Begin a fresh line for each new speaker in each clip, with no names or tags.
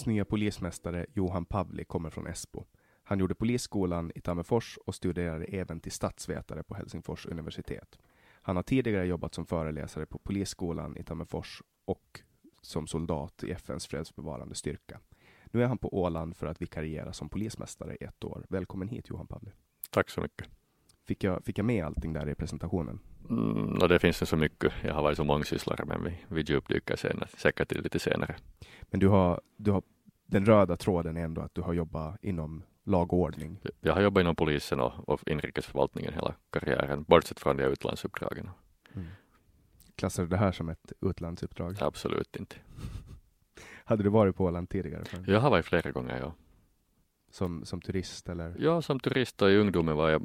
Hans nya polismästare Johan Pavli kommer från Esbo. Han gjorde polisskolan i Tammerfors och studerade även till statsvetare på Helsingfors universitet. Han har tidigare jobbat som föreläsare på polisskolan i Tammerfors och som soldat i FNs fredsbevarande styrka. Nu är han på Åland för att vikariera som polismästare i ett år. Välkommen hit Johan Pavli.
Tack så mycket.
Fick jag, fick jag med allting där i presentationen?
Mm, det finns ju så mycket. Jag har varit så mångsysslare, men vi, vi djupdyker senare, säkert till lite senare.
Men du har, du har den röda tråden är ändå att du har jobbat inom lag och ordning?
Jag har jobbat inom polisen och, och inrikesförvaltningen hela karriären, bortsett från de utlandsuppdragen. Mm.
Klassar du det här som ett utlandsuppdrag?
Absolut inte.
Hade du varit på Åland tidigare?
Jag har varit flera gånger, ja.
Som, som turist eller?
Ja, som turist och i ungdomen var jag,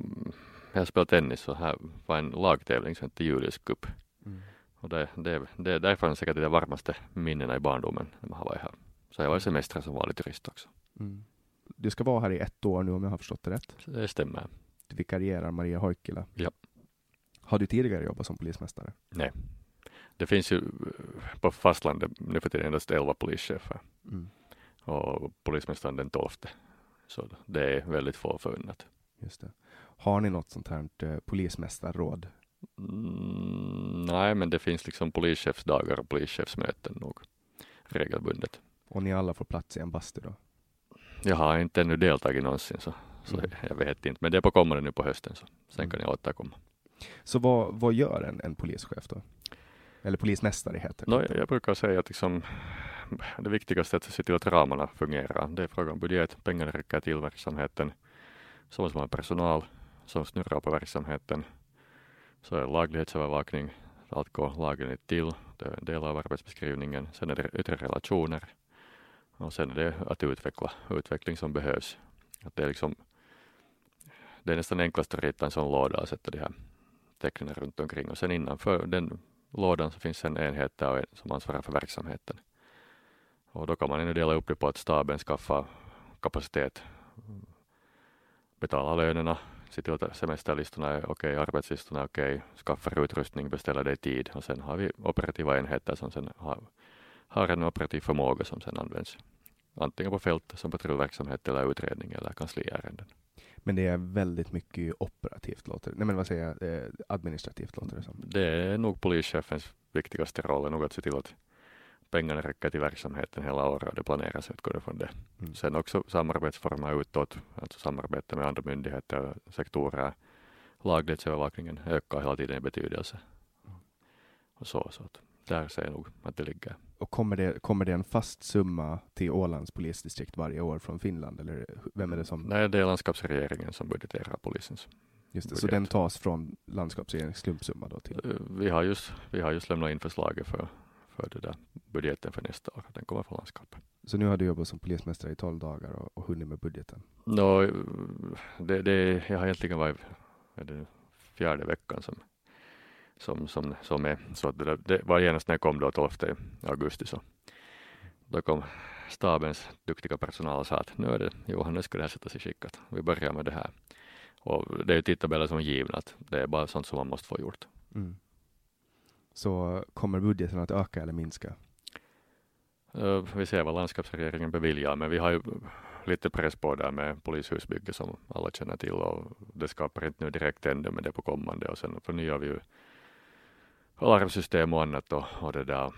jag spelade tennis och här var en lagtävling som hette Julius Cup. Mm. Och det, det, det, därifrån säkert de varmaste minnena i barndomen när man har varit här. Så jag var semester som vanlig turist också. Mm.
Du ska vara här i ett år nu om jag har förstått det rätt?
Det stämmer.
Du vikarierar Maria Hoikkila?
Ja.
Har du tidigare jobbat som polismästare?
Nej. Det finns ju på fastlandet nu för tiden endast 11 polischefer
Mm.
och polismästaren den 12. Så det är väldigt få förunnat.
Just det. Har ni något sånt här eh, polismästarråd?
Mm, nej, men det finns liksom polischefsdagar och polischefsmöten nog regelbundet.
Och ni alla får plats i en bastu då?
Jag har inte ännu deltagit någonsin så, så
Mm.
jag vet inte, men det är på kommande nu på hösten så sen kan
Mm.
jag återkomma.
Så vad, vad gör en, en polischef då? Eller polismästare heter det.
No, jag, jag brukar säga att liksom, det viktigaste är att se till att ramarna fungerar. Det är frågan om budget, pengarna räcker till verksamheten. Så måste man ha personal som snurrar på verksamheten. Så är laglighetsövervakning, allt går lagligt till. Det är en del av arbetsbeskrivningen. Sen är det yttre relationer. Och sen är det att utveckla, utveckling som behövs. Att det, är liksom, det är nästan enklast att rita en sån låda och sätta de här tecknen runt omkring. Och sen innanför den lådan så finns en enhet där och en som ansvarar för verksamheten. Och då kan man ännu dela upp det på att staben skaffar kapacitet, betala lönerna, till att semesterlistorna är okej, arbetslistorna är okej, skaffar utrustning, beställer det i tid och sen har vi operativa enheter som sen har, har en operativ förmåga som sen används antingen på fältet som patrullverksamhet eller utredning eller kansliärenden.
Men det är väldigt mycket operativt låter. Nej men vad säger jag? Eh, administrativt låter det som.
Det är nog polischefens viktigaste roll, är nog att se till att pengarna räcker till verksamheten hela året och det planeras utgående från det.
Mm.
Sen också samarbetsformer utåt, alltså samarbete med andra myndigheter och sektorer. Laglighetsövervakningen ökar hela tiden i betydelse. Och så, så att där ser jag nog att det ligger.
Och kommer det, kommer det en fast summa till Ålands polisdistrikt varje år från Finland? Eller vem är det som?
Nej, det är landskapsregeringen som budgeterar polisens.
Just det, så
budget.
den tas från landskapsregeringens klumpsumma då till?
Eh, Vi har just, vi har just lämnat in förslaget för, för det där budgeten för nästa år. Den kommer från landskapet.
Så nu har du jobbat som polismästare i 12 dagar och, och hunnit med budgeten?
Nå, det, det, jag har egentligen varit är det fjärde veckan som, som, som, som är. Så att det, där- det var genast när jag kom då 12 augusti så då kom stabens duktiga personal och sa att nu är det Johan, nu ska det här sättas i skick att vi börjar med det här. Och det är ju tidtabeller som är givna att det är bara sånt som man måste få gjort.
Mm. Så kommer budgeten att öka eller minska?
Eh, vi ser vad landskapsregeringen beviljar, men vi har ju lite press på där med polishusbygge som alla känner till och det skapar inte nu direkt ännu, men det är på kommande och sen förnyar vi ju alarmsystem och annat och, och det där.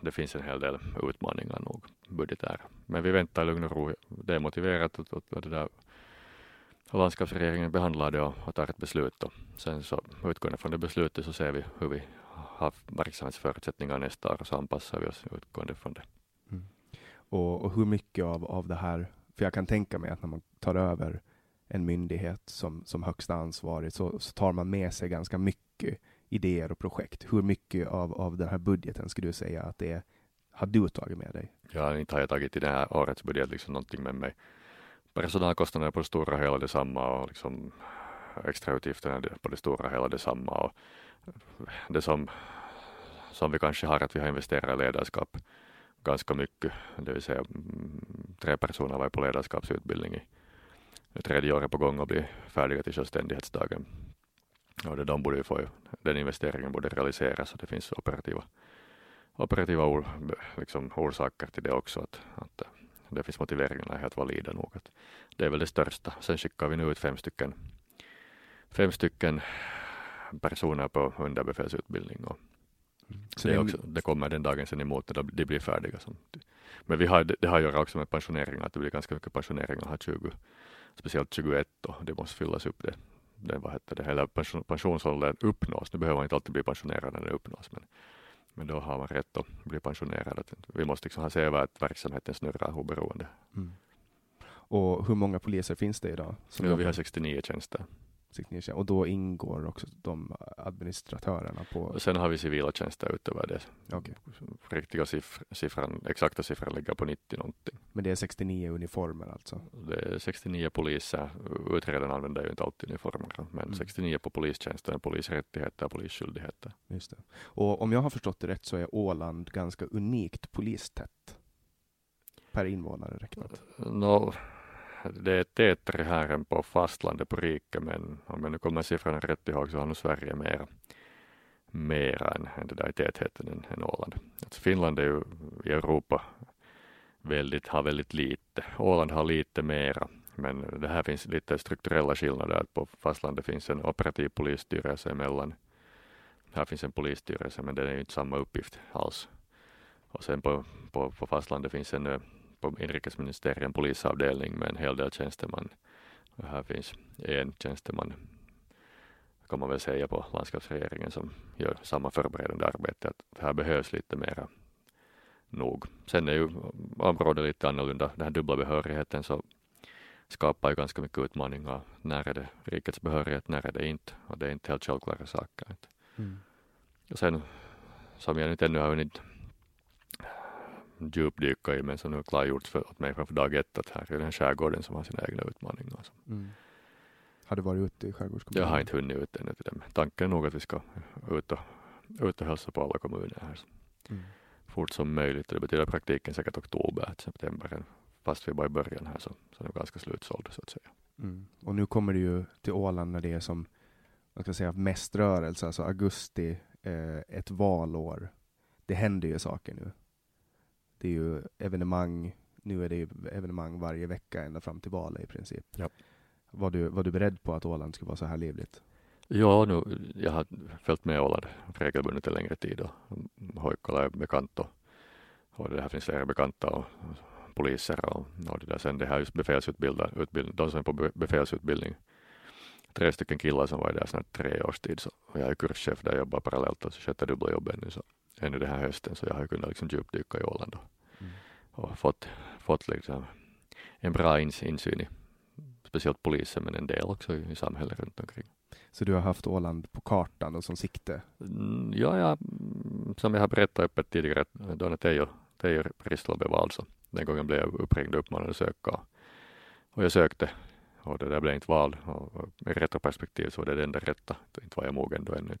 Det finns en hel del utmaningar nog budgetär. Men vi väntar i lugn och ro. Det är motiverat och, och, och det där landskapsregeringen behandlar det och, och tar ett beslut. Och sen så utgående från det beslutet så ser vi hur vi har verksamhetsförutsättningar nästa år och så anpassar vi oss utgående från det.
Och, och hur mycket av, av det här, för jag kan tänka mig att när man tar över en myndighet som, som högsta ansvarig så, så tar man med sig ganska mycket idéer och projekt. Hur mycket av, av den här budgeten skulle du säga att det är, har du tagit med dig?
Ja, inte har jag tagit i det här årets budget liksom någonting med mig. Personalkostnaderna på det stora hela detsamma och liksom extrautgifterna på det stora hela detsamma. Och det som, som vi kanske har att vi har investerat i ledarskap ganska mycket, det vill säga mm, tre personer var på ledarskapsutbildning i tredje året på gång och blir färdiga till självständighetsdagen. Och det, de borde få, den investeringen borde realiseras och det finns operativa operativa or, liksom, orsaker till det också. Att, att det finns motiveringarna är helt valida nog. Att det är väl det största. Sen skickar vi nu ut fem stycken, fem stycken personer på underbefälsutbildning. Och
Så
det, också, det kommer den dagen sen emot när de blir färdiga. Men vi har, det har att göra också med pensioneringar, att det blir ganska mycket pensioneringar här 20, speciellt 21 och det måste fyllas upp det. det vad heter det, pension, pensionsåldern uppnås. Nu behöver man inte alltid bli pensionerad när det uppnås, men, men då har man rätt att bli pensionerad. Att vi måste liksom se över att verksamheten snurrar oberoende.
Mm. Och hur många poliser finns det idag? som
Nu, vi har 69 tjänster.
69. Och då ingår också de administratörerna på...
Och sen har vi civila tjänster utöver det.
Okej.
Riktiga siff siffran, exakta siffran ligger på 90 någonting.
Men det är 69 uniformer alltså?
Det är 69 poliser. Utredarna använder ju inte alltid uniformer, men
Mm.
69 på polistjänsten, polisrättigheter, polisskyldigheter.
Just det. Och om jag har förstått det rätt så är Åland ganska unikt polistätt. Per invånare räknat.
Nå, det är tätare här än på fastlandet på riket, men om jag nu kommer siffrorna rätt ihåg så har nog Sverige mer, mera än, än det där i tätheten än, än Åland. Alltså Finland är ju i Europa väldigt, har väldigt lite. Åland har lite mera. Men det här finns lite strukturella skillnader. På fastlandet finns en operativ polisstyrelse emellan. Här finns en polisstyrelse men det är ju inte samma uppgift alls. Och sen på, på, på fastlandet finns en eh, på inrikesministeriet polisavdelning med en hel del tjänstemän. Och här finns en tjänsteman kan man väl säga på landskapsregeringen som gör samma förberedande arbete. Att här behövs lite mera nog. Sen är ju området lite annorlunda. Den här dubbla behörigheten så skapar ju ganska mycket utmaningar. När är det rikets behörighet, när är det inte? Och det är inte helt självklara saker. Mm. Och sen som jag inte ännu har hunnit djupdyka i men som nu klargjorts för, åt mig från dag ett att här är den skärgården som har sina egna utmaningar. Mm.
Har du varit ute i skärgårdskommunen?
Jag har inte hunnit ut ännu till dem. Tanken är nog att vi ska ut och, ut och hälsa på alla kommuner här. Mm. Fort som möjligt. Det betyder praktiken säkert oktober, september. Fast vi är bara i början här så, så är det ganska slutsåld så att säga.
Mm. Och nu kommer det ju till Åland när det är som man ska säga, mest rörelse, alltså augusti, eh, ett valår. Det händer ju saker nu. Det är ju evenemang, nu är det ju evenemang varje vecka ända fram till valet i princip.
Ja.
Var du, var du beredd på att Åland skulle vara så här livligt?
Ja, nu, jag har följt med Åland regelbundet en längre tid och Hoikola är bekant och, och det här finns flera bekanta och, och poliser och, och det där. Sen det här just befälsutbildning, de som är på befälsutbildning. Tre stycken killar som var där snart tre års tid så och jag är kurschef där jag jobbar parallellt och så sköter dubbla jobb ännu så ännu den här hösten så jag har kunnat liksom djupdyka i Åland och. Och fått, fått liksom en bra insyn i speciellt polisen men en del också i, i samhället runt omkring.
Så du har haft Åland på kartan och som sikte?
Mm, ja, ja, som jag har berättat öppet tidigare, när Teijo, Risla blev vald så den gången blev jag uppringd och uppmanad att söka och jag sökte och det där blev inte vald och i retroperspektiv så var det det enda rätta, inte var jag mogen då ännu.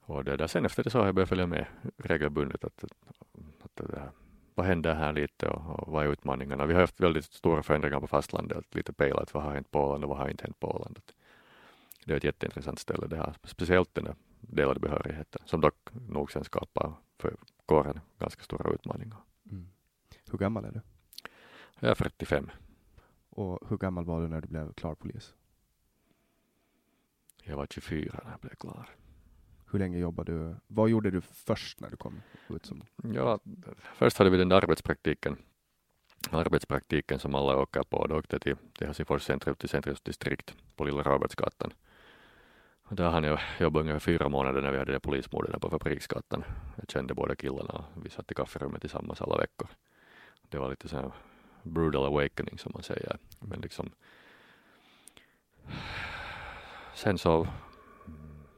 Och det där, sen efter det så har jag börjat följa med regelbundet att, att, att det här vad händer här lite och, och vad är utmaningarna? Vi har haft väldigt stora förändringar på fastlandet, lite pejlat vad har hänt på Åland och vad har inte hänt på Åland. Det är ett jätteintressant ställe det här, speciellt den där delade behörigheten som dock nog sen skapar för kåren ganska stora utmaningar. Mm.
Hur gammal är du?
Jag är 45.
Och hur gammal var du när du blev klar polis?
Jag var 24 när jag blev klar.
Hur länge jobbade du? Vad gjorde du först när du kom ut som?
Ja, först hade vi den där arbetspraktiken. Arbetspraktiken som alla åker på. Då åkte jag till, till Helsingfors centrum, till centrumsdistrikt på Lilla Robertsgatan. Där hann jag jobba ungefär fyra månader när vi hade det polismorden på Fabriksgatan. Jag kände båda killarna och vi satt i kafferummet tillsammans alla veckor. Det var lite så här brutal awakening som man säger. Men liksom sen så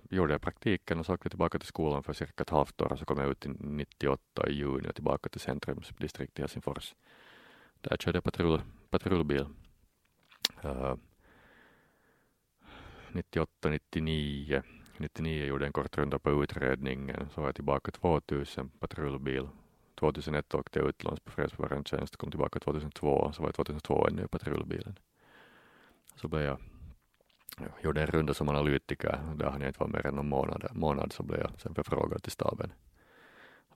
gjorde jag praktiken och så åkte jag tillbaka till skolan för cirka ett halvt år och så kom jag ut till 98 i juni och tillbaka till centrumsdistrikt i Helsingfors. Där körde jag patrull, patrullbil. Uh, 98, 99. 99 gjorde jag en kort runda på utredningen. Så var jag tillbaka 2000 patrullbil. 2001 åkte jag utlands på fredsbevarande tjänst. Kom tillbaka 2002. Så var jag 2002 ännu i patrullbilen. Så blev jag gjorde en runda som analytiker. Där jag inte vara mer än någon månad. månad så blev jag sen förfrågad till staben.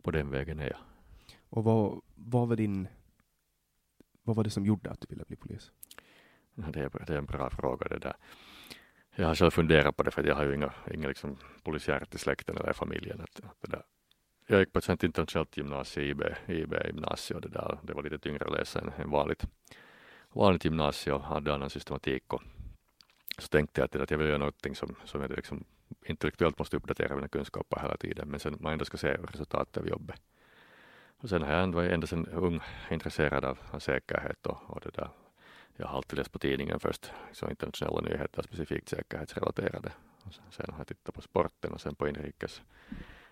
På den vägen är jag.
Och vad, vad var din, vad var det som gjorde att du ville bli polis?
Det är, det är en bra fråga det där. Jag har själv funderat på det för jag har ju inga, inga liksom polisiärt i släkten eller i familjen. Att, att där. Jag gick på ett sånt internationellt gymnasium, IB, IB gymnasium det där. Det var lite tyngre att läsa än, vanligt, vanligt gymnasium hade annan systematik och så tänkte jag att, att jag vill göra någonting som, som jag liksom intellektuellt måste uppdatera mina kunskaper hela tiden, men sen man ändå ska se resultatet av jobbet. Och sen har jag ändå ända sedan ung intresserad av, av säkerhet och, och det där. Jag har alltid läst på tidningen först, så internationella nyheter, specifikt säkerhetsrelaterade. Och sen har jag tittat på sporten och sen på inrikes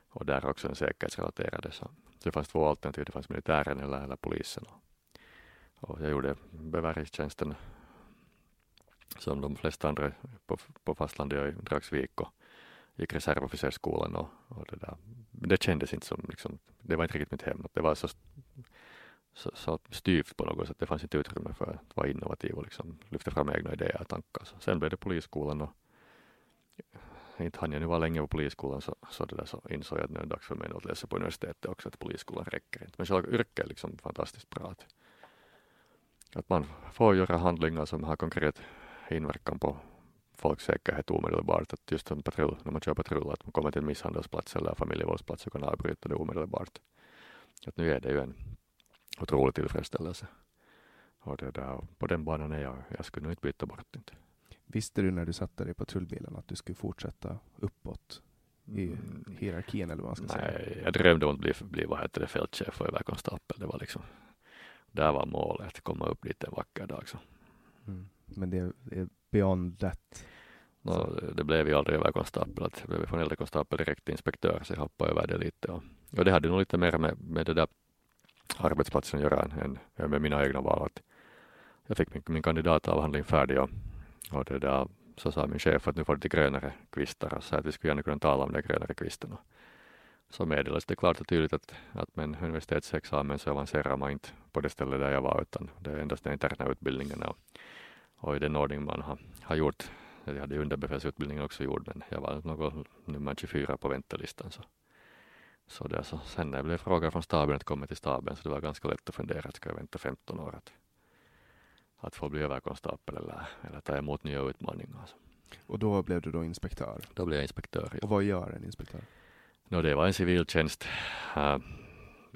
och där också en säkerhetsrelaterade. Så, det fanns två alternativ, det fanns militären eller, eller polisen. Och, och jag gjorde beväringstjänsten som de flesta andra på, på fastlandet i Dragsvik och gick reservofficersskolan och, och det där. Det kändes inte som, liksom, det var inte riktigt mitt hem. Det var så, så, så styvt på något sätt. Det fanns inte utrymme för att vara innovativ och liksom lyfta fram egna idéer och tankar. Så sen blev det polisskolan och inte hann jag nu vara länge på polisskolan så, så, det där, så insåg jag att nu är det dags för mig att läsa på universitetet också, att polisskolan räcker inte. Men själva yrket är liksom fantastiskt bra. Att, att man får göra handlingar som har konkret inverkan på folks säkerhet omedelbart. Att just som patrull, när man kör patrull, att man kommer till en misshandelsplats eller familjevåldsplats och kan avbryta det omedelbart. Att nu är det ju en otrolig tillfredsställelse. Och det där, på den banan är jag, jag skulle nog inte byta bort inte.
Visste du när du satte dig i patrullbilen att du skulle fortsätta uppåt i
Mm.
hierarkin eller vad man ska säga?
Nej, jag drömde om att bli, bli vad heter det, fältchef och överkonstapel. Det var liksom, där var målet, att komma upp dit en vacker dag. Så.
Mm. Men det är beyond that.
No, det blev ju aldrig överkonstapel, att jag blev från äldre konstapel direkt till inspektör, så jag hoppade över det lite. Och, och det hade nog lite mer med, med det där arbetsplatsen att göra än, än med mina egna val. Att jag fick min, min kandidatavhandling färdig och, och det där, så sa min chef att nu får du till grönare kvistar och så att vi skulle gärna kunna tala om de grönare kvistarna. Så meddelades det klart och tydligt att, att med en universitetsexamen så avancerar man inte på det stället där jag var utan det är endast den interna utbildningen och, och i den ordning man har, har gjort jag hade underbefälsutbildningen också gjord men jag var något nummer 24 på väntelistan. Så, så, det, så sen när det blev fråga från staben att komma till staben så det var ganska lätt att fundera att ska jag vänta 15 år att, att få bli överkonstapel eller, eller ta emot nya utmaningar. Så,
Och då blev du då inspektör.
då blev jag inspektör.
Och
Ja.
vad gör en inspektör?
No, det var en civiltjänst. Uh,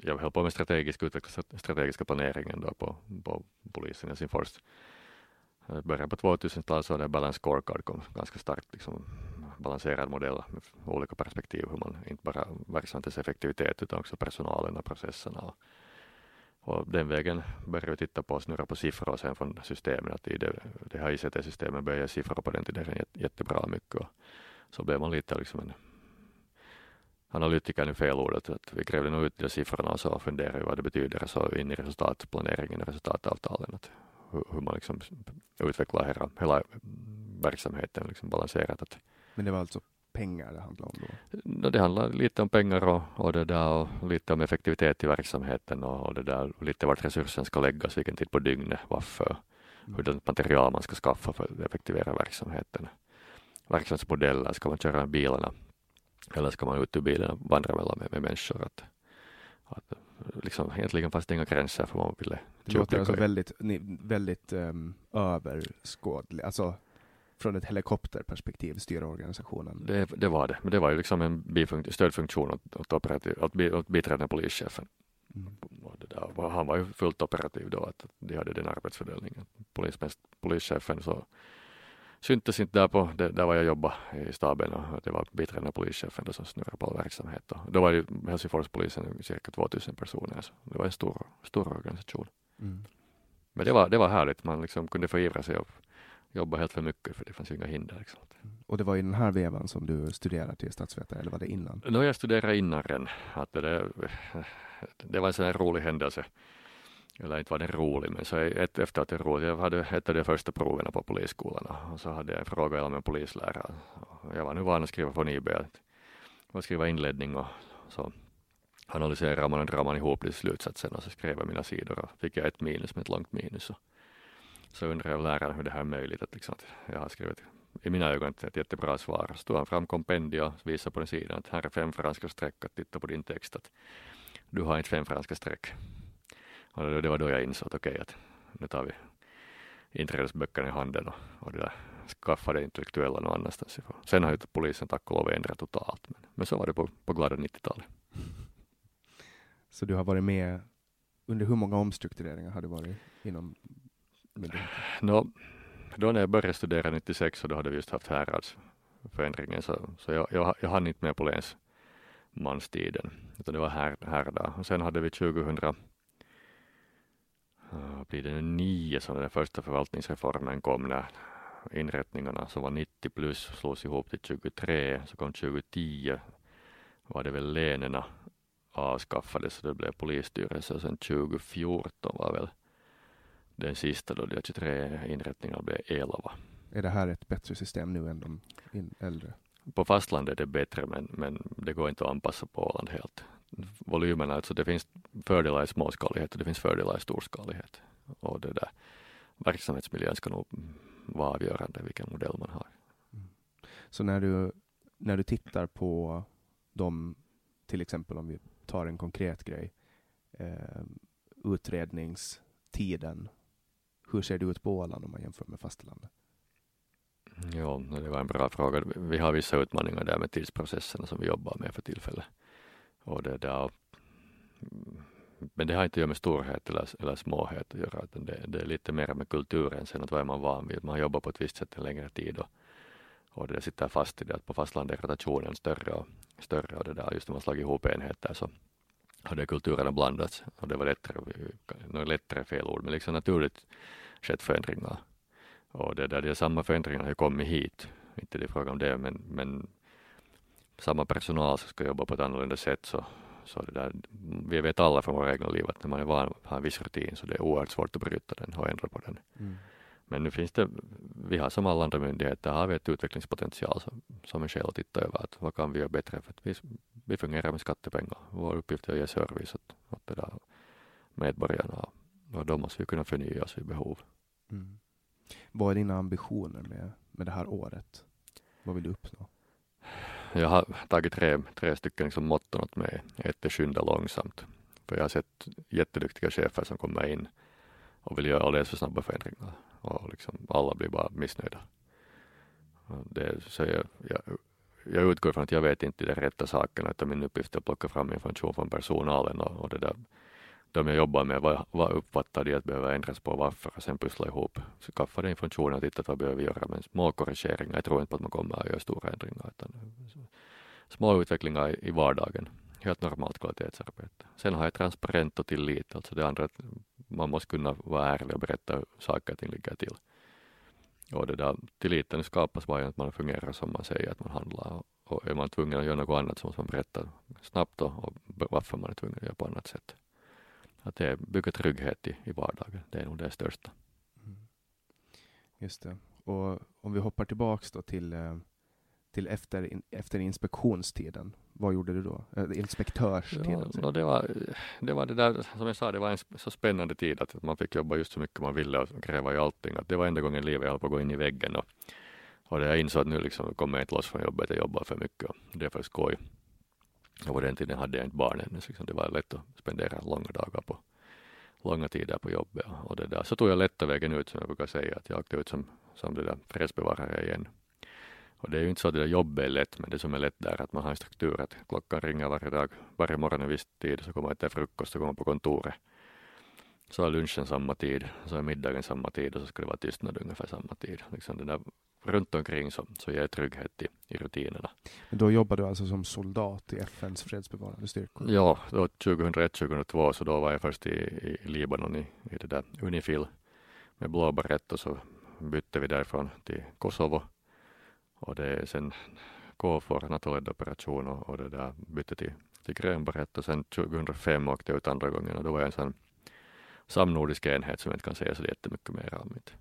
jag höll på med strategisk utveckling, strategiska planeringen då på, på polisen i Helsingfors. Början på 2000-talet så var det balance scorecard kom ganska starkt, liksom balanserad modell med olika perspektiv, hur man inte bara verksamhetens effektivitet utan också personalen och processerna. Och, och den vägen började vi titta på och snurra på siffror och sen från systemen, att i det, det här ICT-systemet började siffror på den tiden jättebra mycket. Och så blev man lite liksom en analytiker är fel ordet, att vi grävde nog ut de siffrorna och så funderade vi vad det betyder så in i resultatplaneringen och resultatavtalen. Att hur, man liksom utvecklar hela, hela verksamheten liksom balanserat.
Men det var alltså pengar det handlade om då?
no, det handlar lite om pengar och, och, det där, och lite om effektivitet i verksamheten och, och det där, lite vart resursen ska läggas, vilken tid på dygnet, varför, hurdant material man ska skaffa för att effektivera verksamheten. Verksamhetsmodeller, ska man köra med bilarna eller ska man ut ur bilen och vandra mellan med, med människor? Att, att, liksom, egentligen fanns det inga gränser för vad man ville
Det låter alltså väldigt, väldigt um, överskådligt, alltså från ett helikopterperspektiv styra organisationen.
Det, det var det, men det var ju liksom en bifunk- stödfunktion åt, åt, operativ, åt, åt biträdande polischefen.
Mm.
Där, han var ju fullt operativ då, att de hade den arbetsfördelningen. Polismäst, polischefen så syntes inte där på, det, där var jag jobbade i staben och det var biträdande polischefen då som snurrade på all verksamhet. Och då var ju Helsingforspolisen cirka 2000 personer, så det var en stor, stor organisation.
Mm.
Men det var, det var härligt, man liksom kunde förivra sig och jobba helt för mycket för det fanns ju inga hinder. Liksom.
Och det var i den här vevan som du studerade till statsvetare, eller var det innan?
Har jag studerat innan redan. Att det, där, det var en sån här rolig händelse. Eller inte var den rolig, men så ett, efter att det roligt. Jag hade ett av de första proven på polisskolan och så hade jag en fråga om en polislärare. Jag var nu van att skriva från IB, att att skriva inledning och så analyserar man och drar man ihop det till slutsatsen och så skrev jag mina sidor och fick jag ett minus med ett långt minus. Och så undrar jag läraren hur det här är möjligt, att, liksom, att jag har skrivit i mina ögon ett, ett jättebra svar. Så tog han fram kompendium och visade på den sidan att här är fem franska streck att titta på din text. Att du har inte fem franska streck. Och det, var då jag insåg att okej, okay, att nu tar vi inträdesböckerna i handen och, och det där skaffade intellektuella någon annanstans ifrån. Sen har ju polisen tack och lov ändrat totalt. Men, men så var det på, på glada 90-talet.
Så du har varit med, under hur många omstruktureringar har du varit inom myndigheten?
Nå, då när jag började studera 96 så då hade vi just haft häradsförändringen så, så jag, jag, jag hann inte med på länsmanstiden utan det var här, här där. Och sen hade vi 2000 uh, blir det nio som den första förvaltningsreformen kom när inrättningarna som var 90 plus slås ihop till 23 så kom 2010 var det väl länen avskaffades så det blev polisstyrelse och sen 2014 var väl den sista då de 23 inrättningarna blev 11.
Är det här ett bättre system nu än de äldre?
På fastlandet är det bättre men, men det går inte att anpassa på Åland helt. Volymerna, alltså det finns fördelar i småskalighet och det finns fördelar i storskalighet. Och det där verksamhetsmiljön ska nog vara avgörande vilken modell man har.
Så när du när du tittar på de, till exempel om vi tar en konkret grej, eh, utredningstiden, hur ser det ut på Åland om man jämför med fastlandet?
Ja, det var en bra fråga. Vi har vissa utmaningar där med tidsprocesserna som vi jobbar med för tillfället. Och det där, men det har inte att göra med storhet eller, eller småhet att göra, utan det, det är lite mer med kulturen sen att vad är man van vid. Man jobbar på ett visst sätt en längre tid och, och det sitter fast i det att på fastlandet är rotationen större och större och det där just när man slagit ihop enheter så har det kulturerna blandats och det var lättare, något lättare fel ord, men liksom naturligt skett förändringar. Och det där, de samma förändringar har kommit hit, inte det är fråga om det, men, men samma personal som ska jobba på ett annorlunda sätt så, så det där, vi vet alla från våra egna liv att när man är van har en viss rutin så det är oerhört svårt att bryta den och ändra på den. Mm. Men nu finns det, vi har som alla andra myndigheter, har vi ett utvecklingspotential som, som är skäl att titta över att vad kan vi göra bättre för att vi, vi fungerar med skattepengar. Vår uppgift är att ge service åt, åt det där medborgarna och då måste vi kunna förnya oss vid behov. Mm.
Vad är dina ambitioner med, med det här året? Vad vill du uppnå?
Jag har tagit tre, tre stycken liksom motton åt mig. Ett är skynda långsamt. För jag har sett jätteduktiga chefer som kommer in och vill göra alldeles för snabba förändringar och liksom alla blir bara missnöjda. Det, så jag, jag, jag utgår från att jag vet inte de rätta sakerna utan min uppgift är att plocka fram information från personalen och, och det där de jag jobbar med, vad, vad uppfattar de att behöver ändras på varför och sen pussla ihop, skaffa den informationen och titta vad behöver vi göra med små korrigeringar. Jag tror inte på att man kommer att göra stora ändringar utan små utvecklingar i, vardagen. Helt normalt kvalitetsarbete. Sen har jag transparent och tillit, alltså det andra att man måste kunna vara ärlig och berätta hur saker och ting ligger till. Och det där tilliten skapas bara genom att man fungerar som man säger att man handlar. Och är man tvungen att göra något annat så måste man berätta snabbt och, och varför man är tvungen att göra på annat sätt. Att det bygger trygghet i, i vardagen, det är nog det största. Mm.
Just det. Och om vi hoppar tillbaks då till, eh, till efter, efter inspektionstiden, vad gjorde du då? Eh, inspektörstiden?
Ja, det, var, det var det där, som jag sa, det var en så spännande tid att man fick jobba just så mycket man ville och gräva i allting. Att det var enda gången i livet jag höll på att gå in i väggen och, och jag insåg att nu liksom kommer jag inte loss från jobbet, jag jobbar för mycket och det är för skoj. Och på den tiden hade jag inte barn ännu, så liksom det var lätt att spendera långa dagar på långa tider på jobbet. Och det där. Så tog jag lätta vägen ut som jag brukar säga, att jag åkte ut som, som det där fredsbevarare igen. Och det är ju inte så att det där jobbet är lätt, men det som är lätt där är att man har en struktur, att klockan ringer varje dag, varje morgon en viss tid, så kommer man äta frukost och kommer på kontoret. Så är lunchen samma tid, så är middagen samma tid och så ska det vara tystnad ungefär samma tid. Liksom det där runt omkring som, så ger trygghet i, i rutinerna.
Men då jobbade du alltså som soldat i FNs fredsbevarande styrkor?
Ja, då 2001-2002 så då var jag först i, i Libanon i, i det där Unifil med blå barett och så bytte vi därifrån till Kosovo och det är sen KFOR, NATO-ledd operation och, och det där bytte till, till grön barett och sen 2005 åkte jag ut andra gången och då var jag en sån samnordisk enhet som jag inte kan säga så jättemycket mer om. Inte.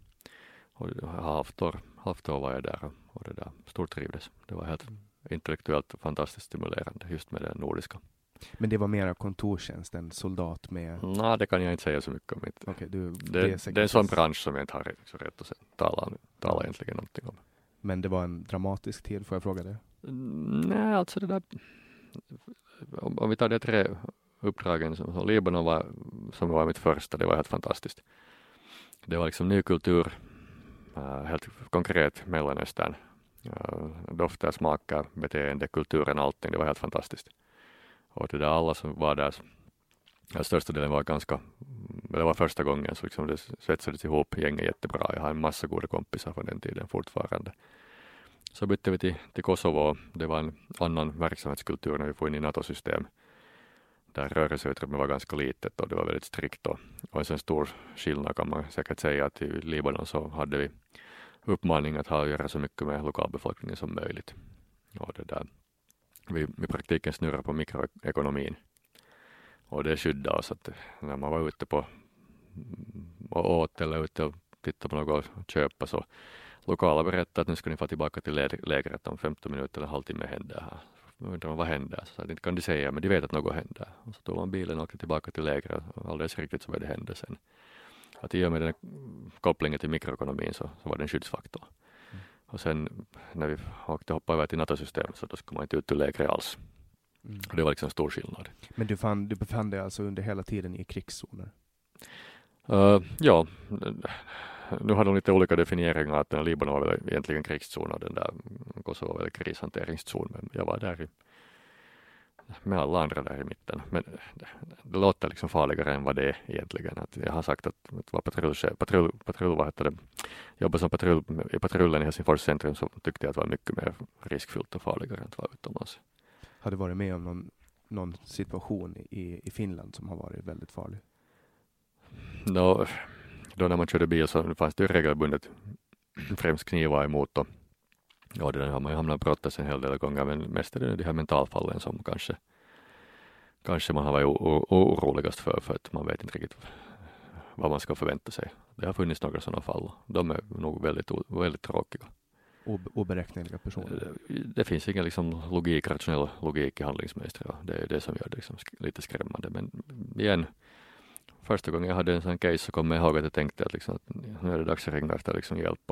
Och halvt år, halvt år var jag där och det där stortrivdes. Det var helt intellektuellt fantastiskt stimulerande just med det nordiska.
Men det var mera kontorstjänst än soldat med?
Nej, det kan jag inte säga så mycket om.
Okay, du,
det, det, är det, är en sån bransch som jag inte har rätt, rätt att tala, tala egentligen någonting om.
Men det var en dramatisk tid, får jag fråga det?
Nej, alltså det där, om, om vi tar de tre uppdragen, som Libanon var, som var mitt första, det var helt fantastiskt. Det var liksom ny kultur, eh, helt konkret Mellanöstern. Eh, Dofter, smaker, beteende, kulturen, allting. Det var helt fantastiskt. Och det där alla som var där, största delen var ganska, det var första gången så liksom det svetsades ihop gänget jättebra. Jag har en massa goda kompisar från den tiden fortfarande. Så bytte vi till, till Kosovo. Det var en annan verksamhetskultur när vi får in i NATO-system där rörelseutrymmet var ganska litet och det var väldigt strikt och, och en sån stor skillnad kan man säkert säga att i Libanon så hade vi uppmaning att ha att göra så mycket med lokalbefolkningen som möjligt. Och det där, vi i praktiken snurrar på mikroekonomin och det skyddade oss att när man var ute på och åt eller ute och tittade på något att köpa så lokala berättade att nu ska ni få tillbaka till lägret om 15 minuter eller en halvtimme händer här. Undrar man vad händer? Så inte kan de säga, men de vet att något händer. Och så tog man bilen och åkte tillbaka till lägret och alldeles riktigt så var det hände sen. Att i och med den kopplingen till mikroekonomin så, så var det en skyddsfaktor. Mm. Och sen när vi åkte hoppa över till NATO-systemet så då skulle man inte ut ur lägre alls. Mm. Och det var liksom stor skillnad.
Men du, fann, du befann dig alltså under hela tiden i krigszoner?
Uh, ja, nu har de lite olika definieringar att Libanon var väl egentligen krigszon och den där Kosovo var väl krishanteringszon. Men jag var där i, med alla andra där i mitten. Men det, det låter liksom farligare än vad det är egentligen. Att jag har sagt att, att vara patrullchef, patrull, patrull, vad heter det, jobba som patrull i patrullen i Helsingfors centrum så tyckte jag att det var mycket mer riskfyllt och farligare än att vara utomlands.
Har du varit med om någon, någon situation i, i Finland som har varit väldigt farlig?
No, då när man körde bil så fanns det regelbundet främst knivar emot och, och det har man ju hamnat brottas en hel del gånger men mest är det de här mentalfallen som kanske kanske man har varit oroligast för för att man vet inte riktigt vad man ska förvänta sig. Det har funnits några sådana fall. De är nog väldigt, väldigt tråkiga.
Oberäkneliga personer?
Det, det finns ingen liksom logik, rationell logik i handlingsmönstret. Det är det som gör det liksom lite skrämmande. Men igen, första gången jag hade en sån case så kommer jag ihåg att jag tänkte att, liksom, att nu är det dags att ringa efter liksom hjälp.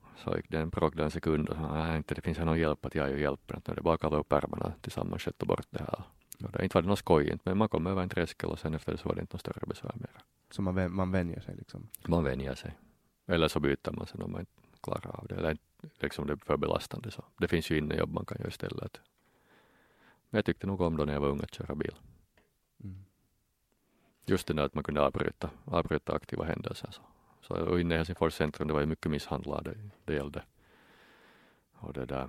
Och så gick det en bråkdel sekund och så, nej, inte det finns någon hjälp att jag är hjälpen. Att nu är det bara att kalla upp ärmarna tillsammans och bort det här. Och det inte var det något skojigt men man kom över en tröskel och sen efter det så var det inte något större besvär mer.
Så man, man vänjer sig liksom?
Man vänjer sig. Eller så byter man sen om man inte klarar av det. Eller liksom det är för belastande så. Det finns ju innejobb man kan göra istället. Men jag tyckte nog om då när jag var ung att köra bil. Just det där att man kunde avbryta, avbryta aktiva händelser. Så, så inne i Helsingfors centrum det var ju mycket misshandlade, det gällde. Och det där,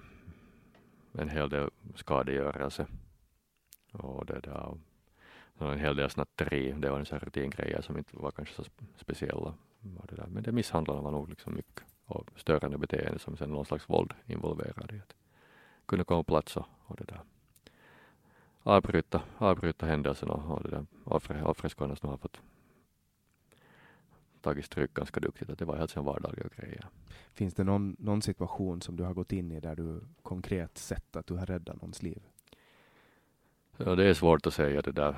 en hel del skadegörelse. Och det där, och en hel del snatteri, det var en sån rutingrejer som inte var kanske så speciella. Och det där. Men det misshandlarna var nog liksom mycket och störande beteende som sen någon slags våld involverade i. Att kunna komma på plats och, och det där avbryta, avbryta händelserna och det där offret, offret skulle nästan ha fått tagit stryk ganska duktigt. Att det var helt som vardagliga grejer.
Finns det någon, någon situation som du har gått in i där du konkret sett att du har räddat någons liv?
Ja, det är svårt att säga det där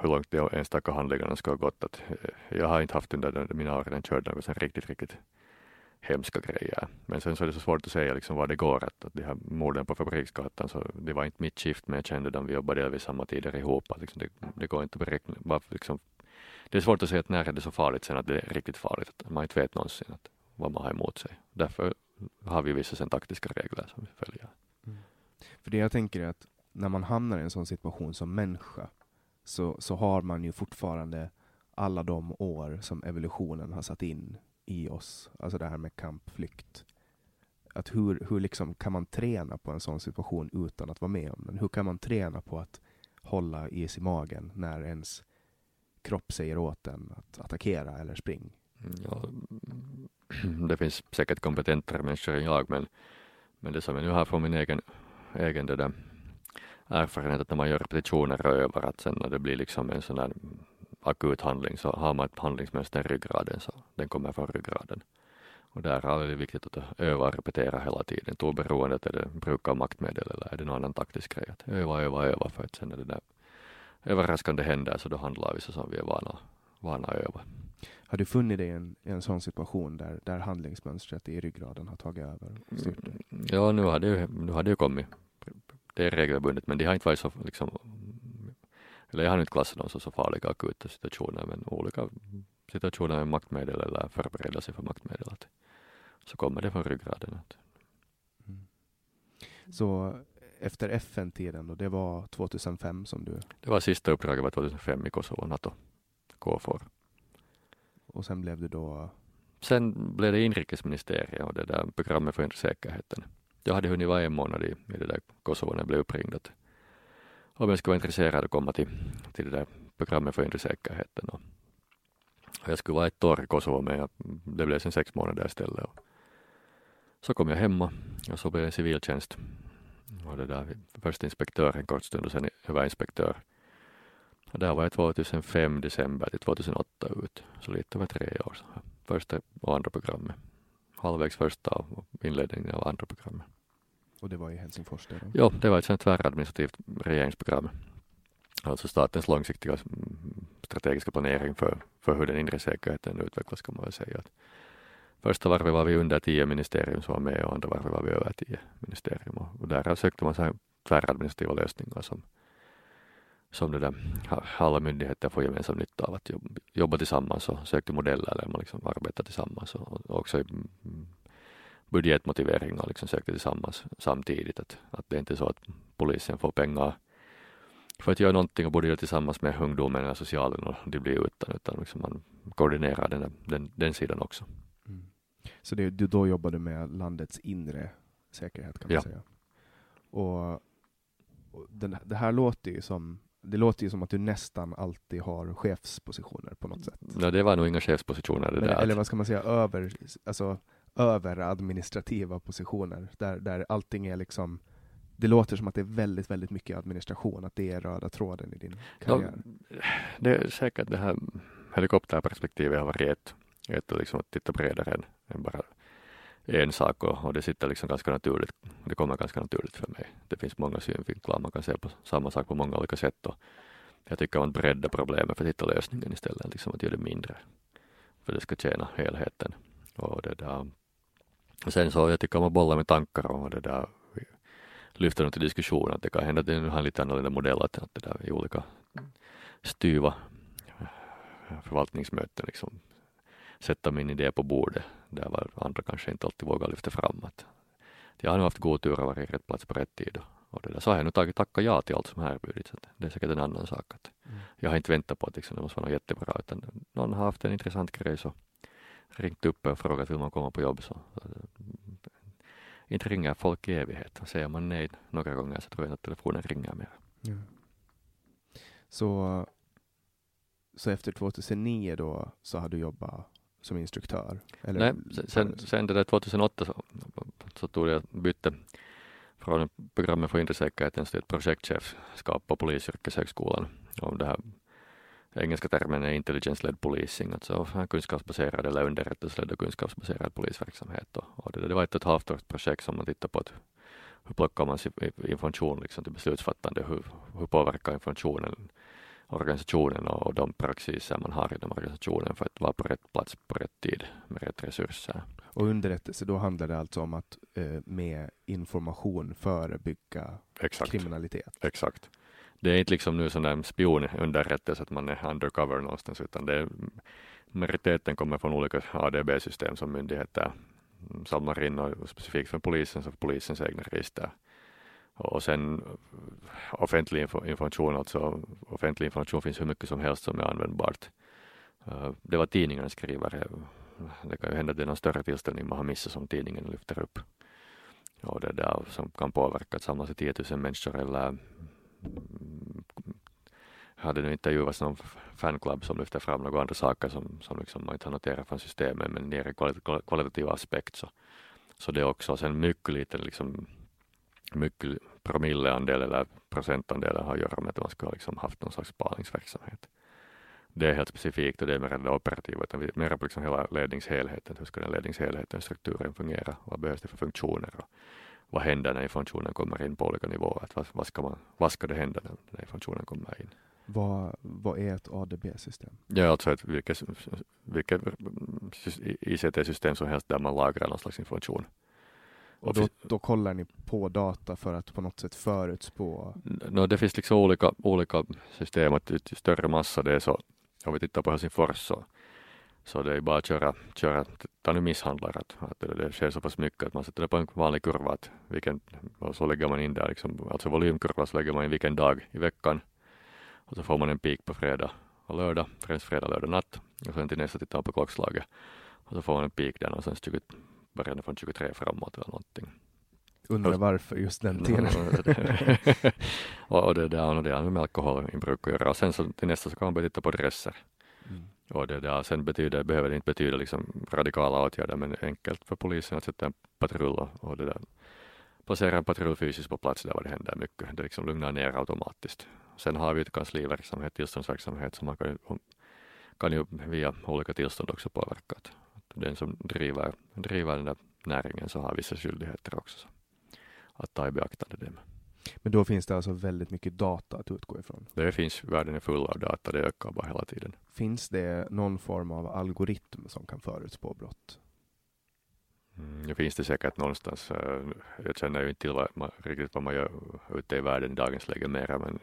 hur långt de enstaka handlingarna ska ha gått. Att, eh, jag har inte haft under mina år redan kört något riktigt, riktigt hemska grejer. Men sen så är det så svårt att säga liksom var det går. Att, att de här morden på Fabriksgatan, så det var inte mitt skift men jag kände dem, vi jobbade delvis samma tider ihop. Att liksom det, det går inte att beräkna. Bara liksom, det är svårt att säga att när är det så farligt sen att det är riktigt farligt. Att man inte vet någonsin att, vad man har emot sig. Därför har vi vissa sen taktiska regler som vi följer. Mm.
För det jag tänker är att när man hamnar i en sån situation som människa så, så har man ju fortfarande alla de år som evolutionen har satt in i oss, alltså det här med kampflykt. Att hur, hur liksom kan man träna på en sån situation utan att vara med om den? Hur kan man träna på att hålla is i magen när ens kropp säger åt en att attackera eller spring?
Mm, ja, det finns säkert kompetentare människor än jag, men, men det som jag nu har från min egen, egen det där erfarenhet att när man gör repetitioner och övar, att sen när det blir liksom en sån där akut handling så har man ett handlingsmönster i ryggraden så den kommer från ryggraden. Och där är det viktigt att öva och repetera hela tiden, oberoende är det bruk av maktmedel eller är det någon annan taktisk grej. Att öva, öva, öva för att sen när det där överraskande händer så då handlar vi så som vi är vana, vana att öva.
Har du funnit dig i en, en sån situation där, där handlingsmönstret i ryggraden har tagit över?
Mm, ja, nu har det ju, nu har det ju kommit. Det är regelbundet, men det har inte varit så liksom, eller jag har inte klassat dem som så farliga akuta situationer, men olika situationer med maktmedel eller förberedelse för maktmedel, att, så kommer det från ryggraden. Att. Mm.
Så efter FN-tiden då, det var 2005 som du?
Det var sista uppdraget var 2005 i Kosovo, NATO, KFOR.
Och sen blev du då?
Sen blev det inrikesministeriet och det där programmet för säkerheten. Jag hade hunnit vara en månad i, i det där Kosovo när jag blev uppringd att om jag skulle vara intresserad att komma till, till det där programmet för inre säkerheten. Och, och jag skulle vara ett år i Kosovo men jag, det blev sen sex månader istället. Och så kom jag hemma och så blev jag civiltjänst. Och det där, först inspektör en kort stund och sen överinspektör. Och där var jag 2005 december till 2008 ut, så lite över tre år. Första och andra programmet. Halvvägs första och inledningen av andra programmet.
Och det var i Helsingfors? Där,
ja, det var ett sånt tväradministrativt regeringsprogram. Alltså statens långsiktiga mm, strategiska planering för, för hur den inre säkerheten utvecklas kan man väl säga. Att Första varvet var vi under tio ministerium som var med och andra varvet var vi över tio ministerium och, och där sökte man så här tväradministrativa lösningar som, som det där, alla myndigheter får gemensam nytta av att jobba, jobba tillsammans och sökte modeller där man liksom arbetar tillsammans och, och också i mm, budgetmotiveringar liksom sökte tillsammans samtidigt. Att, att det är inte så att polisen får pengar för att göra någonting och borde göra tillsammans med ungdomen eller socialen och de blir utan, utan liksom man koordinerar den, den, den sidan också. Mm.
Så det, du då jobbade med landets inre säkerhet kan man
ja.
säga? Och, och den, det här låter ju som det låter ju som att du nästan alltid har chefspositioner på något sätt.
Ja, det var nog inga chefspositioner. Det
eller, eller vad ska man säga, över, alltså, över administrativa positioner, där, där allting är liksom det låter som att det är väldigt, väldigt mycket administration, att det är röda tråden i din karriär. Ja,
det är säkert det här helikopterperspektivet har varit ett, ett liksom att titta bredare än, än bara en sak och, och, det sitter liksom ganska naturligt. Det kommer ganska naturligt för mig. Det finns många synvinklar, man kan se på samma sak på många olika sätt och jag tycker om att bredda problemet för att hitta lösningen istället, liksom att göra det mindre. För det ska tjäna helheten. Och det där. Och sen så jag tycker om att bolla med tankar och det där lyfta dem till diskussion att det kan hända att det har en lite annorlunda modell att, det där i olika styva förvaltningsmöten liksom sätta min idé på bordet där var andra kanske inte alltid vågar lyfta fram att jag har nog haft god tur vara i rätt plats på rätt tid och det där. så har jag nu tagit tacka ja till allt som har erbjudits. Det är säkert en annan sak. Att mm. Jag har inte väntat på att liksom, det måste vara något jättebra utan någon har haft en intressant grej så ringt upp och frågat vill man komma på jobb så, inte ringer folk i evighet. Säger man nej några gånger så tror jag att telefonen ringer mer. Ja.
Så, så efter 2009 då så har du jobbat som instruktör?
Eller? Nej, sen, sen det där 2008 så, så tog jag bytte från programmet för inre säkerheten till ett projektchefskap på Polisyrkeshögskolan. Och det här engelska termen är intelligence-led policing, alltså kunskapsbaserad eller underrättelseledd och kunskapsbaserad polisverksamhet. Och, och det, det var ett och ett halvt års projekt som man tittade på att hur plockar man information liksom till beslutsfattande, hur, hur påverkar informationen organisationen och, de praxiser man har inom organisationen för att vara på rätt plats på rätt tid med rätt resurser.
Och underrättelse, då handlar det alltså om att eh, med information förebygga Exakt. kriminalitet?
Exakt det är inte liksom nu sån där spionunderrättelse att man är undercover någonstans utan det är, majoriteten kommer från olika ADB-system som myndigheter samlar in och specifikt från polisen så polisens egna register. Och sen offentlig information, alltså offentlig information finns hur mycket som helst som är användbart. Eh, det var tidningen skriver. Det kan ju hända att det är någon större tillställning man har missat som tidningen lyfter upp. Och det där som kan påverka att samlas i 10 000 människor eller hade nu intervjuats någon fanclub som lyfter fram några andra saker som, som liksom man inte har noterat från systemet men ner i kvalitativ aspekt så, så det är också sen mycket liten liksom mycket promilleandel eller procentandel har att göra med att man skulle ha liksom haft någon slags spaningsverksamhet. Det är helt specifikt och det är mer det operativa utan mer på liksom hela ledningshelheten. Hur ska den ledningshelheten, strukturen fungera? Vad behövs det för funktioner? Och vad händer när informationen kommer in på olika nivåer? Vad, vad, ska man, vad ska det hända när, när informationen kommer in?
Vad, vad är ett ADB-system?
Ja, alltså ett, vilket, vilket ICT-system som helst där man lagrar någon slags information.
Och då, då kollar ni på data för att på något sätt förutspå?
No, det finns liksom olika, olika system, att ju större massa det är så, om vi tittar på Helsingfors så så det är bara att köra, köra. Ta nu misshandlare, att, att det, det sker så pass mycket att man sätter det på en vanlig kurva att vilken, och så lägger man in där liksom, alltså volymkurva så lägger man in vilken dag i veckan. Och så får man en peak på fredag och lördag, främst fredag, lördag natt. Och sen till nästa tittar man på klockslaget och så får man en peak där någonstans 20, början från 23 framåt eller någonting.
Undrar varför just den tiden.
och det där och det. Är med alkohol brukar göra. Och sen så till nästa så kan man börja titta på dresser. Mm. Och det där sen betyder, behöver det inte betyda liksom radikala åtgärder men enkelt för polisen att sätta en patrull och det där placera en patrull fysiskt på plats där var det händer mycket. Det liksom lugnar ner automatiskt. Sen har vi ett kansliverksamhet, tillståndsverksamhet som man kan, kan ju via olika tillstånd också påverka. Att den som driver, driver den där näringen så har vissa skyldigheter också. Att ta i beaktande det.
Men då finns det alltså väldigt mycket data att utgå ifrån?
Det finns, världen är full av data, det ökar bara hela tiden.
Finns det någon form av algoritm som kan förutspå brott?
Mm, det finns det säkert någonstans. Eh, jag känner ju inte till vad man, riktigt vad man gör ute i världen i dagens läge mera men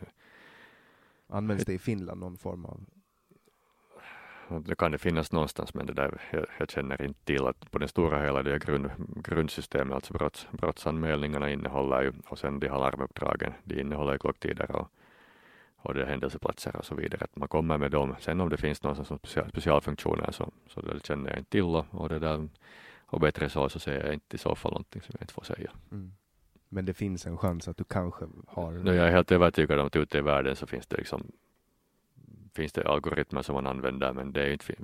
Används det i Finland någon form av
det kan det finnas någonstans men det där, jag, jag känner inte till att på den stora hela det grund, grundsystemet, alltså brotts, brottsanmälningarna innehåller ju och sen de alarmuppdragen, de innehåller ju klocktider och, och det händelseplatser och så vidare. Att man kommer med dem. Sen om det finns någon som special, specialfunktioner så, så det känner jag inte till och, och det där och bättre så så säger jag inte i så fall någonting som jag inte får säga. Mm.
Men det finns en chans att du kanske har?
No, jag är helt övertygad om att ute i världen så finns det liksom finns det algoritmer som man använder men det är inte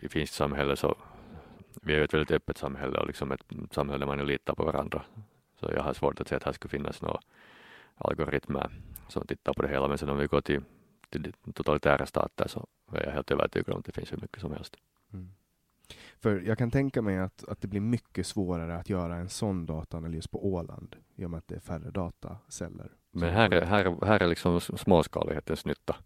i finskt samhälle så vi är ju ett väldigt öppet samhälle och liksom ett samhälle där man litar på varandra. Så jag har svårt att se att här skulle finnas några algoritmer som tittar på det hela. Men sen om vi går till, till totalitära stater så är jag helt övertygad om att det finns hur mycket som helst. Mm.
För jag kan tänka mig att, att det blir mycket svårare att göra en sån dataanalys på Åland i och med att det är färre dataceller.
Men här är, här, här är liksom småskalighetens nytta.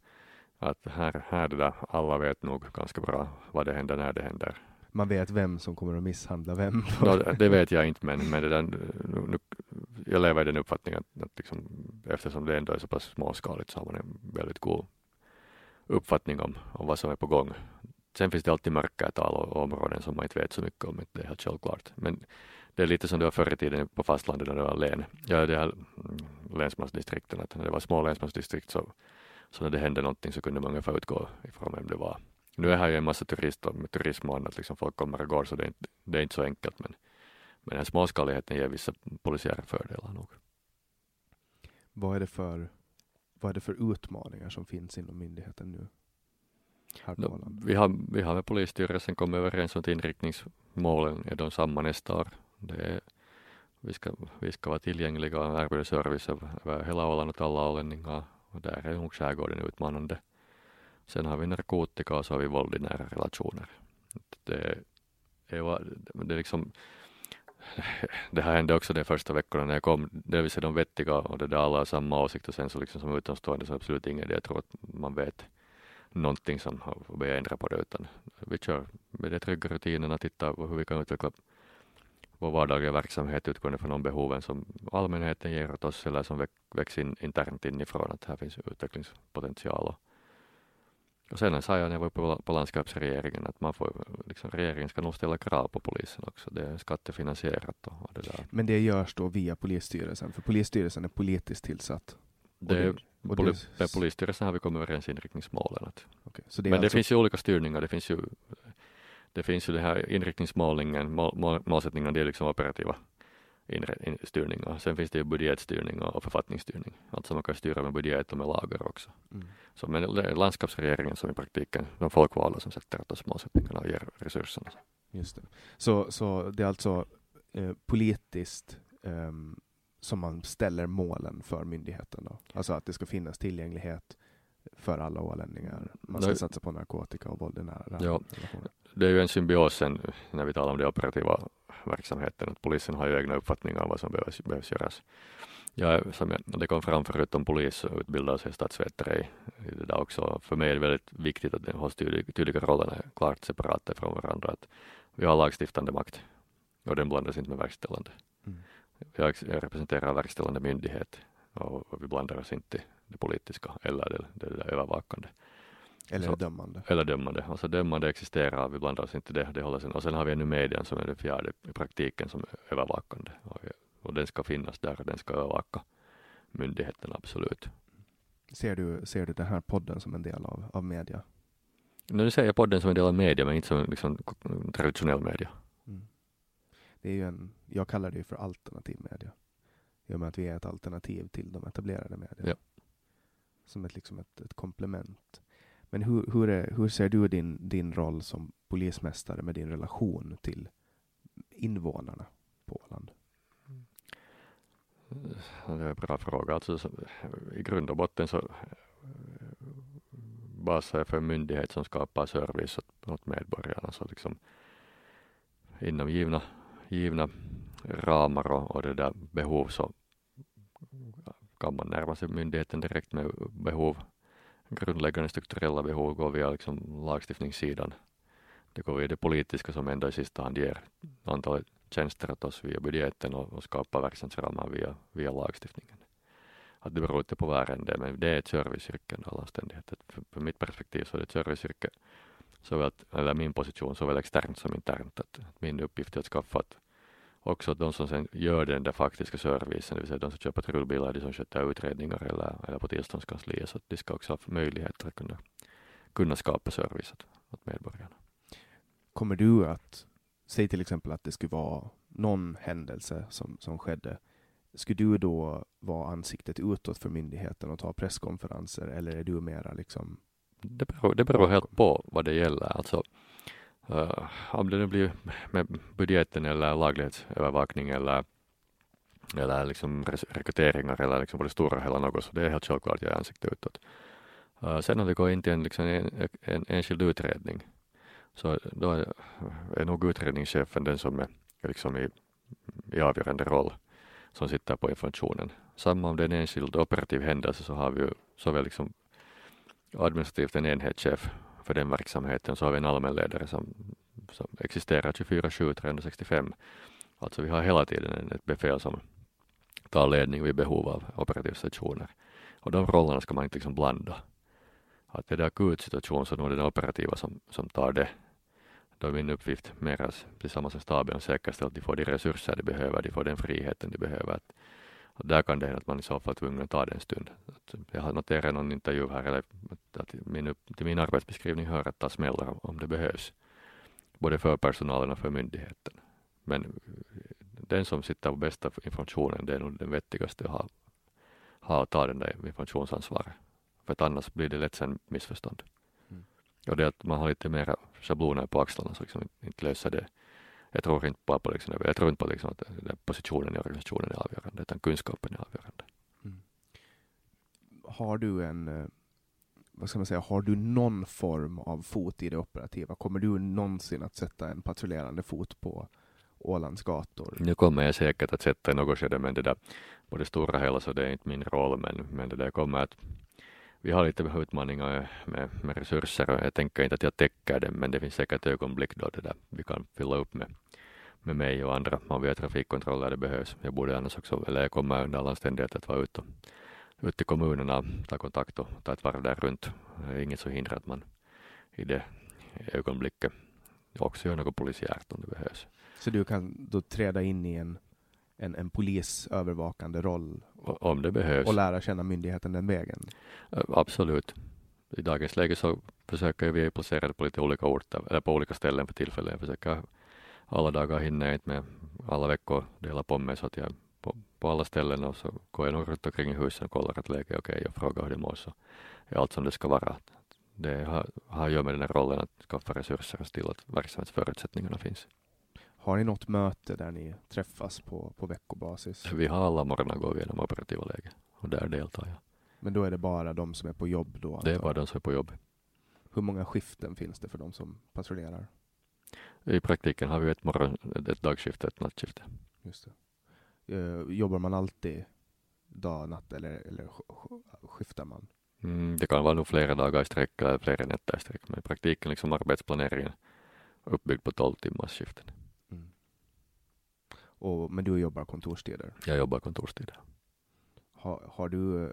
Att här, här det där, alla vet nog ganska bra vad det händer när det händer.
Man vet vem som kommer att misshandla vem?
no, det vet jag inte men, men det där, nu, jag lever i den uppfattningen att, att liksom, eftersom det ändå är så pass småskaligt så har man en väldigt god uppfattning om, om vad som är på gång. Sen finns det alltid mörkertal och områden som man inte vet så mycket om, det är helt självklart. Men det är lite som det var förr i tiden på fastlandet när det var län. Ja, det här länsmansdistrikten, att när det var små länsmansdistrikt så, så när det hände någonting så kunde man ungefär utgå ifrån vem det var. Nu är här ju en massa turister med turism och annat, liksom folk kommer och går så det är inte, det är inte så enkelt men, men den här småskaligheten ger vissa polisiära fördelar nog.
Vad är det för vad är det för utmaningar som finns inom myndigheten nu?
No, vi, har, vi har med polisstyrelsen kommit överens om att inriktningsmålen är de samma nästa år. Det är, vi, ska, vi ska vara tillgängliga och erbjuda service över hela Åland åt alla ålänningar och där är nog skärgården utmanande. Sen har vi narkotika och så har vi våld i nära relationer. Det, är, det är liksom det här hände också de första veckorna när jag kom. Delvis är de vettiga och det där alla har samma åsikt och sen så liksom som utomstående så absolut ingen idé. Jag tror att man vet någonting som har börjat ändra på det utan vi kör med de trygga rutinerna, tittar på hur vi kan utveckla vår vardagliga verksamhet utgående från de behoven som allmänheten ger åt oss eller som väcks in internt inifrån att här finns utvecklingspotential. Och, sen sa jag när jag var på, på landskapsregeringen att man får, liksom, regeringen ska nog ställa krav på polisen också. Det är skattefinansierat. Och, och det där.
Men det görs då via polisstyrelsen, för polisstyrelsen är politiskt tillsatt?
Det, och poli, det... polisstyrelsen har vi kommit överens inriktningsmålen.
Okay, det
Men
alltså...
det finns ju olika styrningar. Det finns ju, det finns ju det här inriktningsmålningen, mål, målsättningen, det är liksom operativa styrningar. Sen finns det ju budgetstyrning och författningsstyrning. Alltså man kan styra med budget och med lagar också. Mm. Så men landskapsregeringen som i praktiken de folkvalda som sätter åt oss målsättningarna och ger resurserna.
Just det. Så, så det är alltså eh, politiskt um, som man ställer målen för myndigheten då? Alltså att det ska finnas tillgänglighet för alla ålänningar. Man ska Nej. satsa på narkotika och våld i nära ja. relationer.
Det är ju en symbios sen när vi talar om den operativa verksamheten. Att polisen har ju egna uppfattningar om vad som behövs, behövs göras. Jag, som jag, det kom fram förutom polis och utbildade sig statsvetare i, det där också. För mig är det väldigt viktigt att de tydliga, tydliga rollerna är klart separata från varandra. Att vi har lagstiftande makt och den blandas inte med verkställande. Mm. Jag, jag representerar verkställande myndighet och, och vi blandar oss inte i det politiska eller det, det, det övervakande.
Eller så, dömande.
Eller dömande. Alltså dömande existerar, vi blandar oss inte det, det håller sen. Och sen har vi ännu medien som är den fjärde i praktiken som är övervakande. Och, och den ska finnas där och den ska övervaka myndigheten absolut.
Ser du, ser du den här podden som en del av, av media?
Nu ser jag podden som en del av media men inte som liksom, traditionell media. Mm.
Det är ju en, jag kallar det för alternativ media. I och med att vi är ett alternativ till de etablerade medierna. Ja. Som ett, liksom ett, ett komplement. Men hur, hur, är, hur ser du din, din roll som polismästare med din relation till invånarna på Åland? Mm.
Det är en bra fråga. Alltså, I grund och botten så basar jag för en myndighet som skapar service åt, åt medborgarna. Så liksom, inom givna, givna ramar och, och det där behov så kan man närma sig myndigheten direkt med behov grundläggande strukturella behov går via liksom lagstiftningssidan det går via det politiska som ändå i sista hand ger antalet tjänster åt oss via budgeten och, och skapar verksamhetsramar via, via lagstiftningen. Att det beror inte på vad ärende men det är ett serviceyrke under alla omständigheter. För, för mitt perspektiv så är det ett serviceyrke, såväl, eller min position såväl externt som internt. Att, att min uppgift är att skaffa att också att de som sen gör den där faktiska servicen, det vill säga de som kör patrullbilar, de som sköter utredningar eller, eller på tillståndskansliet, så att de ska också ha möjligheter att kunna, kunna skapa service åt, åt medborgarna.
Kommer du att, säg till exempel att det skulle vara någon händelse som, som skedde, skulle du då vara ansiktet utåt för myndigheten och ta presskonferenser eller är du mera liksom?
Det beror, det beror helt på vad det gäller. Alltså, Eh, uh, om det nu blir med budgeten eller laglighetsövervakning eller, eller liksom rekryteringar eller liksom på det stora hela något, så det är helt självklart jag är ansikte utåt. Uh, sen om det går in till en, liksom en, en enskild utredning, så då är, är nog utredningschefen den som är liksom i, i avgörande roll som sitter på informationen. Samma om det är en enskild operativ händelse så har vi ju såväl liksom administrativt en enhetschef för den verksamheten så har vi en allmänledare som, som existerar 24-7 365. Alltså vi har hela tiden ett befäl som tar ledning vid behov av operativsituationer. Och de rollerna ska man inte liksom blanda. Att är det akut situation så är det den operativa som, som tar det. Då är min uppgift mer tillsammans med staben att säkerställa att de får de resurser de behöver, de får den friheten de behöver. Att, där kan det hända att man i så fall är tvungen att ta det en stund. Att jag har noterat någon intervju här, eller att min, till min arbetsbeskrivning hör att ta smällar om, om det behövs. Både för personalen och för myndigheten. Men den som sitter på bästa informationen, det är nog den vettigaste att ha, ha att ta den där informationsansvaret. För att annars blir det lätt sen missförstånd. Mm. Och det att man har lite mera schabloner på axlarna så liksom inte löser det. Jag tror inte bara på, liksom, jag tror inte på liksom att positionen i organisationen är avgörande, utan kunskapen är avgörande. Mm.
Har du en, eh, vad ska man säga, har du någon form av fot i det operativa? Kommer du någonsin att sätta en patrullerande fot på Ålands gator?
Nu kommer jag säkert att sätta något skede, men det där på det stora hela så det är inte min roll, men, men det där kommer att vi har lite utmaningar med, med resurser och jag tänker inte att jag täcker det, men det finns säkert ögonblick då det där vi kan fylla upp med, med mig och andra om vi har trafikkontroller det behövs. Jag borde annars också, eller jag kommer under alla omständigheter att vara ute, ute i kommunerna, ta kontakt och ta ett varv där runt. Det är inget som hindrar att man i det ögonblicket också gör något polisiärt om det behövs.
Så du kan då träda in i en en, en polisövervakande roll.
Om det behövs.
Och lära känna myndigheten den vägen.
Absolut. I dagens läge så försöker vi placera det på lite olika orter, eller på olika ställen för tillfället. Jag försöker alla dagar hinner jag inte med alla veckor dela på mig så att jag på, på alla ställen och så går jag nog runt omkring i huset och kollar att läget är okej och frågar hur det mår så är allt som det ska vara. Det har, har att göra med den här rollen att skaffa resurser och se till att verksamhetsförutsättningarna finns.
Har ni något möte där ni träffas på, på veckobasis?
Vi har alla morgnar går vi igenom operativa läge och där deltar jag.
Men då är det bara de som är på jobb då?
Det är bara de som är på jobb.
Hur många skiften finns det för de som patrullerar?
I praktiken har vi ett morgon, ett dagskifte, ett nattskifte.
Just det. Uh, jobbar man alltid dag, natt eller, eller skiftar man?
Mm, det kan vara nog flera dagar i sträck eller flera nätter i sträck, men i praktiken liksom arbetsplaneringen uppbyggd på 12 timmars skiften.
Och, men du jobbar kontorstider?
Jag jobbar kontorstider.
Har, har du eh,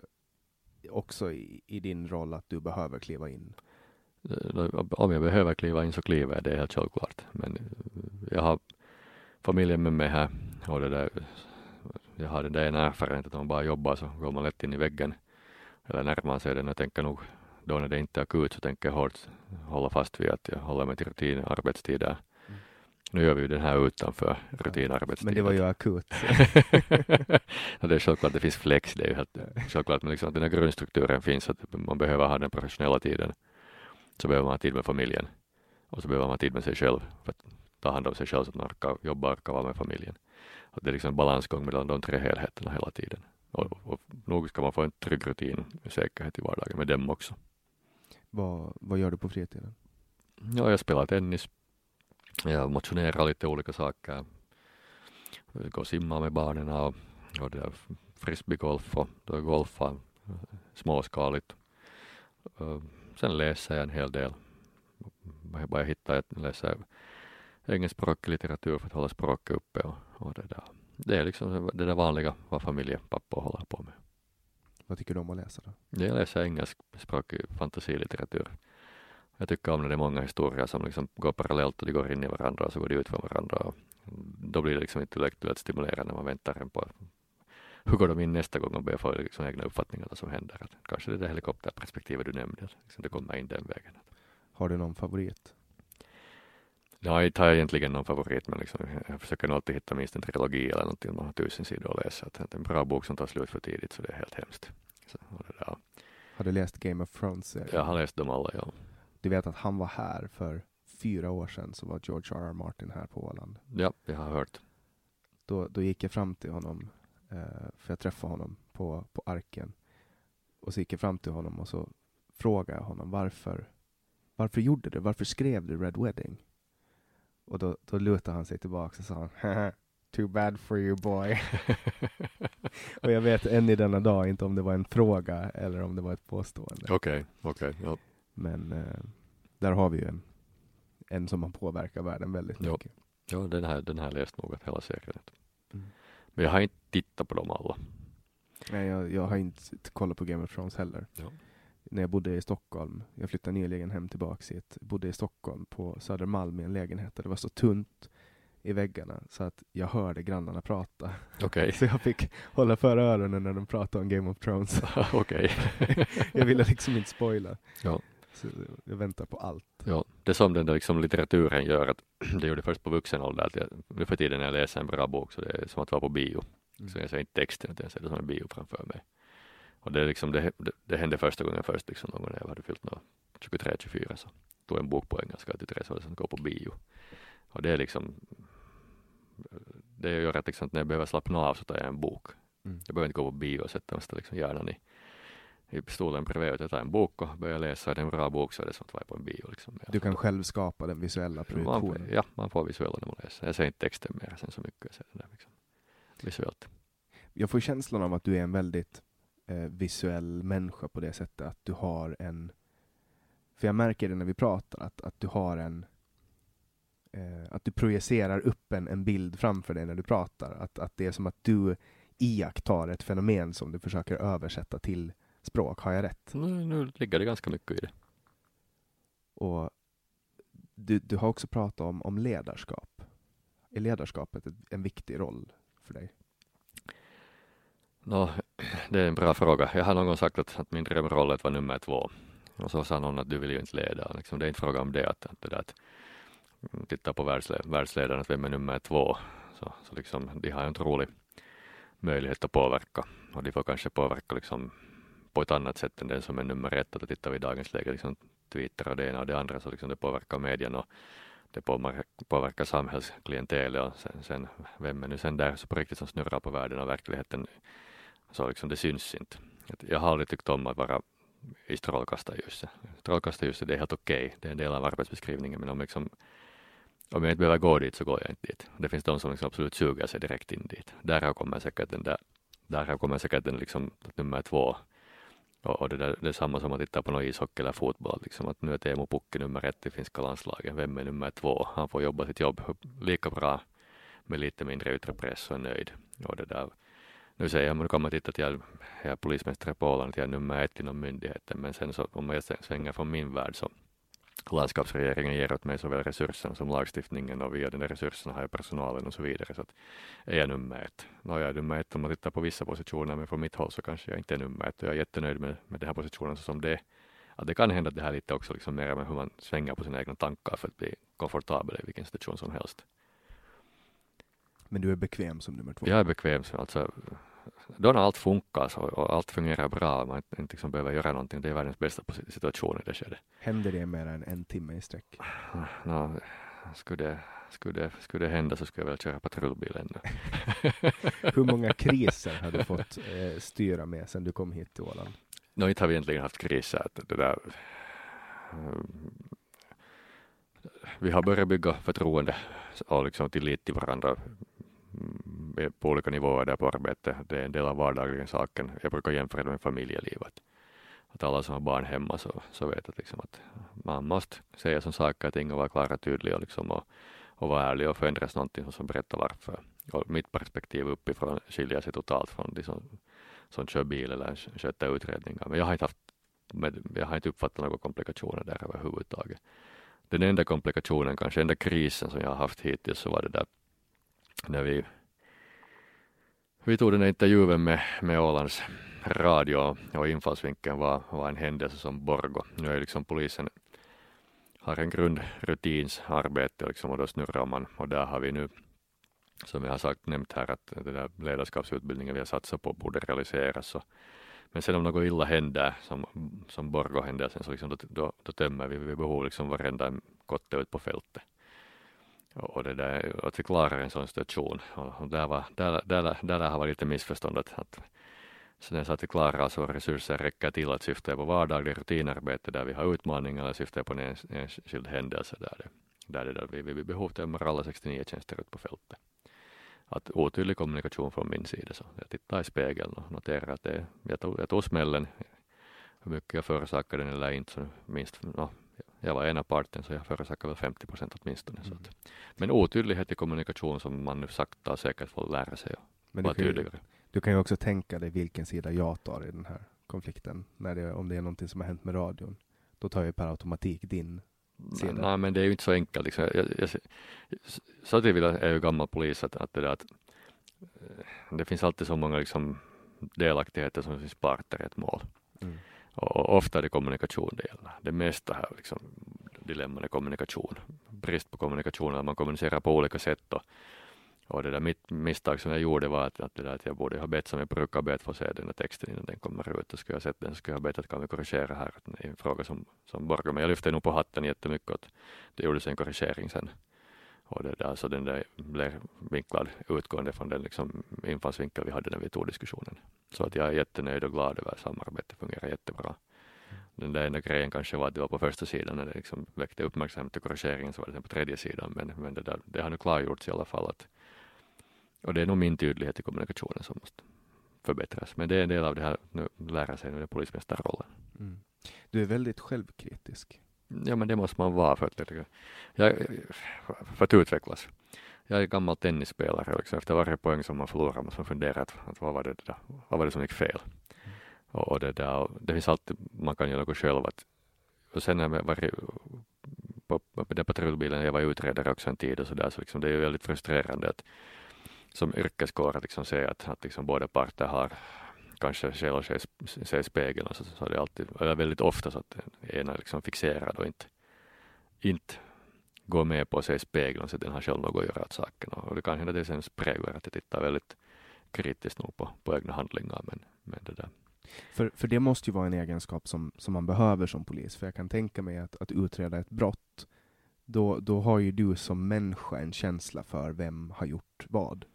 också i, i, din roll att du behöver kliva in?
Eh, om jag behöver kliva in så kliver jag, det är helt självklart. Men eh, jag har familjen med mig här och det där, jag har den där ena erfarenheten att om man bara jobbar så går man lätt in i väggen. Eller närmar sig den. Jag tänker nog då när det inte är akut så tänker jag hårt hålla fast vid att jag håller mig till rutin arbetstider nu gör vi ju den här utanför rutinarbetstiden.
Men det var ju akut.
ja, det är självklart, det finns flex, det är ju helt självklart, men liksom att den här grundstrukturen finns, att man behöver ha den professionella tiden. Så behöver man ha tid med familjen och så behöver man ha tid med sig själv för att ta hand om sig själv så att man orkar jobba orkar vara med familjen. Och det är liksom en balansgång mellan de tre helheterna hela tiden. Och, och nog ska man få en trygg rutin och säkerhet i vardagen med dem också.
Vad, vad gör du på fritiden?
Ja, jag spelar tennis, jag motionerar lite olika saker. Gå och simma med barnen och, och det frisbeegolf och då golfa småskaligt. Sen läser jag en hel del. jag bara hitta, jag läser engelskspråkig litteratur för att hålla språket uppe och, och det där. Det är liksom det där vanliga vad familjepappor håller på med.
Vad tycker du om att läsa då?
Jag läser engelskspråkig fantasilitteratur. Jag tycker om när det är många historier som liksom går parallellt och de går in i varandra och så går de ut från varandra. Och då blir det liksom intellektuellt stimulerande när man väntar på hur går de in nästa gång och börjar få liksom egna uppfattningar om vad som händer. Att kanske det där helikopterperspektivet du nämnde, att liksom det kommer in den vägen.
Har du någon favorit?
Ja, jag tar egentligen någon favorit, men liksom, jag försöker nog alltid hitta minst en trilogi eller någonting man har tusen sidor att läsa. Att det är en bra bok som tar slut för tidigt, så det är helt hemskt. Så.
Har du läst Game of Thrones?
Jag har läst dem alla, ja.
Du vet att han var här för fyra år sedan, så var George R. R. Martin här på Åland.
Ja, jag har hört.
Då, då gick jag fram till honom, eh, för jag träffade honom på, på Arken. Och så gick jag fram till honom och så frågade jag honom varför, varför gjorde du, varför skrev du Red Wedding? Och då, då lutade han sig tillbaka och sa han, Too bad for you boy. och jag vet än i denna dag inte om det var en fråga eller om det var ett påstående.
Okej, okay, okej. Okay, ja.
Men eh, där har vi ju en, en som har påverkat världen väldigt
ja.
mycket.
Ja, den här, den här läst något hela säkerhet. Mm. Men jag har inte tittat på dem alla.
Nej, jag, jag har inte kollat på Game of Thrones heller.
Ja
när jag bodde i Stockholm. Jag flyttade nyligen hem tillbaks hit. Bodde i Stockholm på Södermalm i en lägenhet där det var så tunt i väggarna så att jag hörde grannarna prata.
Okay.
Så jag fick hålla för öronen när de pratade om Game of Thrones.
Okej.
jag ville liksom inte spoila.
Ja.
Så jag väntar på allt.
Ja, det är som den där liksom litteraturen gör att det gjorde först på vuxen ålder att jag, nu för tiden när jag läser en bra bok så det är som att vara på bio. Mm. Så jag ser inte texten utan jag ser det som en bio framför mig. Och det, liksom, det, det, det hände första gången först liksom, någon gång när jag hade fyllt 23-24 så tog en bok på engelska till Therese och sen gå på bio. Och det är liksom det gör att liksom, när jag behöver slappna av så tar jag en bok. Mm. Jag behöver inte gå på bio och sätta mig liksom hjärnan i, i stolen bredvid utan jag tar en bok och börjar läsa. Är det en bra bok så är det som att vara på en bio. Liksom.
Du kan själv skapa den visuella produktionen?
Man, ja, man får visuella när man läser. Jag ser inte texten mer sen så mycket. Jag ser det där liksom, visuellt.
Jag får känslan av att du är en väldigt eh, visuell människa på det sättet att du har en... För jag märker det när vi pratar, att, att du har en... Eh, att du projicerar upp en, en bild framför dig när du pratar. Att, att det är som att du iakttar ett fenomen som du försöker översätta till språk. Har jag rätt?
Nu, nu ligger det ganska mycket i det.
Och du, du har också pratat om, om ledarskap. Är ledarskapet en viktig roll för dig?
No, det är en bra fråga. Jag har någon gång sagt att, att min drömroll vara nummer två. Och så sa någon att du vill ju inte leda. Liksom, det är inte fråga om det. Att, att, det där att titta på världsle världsledaren, att vem är nummer två. Så, så liksom, de har en otrolig möjlighet att påverka. Och de får kanske påverka liksom, på ett annat sätt än den som är nummer ett. Att tittar vi i dagens läge, liksom, Twitter och det ena och det andra, så liksom det påverkar medien och det påverkar samhällsklientelet och sen, sen, vem är nu sen där så på riktigt som snurrar på världen och verkligheten så liksom det syns inte. Jag har aldrig tyckt om att vara i strålkastarljuset. Strålkastarljuset det är helt okej, okay. det är en del av arbetsbeskrivningen men om, liksom, om jag inte behöver gå dit så går jag inte dit. Det finns de som liksom absolut suger sig direkt in dit. Därav kommer säkert den där, därav kommer säkert den liksom nummer två och, och det, där, det är samma som att titta på någon ishockey eller fotboll, liksom att nu är Teemu Pukki nummer ett i finska landslaget. Vem är nummer två? Han får jobba sitt jobb lika bra med lite mindre yttre press och är nöjd. Och det där, nu säger jag, nu kan man titta till jag, jag är polismästare på Åland, jag är nummer ett inom myndigheten, men sen så om jag svänger från min värld så landskapsregeringen ger åt mig såväl resurserna som lagstiftningen och via den där resurserna har jag personalen och så vidare. Så att är jag nummer ett? Nå, jag är nummer ett om man tittar på vissa positioner, men från mitt håll så kanske jag inte är nummer ett och jag är jättenöjd med, med den här positionen så som det är. Att det kan hända att det här lite också liksom mer med hur man svänger på sina egna tankar för att bli komfortabel i vilken situation som helst.
Men du är bekväm som nummer två?
Jag är bekväm. Alltså, då när allt funkar så, och allt fungerar bra man inte liksom behöver göra någonting, det är världens bästa situation i det skedet.
Händer det mer än en timme i sträck?
No, skulle, det, skulle, det, skulle det hända så skulle jag väl köra patrullbil ännu.
Hur många kriser har du fått eh, styra med sedan du kom hit till Åland?
No, inte har vi egentligen haft kriser. Det där, uh, vi har börjat bygga förtroende och liksom tillit till varandra Eh, på olika nivåer där på arbetet. Det är en del av vardagligen saken. Jag brukar jämföra det med familjelivet. att alla som har barn hemma så, så vet att, liksom att man måste säga som saker och ting och vara klar och tydliga liksom och, och vara ärlig och förändras någonting som berättar varför. Och mitt perspektiv uppifrån skiljer sig totalt från de som, som kör bil eller sköter utredningar. Men jag har inte haft jag har inte uppfattat några komplikationer där överhuvudtaget. Den enda komplikationen, kanske enda krisen som jag har haft hittills så var det där när vi vi tog den här intervjun med, med Ålands radio och infallsvinkeln var, var en händelse som Borgo. Nu är liksom polisen har en grundrutinsarbete liksom och då snurrar man och där har vi nu som jag har sagt nämnt här att den där ledarskapsutbildningen vi har satsat på borde realiseras. Så, men sen om något illa händer som, som Borgo-händelsen så liksom då, då, då tömmer vi vid behov liksom varenda kotte ut på fältet. Och det där, att vi klarar en sån situation. Och där, var, där, där, där har varit lite missförstånd att, att sen så att vi klarar alltså så resurser räcker till att syfta på vardaglig rutinarbete där vi har utmaningar eller syfta på en enskild händelse där, det, där, det där vi vid behov tömmer alla 69 tjänster ut på fältet. Att otydlig kommunikation från min sida så jag tittar i spegeln och noterar att det, jag, tog, jag tog smällen hur mycket jag förorsakade den eller inte så minst no, jag var ena parten så jag förorsakade väl 50 procent åtminstone. Mm. Så att, men otydlighet i kommunikation som man nu sakta säkert får lära sig och vara tydligare.
Du kan ju också tänka dig vilken sida jag tar i den här konflikten. När det, om det är någonting som har hänt med radion. Då tar jag per automatik din sida.
Nej, men det är ju inte så enkelt. Liksom. Jag, jag, så är ju gammal polis att, att, det, där, att eh, det finns alltid så många liksom, delaktigheter som finns parter i ett mål. Mm. Och ofta är det kommunikation det gäller. Det mesta här liksom dilemman är kommunikation. Brist på kommunikation, att man kommunicerar på olika sätt och, och det där mitt misstag som jag gjorde var att, att, det där att jag borde ha bett som jag brukar be att få se den där texten innan den kommer ut. Och skulle jag sett den så skulle jag ha bett att kan vi korrigera här. Det är en fråga som, som borgar men jag lyfte nog på hatten jättemycket och det gjordes en korrigering sen. Och det där, så alltså den där blev vinklad utgående från den liksom infallsvinkel vi hade när vi tog diskussionen. Så att jag är jättenöjd och glad över samarbetet, fungerar jättebra. Den där enda grejen kanske var att det var på första sidan när det liksom väckte uppmärksamhet till korrigeringen så var det sen på tredje sidan men, men det, där, det har nu klargjorts i alla fall att och det är nog min tydlighet i kommunikationen som måste förbättras. Men det är en del av det här, nu lära sig nu den polismästarrollen. Mm.
Du är väldigt självkritisk.
Ja, men det måste man vara för att, liksom, jag, för att utvecklas. Jag är gammal tennisspelare liksom. efter varje poäng som man förlorar måste man fundera att, att vad, var det där, vad var det som gick fel. Och, och, det, där, det finns alltid, man kan göra något själv. Att, och sen när jag var på, på den patrullbilen, jag var utredare också en tid och så där, så liksom det är väldigt frustrerande att som yrkeskår att liksom se att, att liksom båda parter har kanske själv ser i spegeln så, så är det alltid, eller väldigt ofta så att den ena är liksom fixerad och inte, inte går med på att se i spegeln så att den har själv något att göra åt saken. Och det kan hända att det sen präglar att jag tittar väldigt kritiskt nog på, på egna handlingar. Men, men det där.
För, för det måste ju vara en egenskap som, som man behöver som polis. För jag kan tänka mig att, att utreda ett brott, då, då har ju du som människa en känsla för vem har gjort vad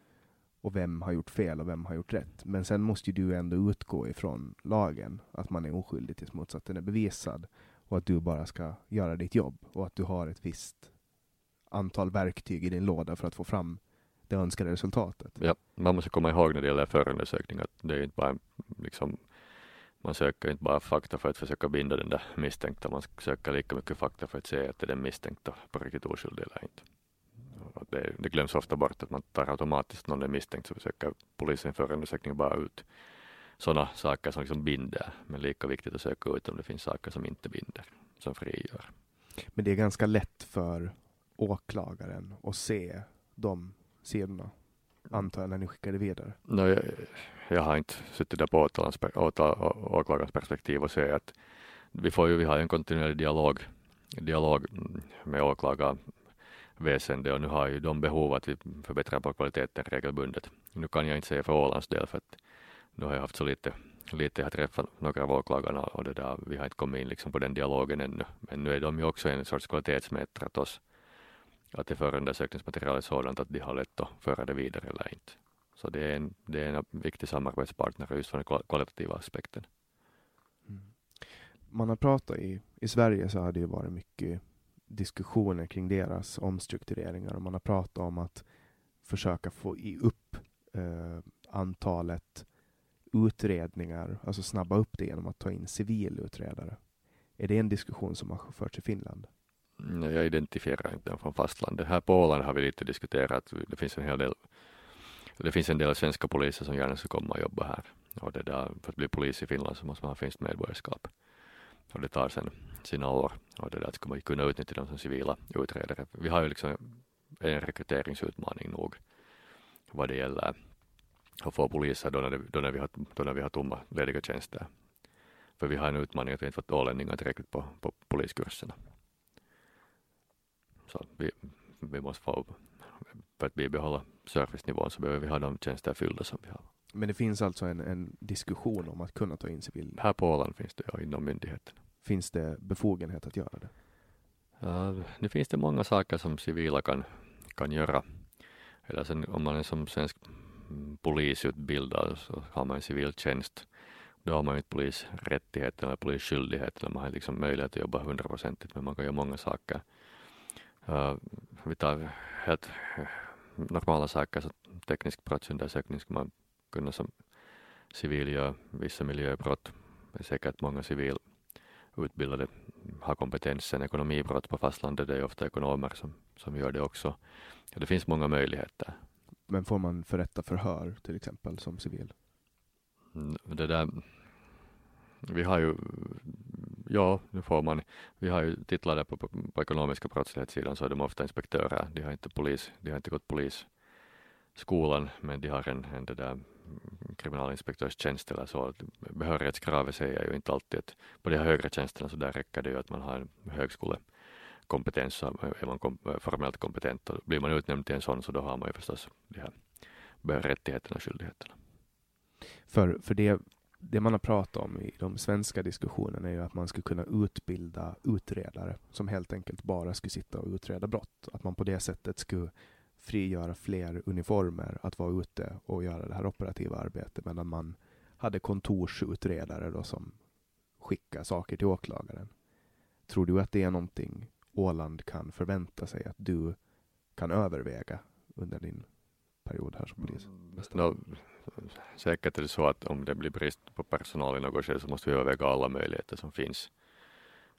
och vem har gjort fel och vem har gjort rätt. Men sen måste du ändå utgå ifrån lagen, att man är oskyldig tills motsatsen är bevisad och att du bara ska göra ditt jobb och att du har ett visst antal verktyg i din låda för att få fram det önskade resultatet.
Ja, man måste komma ihåg när det gäller förundersökning att det är inte bara liksom man söker inte bara fakta för att försöka binda den där misstänkta, man söker lika mycket fakta för att se att det är den misstänkta på riktigt oskyldig eller inte det, det, glöms ofta bort att man tar automatiskt någon är misstänkt så försöker polisen förundersökning bara ut sådana saker som liksom binder. Men lika viktigt att söka ut om det finns saker som inte binder, som frigör.
Men det är ganska lätt för åklagaren att se de sidorna, antar jag, när ni skickar det vidare?
No, jag, jag har inte suttit där på åklagarens perspektiv och ser att vi får ju, vi har en kontinuerlig dialog, dialog med åklagaren väsende och nu har ju de behov att vi förbättrar på kvaliteten regelbundet. Nu kan jag inte säga för Ålands del för att nu har jag haft så lite, lite jag har träffat några av åklagarna och det där, vi har inte kommit in liksom på den dialogen ännu. Men nu är de ju också en sorts kvalitetsmätare åt oss. Att det förundersökningsmaterial är sådant att de har lätt att föra det vidare eller inte. Så det är en, det är en viktig samarbetspartner just från den kvalitativa aspekten. Mm.
Man har pratat i, i Sverige så har det ju varit mycket diskussioner kring deras omstruktureringar och man har pratat om att försöka få upp eh, antalet utredningar, alltså snabba upp det genom att ta in civilutredare. Är det en diskussion som har förts i Finland?
Mm, jag identifierar inte den från fastlandet. Här på Åland har vi lite diskuterat, det finns en hel del det finns en del svenska poliser som gärna skulle komma och jobba här. Och det där, för att bli polis i Finland så måste man ha finskt medborgarskap. Och det tar sen sina år. Och det där ska man kunna utnyttja dem som civila utredare. Vi har ju liksom en rekryteringsutmaning nog vad det gäller att få poliser då när, det, då när, vi, har, då när vi har tomma lediga tjänster. För vi har en utmaning att vi inte fått ålänningar tillräckligt på, på poliskurserna. Så vi, vi måste få, för att bibehålla servicenivån så behöver vi ha de tjänster fyllda som vi har.
Men det finns alltså en, en diskussion om att kunna ta in civil...
Här på Åland finns det ja, inom myndigheten.
Finns det befogenhet att göra det?
Ja, nu finns det många saker som civila kan, kan göra. Eller sen om man är som svensk polisutbildad så har man en civil tjänst. Då har man inte polisrättigheter eller polisskyldigheter. Man har liksom möjlighet att jobba hundraprocentigt men man kan göra många saker. Uh, vi tar helt normala saker, så teknisk brottsundersökning ska man kunna som civil göra vissa miljöbrott. Det är säkert många civilutbildade har kompetensen. Ekonomibrott på fastlandet, det är ofta ekonomer som, som gör det också. Det finns många möjligheter.
Men får man förrätta förhör till exempel som civil?
Mm, det där, vi har ju, ja, nu får man, vi har ju titlar på, på, på ekonomiska brottslighetssidan så är de ofta inspektörer. De har inte polis, de har inte gått skolan, men de har en, en det där mm, kriminalinspektörstjänst eller så. Behörighetskravet säger ju inte alltid att på de här högre tjänsterna så där räcker det ju att man har en högskolekompetens så är man kom, formellt kompetent och blir man utnämnd till en sån så då har man ju förstås de här rättigheterna och skyldigheterna.
För, för det, det man har pratat om i de svenska diskussionerna är ju att man skulle kunna utbilda utredare som helt enkelt bara skulle sitta och utreda brott. Att man på det sättet skulle frigöra fler uniformer att vara ute och göra det här operativa arbetet medan man hade kontorsutredare då som skickar saker till åklagaren. Tror du att det är någonting Åland kan förvänta sig att du kan överväga under din period här som polis?
No, säkert är det så att om det blir brist på personal i något skede så måste vi överväga alla möjligheter som finns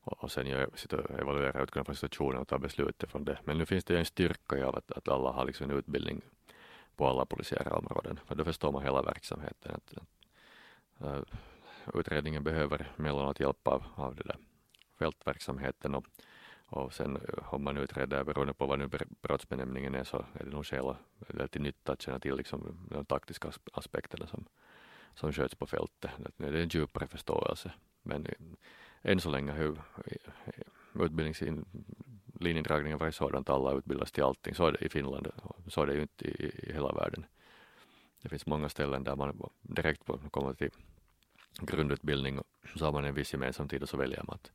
och sen gör, och evaluera utifrån från situationen och ta beslut från det. Men nu finns det ju en styrka i att, att alla har liksom en utbildning på alla polisiära områden, för då förstår man hela verksamheten. Att, att, eh, utredningen behöver mellanåt hjälp av, av det där fältverksamheten och, och sen eh, om man utreder beroende på vad nu brottsbenämningen är så är det nog skäl eller till nytta att känna till liksom de taktiska aspekterna som, som sköts på fältet. Det är en djupare förståelse. Men eh, än så länge har utbildningslinjedragningen varit sådant att alla utbildas till allting. Så är det i Finland, så är det ju inte i, i hela världen. Det finns många ställen där man direkt kommer till grundutbildning och så har man en viss gemensam tid och så väljer man att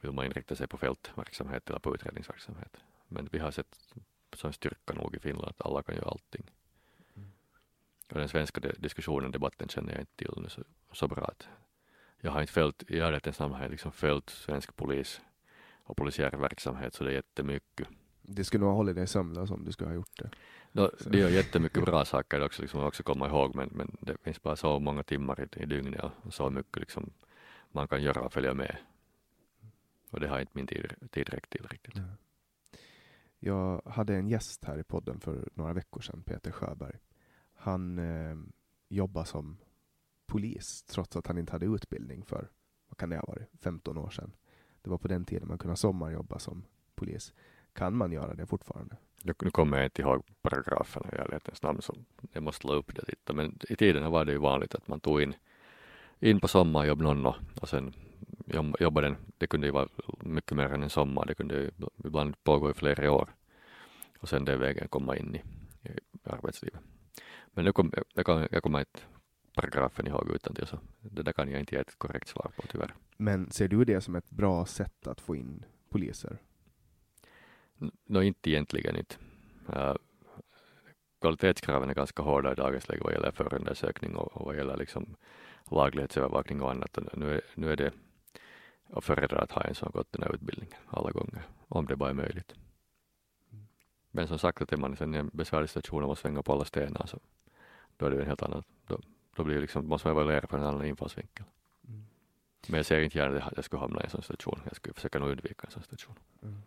vill man inrikta sig på fältverksamhet eller på utredningsverksamhet. Men vi har sett som styrka nog i Finland att alla kan göra allting. Mm. Och den svenska diskussionen, debatten känner jag inte till nu så, så bra att jag har inte följt, i namn har jag liksom följt svensk polis och polisiär verksamhet så det är jättemycket.
Det skulle nog ha hållit dig sömnlös om du skulle ha gjort det.
No, det är jättemycket bra saker också, liksom, också komma ihåg men, men det finns bara så många timmar i, i dygnet och så mycket liksom, man kan göra och följa med. Och det har inte min tid, tid räckt till riktigt. Ja.
Jag hade en gäst här i podden för några veckor sedan, Peter Sjöberg. Han eh, jobbar som polis trots att han inte hade utbildning för, vad kan det ha varit, 15 år sedan. Det var på den tiden man kunde sommarjobba som polis. Kan man göra det fortfarande?
Nu kommer jag inte ihåg paragrafen i ärlighetens namn så jag måste slå upp det lite. Men i tiden var det ju vanligt att man tog in, in på sommarjobb någon och, och sen jobbade den. Det kunde ju vara mycket mer än en sommar. Det kunde ju ibland pågå i flera år. Och sen den vägen komma in i, i arbetslivet. Men nu kom, jag, jag, jag kommer inte paragrafen ihåg utan så det där kan jag inte ge ett korrekt svar på tyvärr.
Men ser du det som ett bra sätt att få in poliser?
Nå, inte egentligen inte. Uh, kvalitetskraven är ganska hårda i dagens läge vad gäller förundersökning och, och vad gäller liksom laglighetsövervakning och annat. Och nu, är, nu är det att föredra att ha en som gått den här utbildningen alla gånger, om det bara är möjligt. Men som sagt, att är man i en besvärlig situation och måste svänga på alla stenar så då är det en helt annan, då, då blir liksom, måste man evaluera från en annan infallsvinkel. Mm. Men jag ser inte gärna att jag skulle hamna i en sån situation. Jag skulle försöka nog undvika en sån situation. Mm.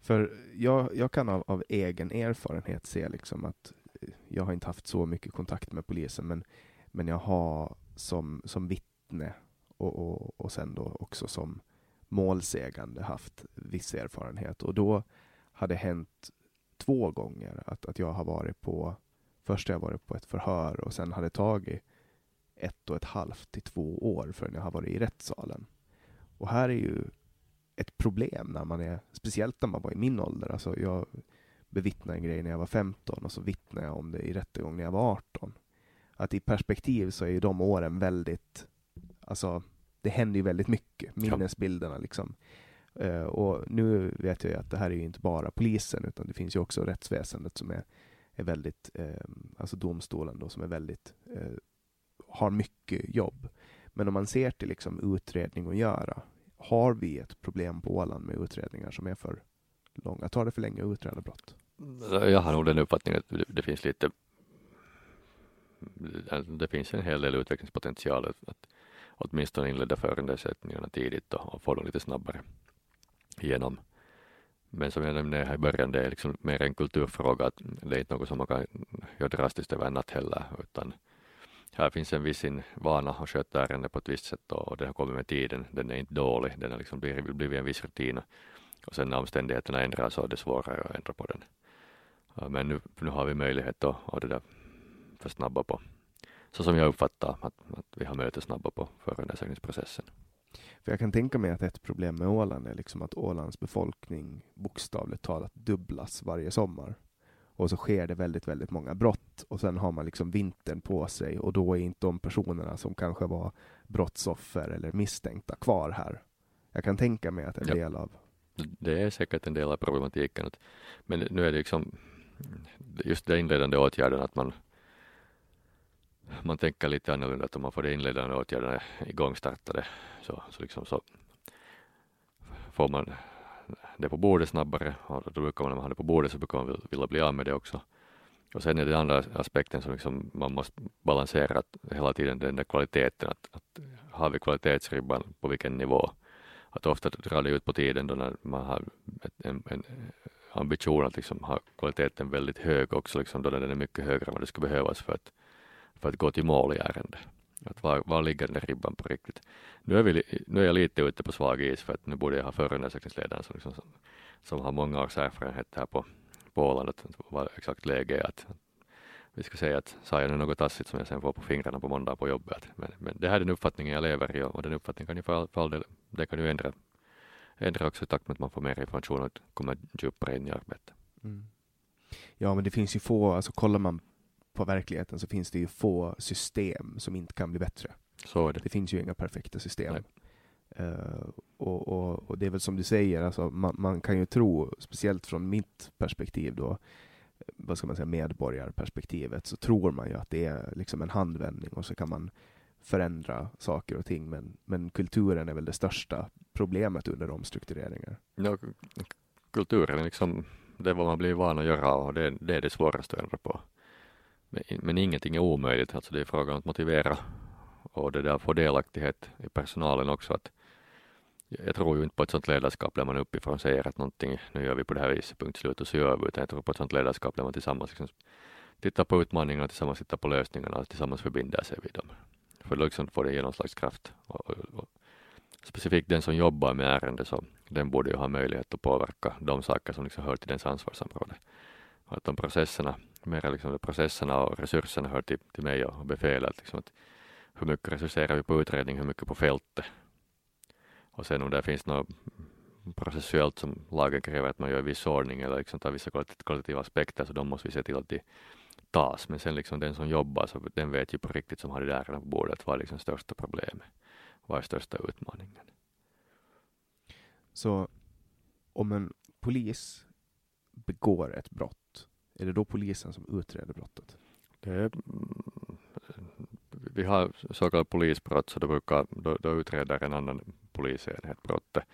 För jag, jag kan av, av, egen erfarenhet se liksom att eh, jag har inte haft så mycket kontakt med polisen, men, men jag har som, som vittne och, och, och sen då också som målsägande haft viss erfarenhet. Och då har det hänt två gånger att, att jag har varit på, först har jag varit på ett förhör och sen har det tagit ett och ett halvt till två år förrän jag har varit i rättssalen. Och här är ju ett problem när man är, speciellt när man var i min ålder. Alltså jag bevittnade en grej när jag var 15 och så vittnade jag om det i rättegång när jag var 18. Att i perspektiv så är ju de åren väldigt, alltså det händer ju väldigt mycket, minnesbilderna liksom. Uh, och nu vet jag ju att det här är ju inte bara polisen utan det finns ju också rättsväsendet som är, är väldigt, eh, alltså domstolen då som är väldigt, eh, har mycket jobb. Men om man ser till liksom utredning att göra, har vi ett problem på Åland med utredningar som är för långa? Tar det för länge att utreda brott?
Jag har nog den uppfattningen att det finns lite det finns en hel del utvecklingspotential att åtminstone inleda förundersökningarna tidigt och, och få dem lite snabbare igenom. Men som jag nämnde här i början, det är liksom mer en kulturfråga, att det är inte något som man kan göra drastiskt över en natt heller, utan här finns en viss vana att sköta ärenden på ett visst sätt och, det har kommit med tiden. Den är inte dålig, den har liksom blivit, blivit en viss rutin och sen när omständigheterna ändras så är det svårare att ändra på den. Men nu, nu har vi möjlighet att, att det där för snabba på, så som jag uppfattar att, att vi har möjlighet att snabba på förundersökningsprocessen.
För jag kan tänka mig att ett problem med Åland är liksom att Ålands befolkning bokstavligt talat dubblas varje sommar. Och så sker det väldigt, väldigt många brott och sen har man liksom vintern på sig och då är inte de personerna som kanske var brottsoffer eller misstänkta kvar här. Jag kan tänka mig att en ja. del av
det är säkert en del av problematiken. Men nu är det liksom just det inledande åtgärden att man man tänker lite annorlunda att om man får de inledande åtgärderna igångstartade så, så, liksom så får man det på bordet snabbare och då brukar man när man har det på bordet så brukar man vilja bli av med det också. Och sen är det andra aspekten som liksom man måste balansera att hela tiden den där kvaliteten, att, att har vi kvalitetsribban på vilken nivå? Att ofta drar det ut på tiden då när man har en, en ambition att liksom ha kvaliteten väldigt hög också, liksom då den är mycket högre än vad det skulle behövas för att för att gå till mål i ärendet. Att var, var ligger den ribban på riktigt? Nu är, vi, nu är jag lite ute på svag is för att nu borde jag ha förundersökningsledaren som, liksom, som, som har många års erfarenhet här på, på Åland, att vad exakt läge är. Att, vi ska säga att sa jag nu något tassigt som jag sen får på fingrarna på måndag på jobbet. Men, men det här är den uppfattningen jag lever i och den uppfattningen kan ju för all, för all del, det kan ju ändra, ändra också i takt med att man får mer information och kommer djupare in i arbetet. Mm.
Ja, men det finns ju få, alltså kollar man på verkligheten så finns det ju få system som inte kan bli bättre.
Så är det.
Det finns ju inga perfekta system. Uh, och, och, och, det är väl som du säger, alltså, man, man, kan ju tro, speciellt från mitt perspektiv då, vad ska man säga, medborgarperspektivet, så tror man ju att det är liksom en handvändning och så kan man förändra saker och ting, men, men kulturen är väl det största problemet under omstruktureringar.
Ja, kulturen är liksom, det är vad man blir van att göra och det, det är det svåraste att ändra på. Men, ingenting är omöjligt, alltså det är frågan om att motivera och det där få delaktighet i personalen också. Att jag tror ju inte på ett sådant ledarskap där man uppifrån säger att någonting, nu gör vi på det här viset, punkt slut och så gör vi, utan jag tror på ett sådant ledarskap där man tillsammans liksom tittar på utmaningarna, tillsammans tittar på lösningarna och tillsammans förbinder sig vid dem. För då liksom får det genomslagskraft. Och, och, och, specifikt den som jobbar med ärende så den borde ju ha möjlighet att påverka de saker som liksom hör till dens ansvarsområde. Att de processerna mera liksom processerna och resurserna hör till, till mig och befälet. Liksom att hur mycket resurserar vi på utredning, hur mycket på fältet. Och sen om det finns något processuellt som lagen kräver att man gör i viss ordning eller liksom tar vissa kvalitativa aspekter så de måste vi se till att de tas. Men sen liksom den som jobbar så den vet ju på riktigt som har det där på bordet vad är liksom största problemet, vad är största utmaningen.
Så om en polis begår ett brott är det då polisen som utreder brottet?
Det vi har så kallat polisbrott, så då, brukar, då, då utreder en annan polisenhet brottet.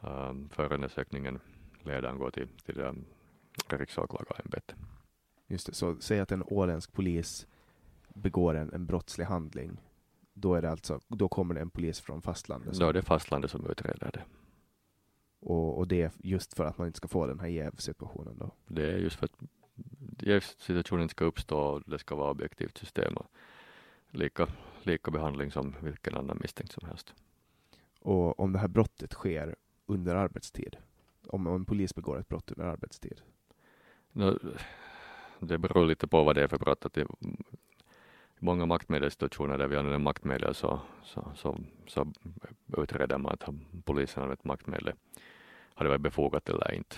Um, förundersökningen ledaren går till, till um, riksåklagarämbetet.
Just det, så säg att en åländsk polis begår en, en brottslig handling, då, är det alltså, då kommer det en polis från fastlandet.
Då är det fastlandet som utreder det.
Och, och det är just för att man inte ska få den här jävsituationen då?
Det är just för att jävsituationen inte ska uppstå och det ska vara objektivt system och lika, lika behandling som vilken annan misstänkt som helst.
Och om det här brottet sker under arbetstid? Om, om en polis begår ett brott under arbetstid?
No, det beror lite på vad det är för brott. Att det, i många maktmedelssituationer där vi använder maktmedel så, så, så, så utreder man att polisen använt maktmedel. Har det varit befogat eller inte?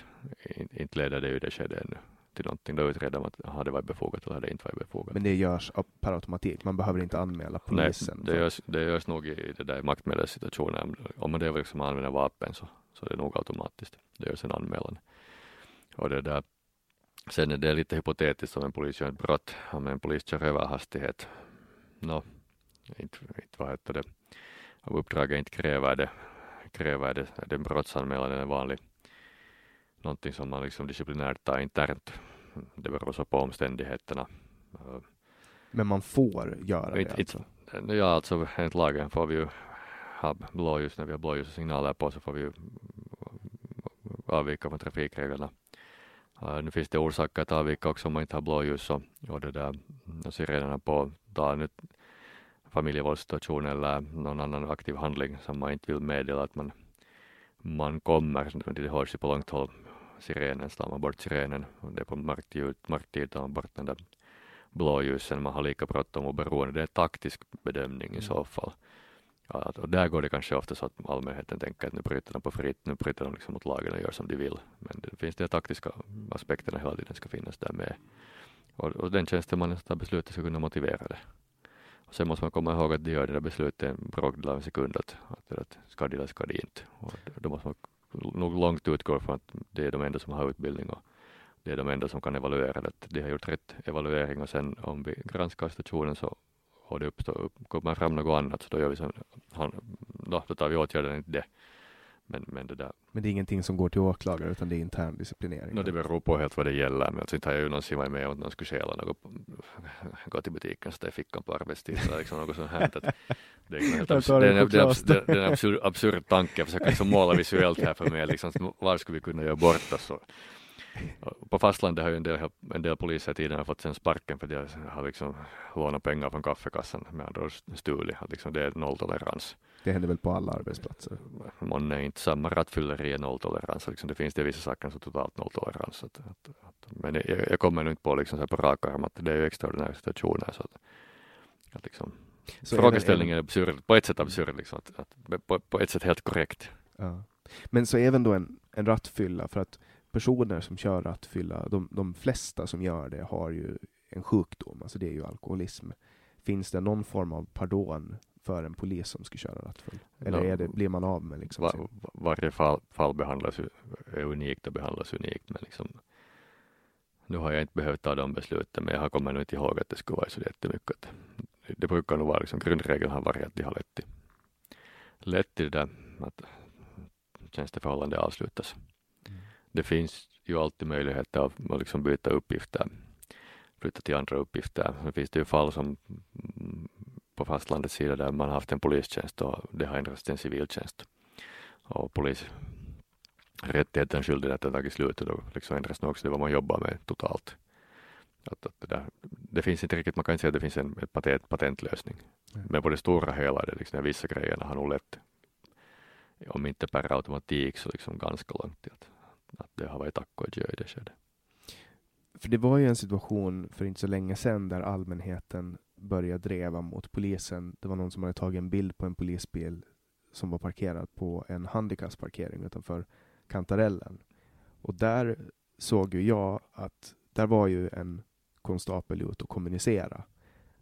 Inte leder det ju det skedet ännu till någonting. Då utreder man har det varit befogat eller har det inte varit befogat.
Men det görs per automatik? Man behöver inte anmäla polisen?
Nej, det görs, det görs nog i det där maktmedelssituationen. Om man det liksom använder vapen så, så är det nog automatiskt. Det görs en anmälan. Och det där Sen är det lite hypotetiskt om en polis gör ett brott, om en polis kör över hastighet. Nå, inte, inte vad heter det, om uppdraget inte kräver det, kräver det, är det en brottsanmälan eller vanlig, någonting som man liksom disciplinärt tar internt. Det beror på omständigheterna.
Men man får göra det
it,
alltså?
It, ja, alltså enligt lagen får vi ju ha blåljus, när vi har blåljussignaler på så får vi ju avvika från trafikreglerna Uh, nu finns det orsaker att avvika också om man inte har blåljus och, och det där och sirenerna på ta nu familjevåldssituation eller någon annan aktiv handling som man inte vill meddela att man, man kommer. Det hörs ju på långt håll sirenen, slår man bort sirenen det är på mörktid, tar man bort den där blåljusen, man har lika bråttom oberoende. Det är taktisk bedömning i så mm. fall. Ja, och där går det kanske ofta så att allmänheten tänker att nu bryter de på fritt, nu bryter de liksom mot lagen och gör som de vill. Men det finns de taktiska aspekterna hela tiden ska finnas där med. Och, och den tjänstemannen som tar beslutet ska kunna motivera det. Och sen måste man komma ihåg att de gör det där beslutet en bråkdel av en sekund att, att, att ska de eller ska de inte. Och då måste man nog långt utgår från att det är de enda som har utbildning och det är de enda som kan evaluera det. De har gjort rätt evaluering och sen om vi granskar situationen så och det uppstår, kommer fram något annat så då gör vi sen, han, då, då tar vi åtgärden inte det. Men, men det där.
Men det är ingenting som går till åklagare utan det är intern disciplinering?
No, det beror på helt vad det gäller. Men alltså, inte har jag ju någonsin varit med om att någon skulle stjäla något, gå till butiken, sätta i fickan på arbetstid eller liksom något sånt här. Det är, helt abs- det är en, det är, det är en absurd, absurd tanke. Jag försöker liksom måla visuellt här för mig. Liksom, var skulle vi kunna göra bort oss? På fastlandet har ju en del, en del poliser tidigare fått sen sparken för de har liksom lånat pengar från kaffekassan med andra ord stulit. Liksom det är nolltolerans.
Det händer väl på alla arbetsplatser?
Månne inte samma rattfylleri är nolltolerans. Liksom det finns det vissa saker som totalt nolltolerans. Att, att, att, men jag, jag kommer nu inte på liksom så på rak arm att det är ju extraordinära situationer. Så att, att liksom, så frågeställningen är absurd, på ett sätt absurd, liksom, att, att, på, på ett sätt helt korrekt.
Ja. Men så även då en, en rattfylla, för att personer som kör rattfylla, de, de flesta som gör det har ju en sjukdom, alltså det är ju alkoholism. Finns det någon form av pardon för en polis som ska köra rattfull? Eller är det, blir man av med liksom
var. Varje fall, fall behandlas är unikt och behandlas unikt, men liksom nu har jag inte behövt ta de besluten, men jag har kommit inte ihåg att det skulle vara så jättemycket. Det brukar nog vara liksom, grundregeln har varit att de har lett till, lett till det där att tjänsteförhållande avslutas det finns ju alltid möjligheter att liksom byta uppgifter, flytta till andra uppgifter. Sen finns det ju fall som på fastlandets sida där man haft en polistjänst och det har ändrats till en civiltjänst. Och polisrättigheten, skyldigheten har tagit slut och då liksom ändras nog också det vad man jobbar med totalt. Att, att det, där, det finns inte riktigt, man kan inte säga att det finns en patent, patentlösning. Mm. Men på det stora hela, det liksom, vissa grejerna har nog lett, om inte per automatik så liksom ganska långt till att att det har varit tack och adjö i det skedet.
För det var ju en situation för inte så länge sedan där allmänheten började dreva mot polisen. Det var någon som hade tagit en bild på en polisbil som var parkerad på en handikappsparkering utanför kantarellen. Och där såg ju jag att där var ju en konstapel ute och kommunicera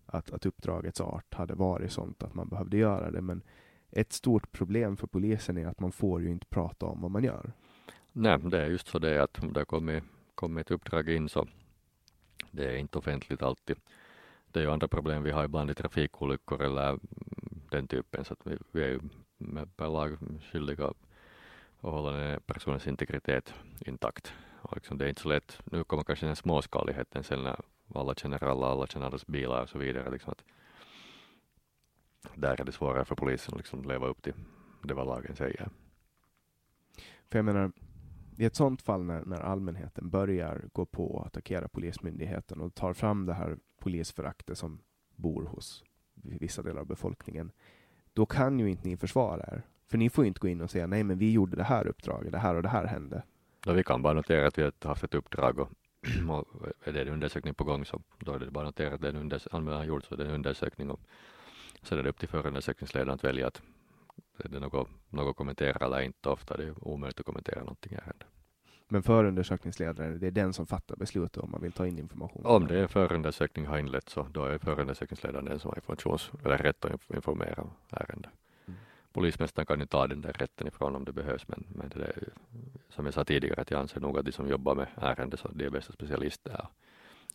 att, att uppdragets art hade varit sånt att man behövde göra det. Men ett stort problem för polisen är att man får ju inte prata om vad man gör.
Nej, det är just så det att om det har kommit, ett uppdrag in så det är inte offentligt alltid. Det är ju andra problem vi har ibland i trafikolyckor eller den typen så att vi, vi är ju per lag skyldiga att hålla den personens integritet intakt. Och liksom det är inte så lätt. Nu kommer kanske den småskaligheten sen när alla känner alla, alla känner allas bilar och så vidare. Liksom att där är det svårare för polisen att liksom leva upp till det vad lagen säger.
För jag menar, i ett sådant fall när, när allmänheten börjar gå på och attackera polismyndigheten och tar fram det här polisföraktet som bor hos vissa delar av befolkningen, då kan ju inte ni försvara er. För ni får inte gå in och säga nej, men vi gjorde det här uppdraget, det här och det här hände.
Ja, vi kan bara notera att vi har haft ett uppdrag och, och är det en undersökning på gång så då är det bara att notera att den anmälan har gjorts det är en undersökning och så är det upp till förundersökningsledaren att välja att är det något, något att kommentera eller inte. Ofta det är omöjligt att kommentera någonting i ärendet.
Men förundersökningsledaren, det är den som fattar beslutet om man vill ta in information?
Om det är förundersökning har inletts så då är förundersökningsledaren den som har informations, eller rätt att informera om ärendet. Mm. Polismästaren kan ju ta den där rätten ifrån om det behövs men, men det är, som jag sa tidigare att jag anser nog att de som jobbar med ärenden så de är bästa specialister.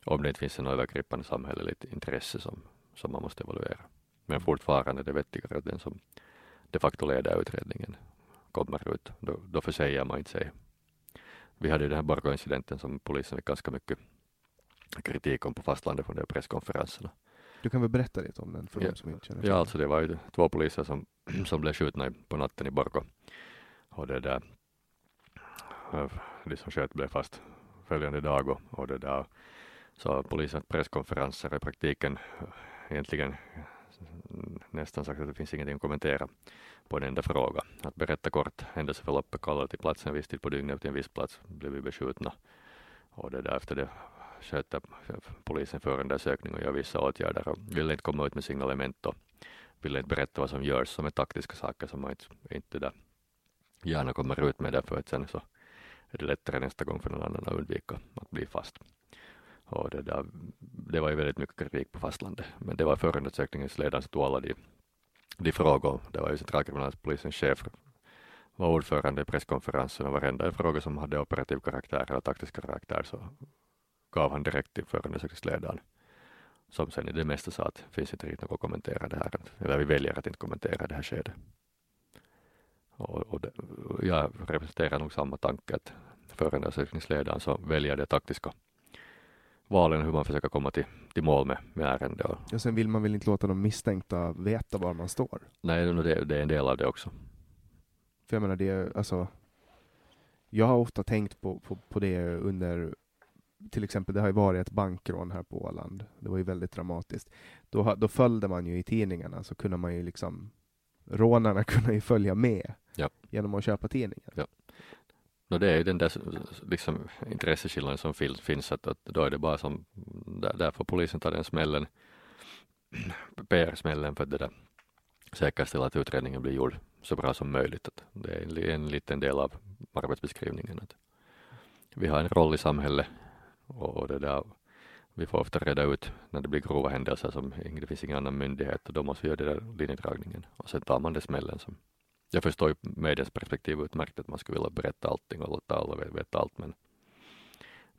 Om det inte finns en övergripande samhälleligt intresse som, som man måste evaluera. Men fortfarande är det vettigare att den som de facto leder utredningen kommer ut. Då, då försäger man inte sig. Vi hade den här Borgå-incidenten som polisen fick ganska mycket kritik om på fastlandet från de presskonferenserna.
Du kan väl berätta lite om den för ja, de som inte känner
Ja, alltså det var ju två poliser som, som blev skjutna på natten i Borgå. Och det där, de som sköt blev fast följande dag och, och det där, så polisens presskonferenser i praktiken egentligen nästan sagt att det finns ingenting att kommentera på en enda fråga. Att berätta kort händelseförloppet, kallade till platsen viss tid på dygnet till en viss plats, blev vi beskjutna. Och det därefter det sköter polisen förundersökning och gör vissa åtgärder och ville inte komma ut med signalement och ville inte berätta vad som görs som är taktiska saker som man inte, inte där gärna kommer ut med därför att sen så är det lättare nästa gång för någon annan att undvika att bli fast. Och det, där, det var ju väldigt mycket kritik på fastlandet, men det var förundersökningens ledare som tog alla de, de frågor. Det var ju centralkriminalpolisens chef var ordförande i presskonferensen och varenda fråga som hade operativ karaktär eller taktisk karaktär så gav han direkt till förundersökningsledaren som sen i det mesta sa att finns inte riktigt något att kommentera det här, eller vi väljer att inte kommentera det här skedet. Och, och det, jag representerar nog samma tanke att förundersökningsledaren så väljer det taktiska valen hur man försöker komma till, till mål med, med ärende. Och...
Ja, sen vill man väl inte låta de misstänkta veta var man står?
Nej, det, det är en del av det också.
För jag menar, det alltså, jag har ofta tänkt på, på, på det under till exempel, det har ju varit ett bankrån här på Åland. Det var ju väldigt dramatiskt. Då, då följde man ju i tidningarna, så kunde man ju liksom rånarna kunde ju följa med
ja.
genom att köpa tidningar.
Ja. No, det är ju den där liksom, intresseskillnaden som finns, att, att då är det bara som, där, där får polisen ta den smällen, PR-smällen för att det där säkerställa att utredningen blir gjord så bra som möjligt. Att det är en, en liten del av arbetsbeskrivningen. Att vi har en roll i samhället och det där, vi får ofta reda ut när det blir grova händelser som det finns ingen annan myndighet och då måste vi göra den där linjedragningen och sen tar man det smällen som jag förstår ju medias perspektiv utmärkt att man skulle vilja berätta allting och låta alla veta allt men,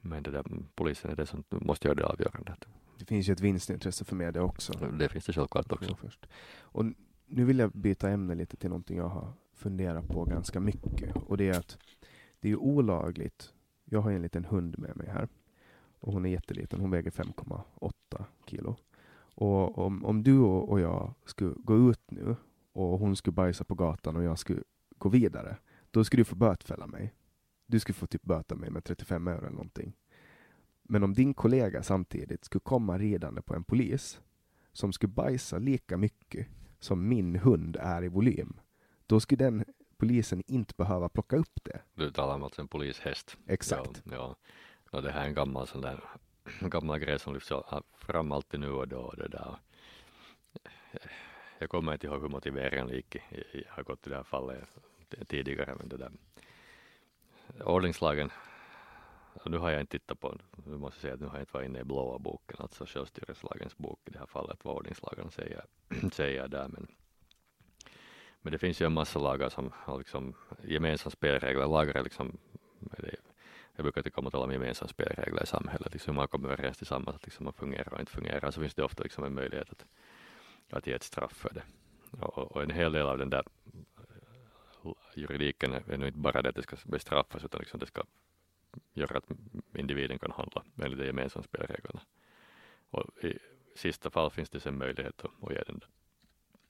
men det där, polisen är det som måste göra det avgörandet.
Det finns ju ett vinstintresse för media också.
Det finns det självklart också.
Först. Och nu vill jag byta ämne lite till någonting jag har funderat på ganska mycket och det är att det är olagligt. Jag har en liten hund med mig här och hon är jätteliten. Hon väger 5,8 kilo. Och om, om du och jag skulle gå ut nu och hon skulle bajsa på gatan och jag skulle gå vidare, då skulle du få bötfälla mig. Du skulle få typ böta mig med 35 euro eller någonting. Men om din kollega samtidigt skulle komma ridande på en polis som skulle bajsa lika mycket som min hund är i volym, då skulle den polisen inte behöva plocka upp det.
Du talar om alltså en polishäst?
Exakt.
Ja, ja. ja det här är en gammal sån där gammal grej som lyfts fram alltid nu och då. Det där jag kommer inte ihåg hur motiveringen gick. Jag har gått i det här fallet tidigare, men det där ordningslagen, nu har jag inte tittat på, nu måste jag säga att nu har jag inte varit inne i blåa boken, alltså självstyrelselagens bok i det här fallet, vad ordningslagen säger, säger där, men men det finns ju en massa lagar som har liksom gemensamma spelregler. Lagar är liksom, jag brukar tycka om att tala om gemensamma spelregler i samhället, liksom hur man kommer överens tillsammans, att liksom man fungerar och inte fungerar, så finns det ofta liksom en möjlighet att att ge ett straff för det. Och, och en hel del av den där eh, juridiken är nu inte bara det att det ska bestraffas utan liksom det ska göra att individen kan handla enligt de gemensamma spelreglerna. Och i sista fall finns det sen möjlighet att, att ge den där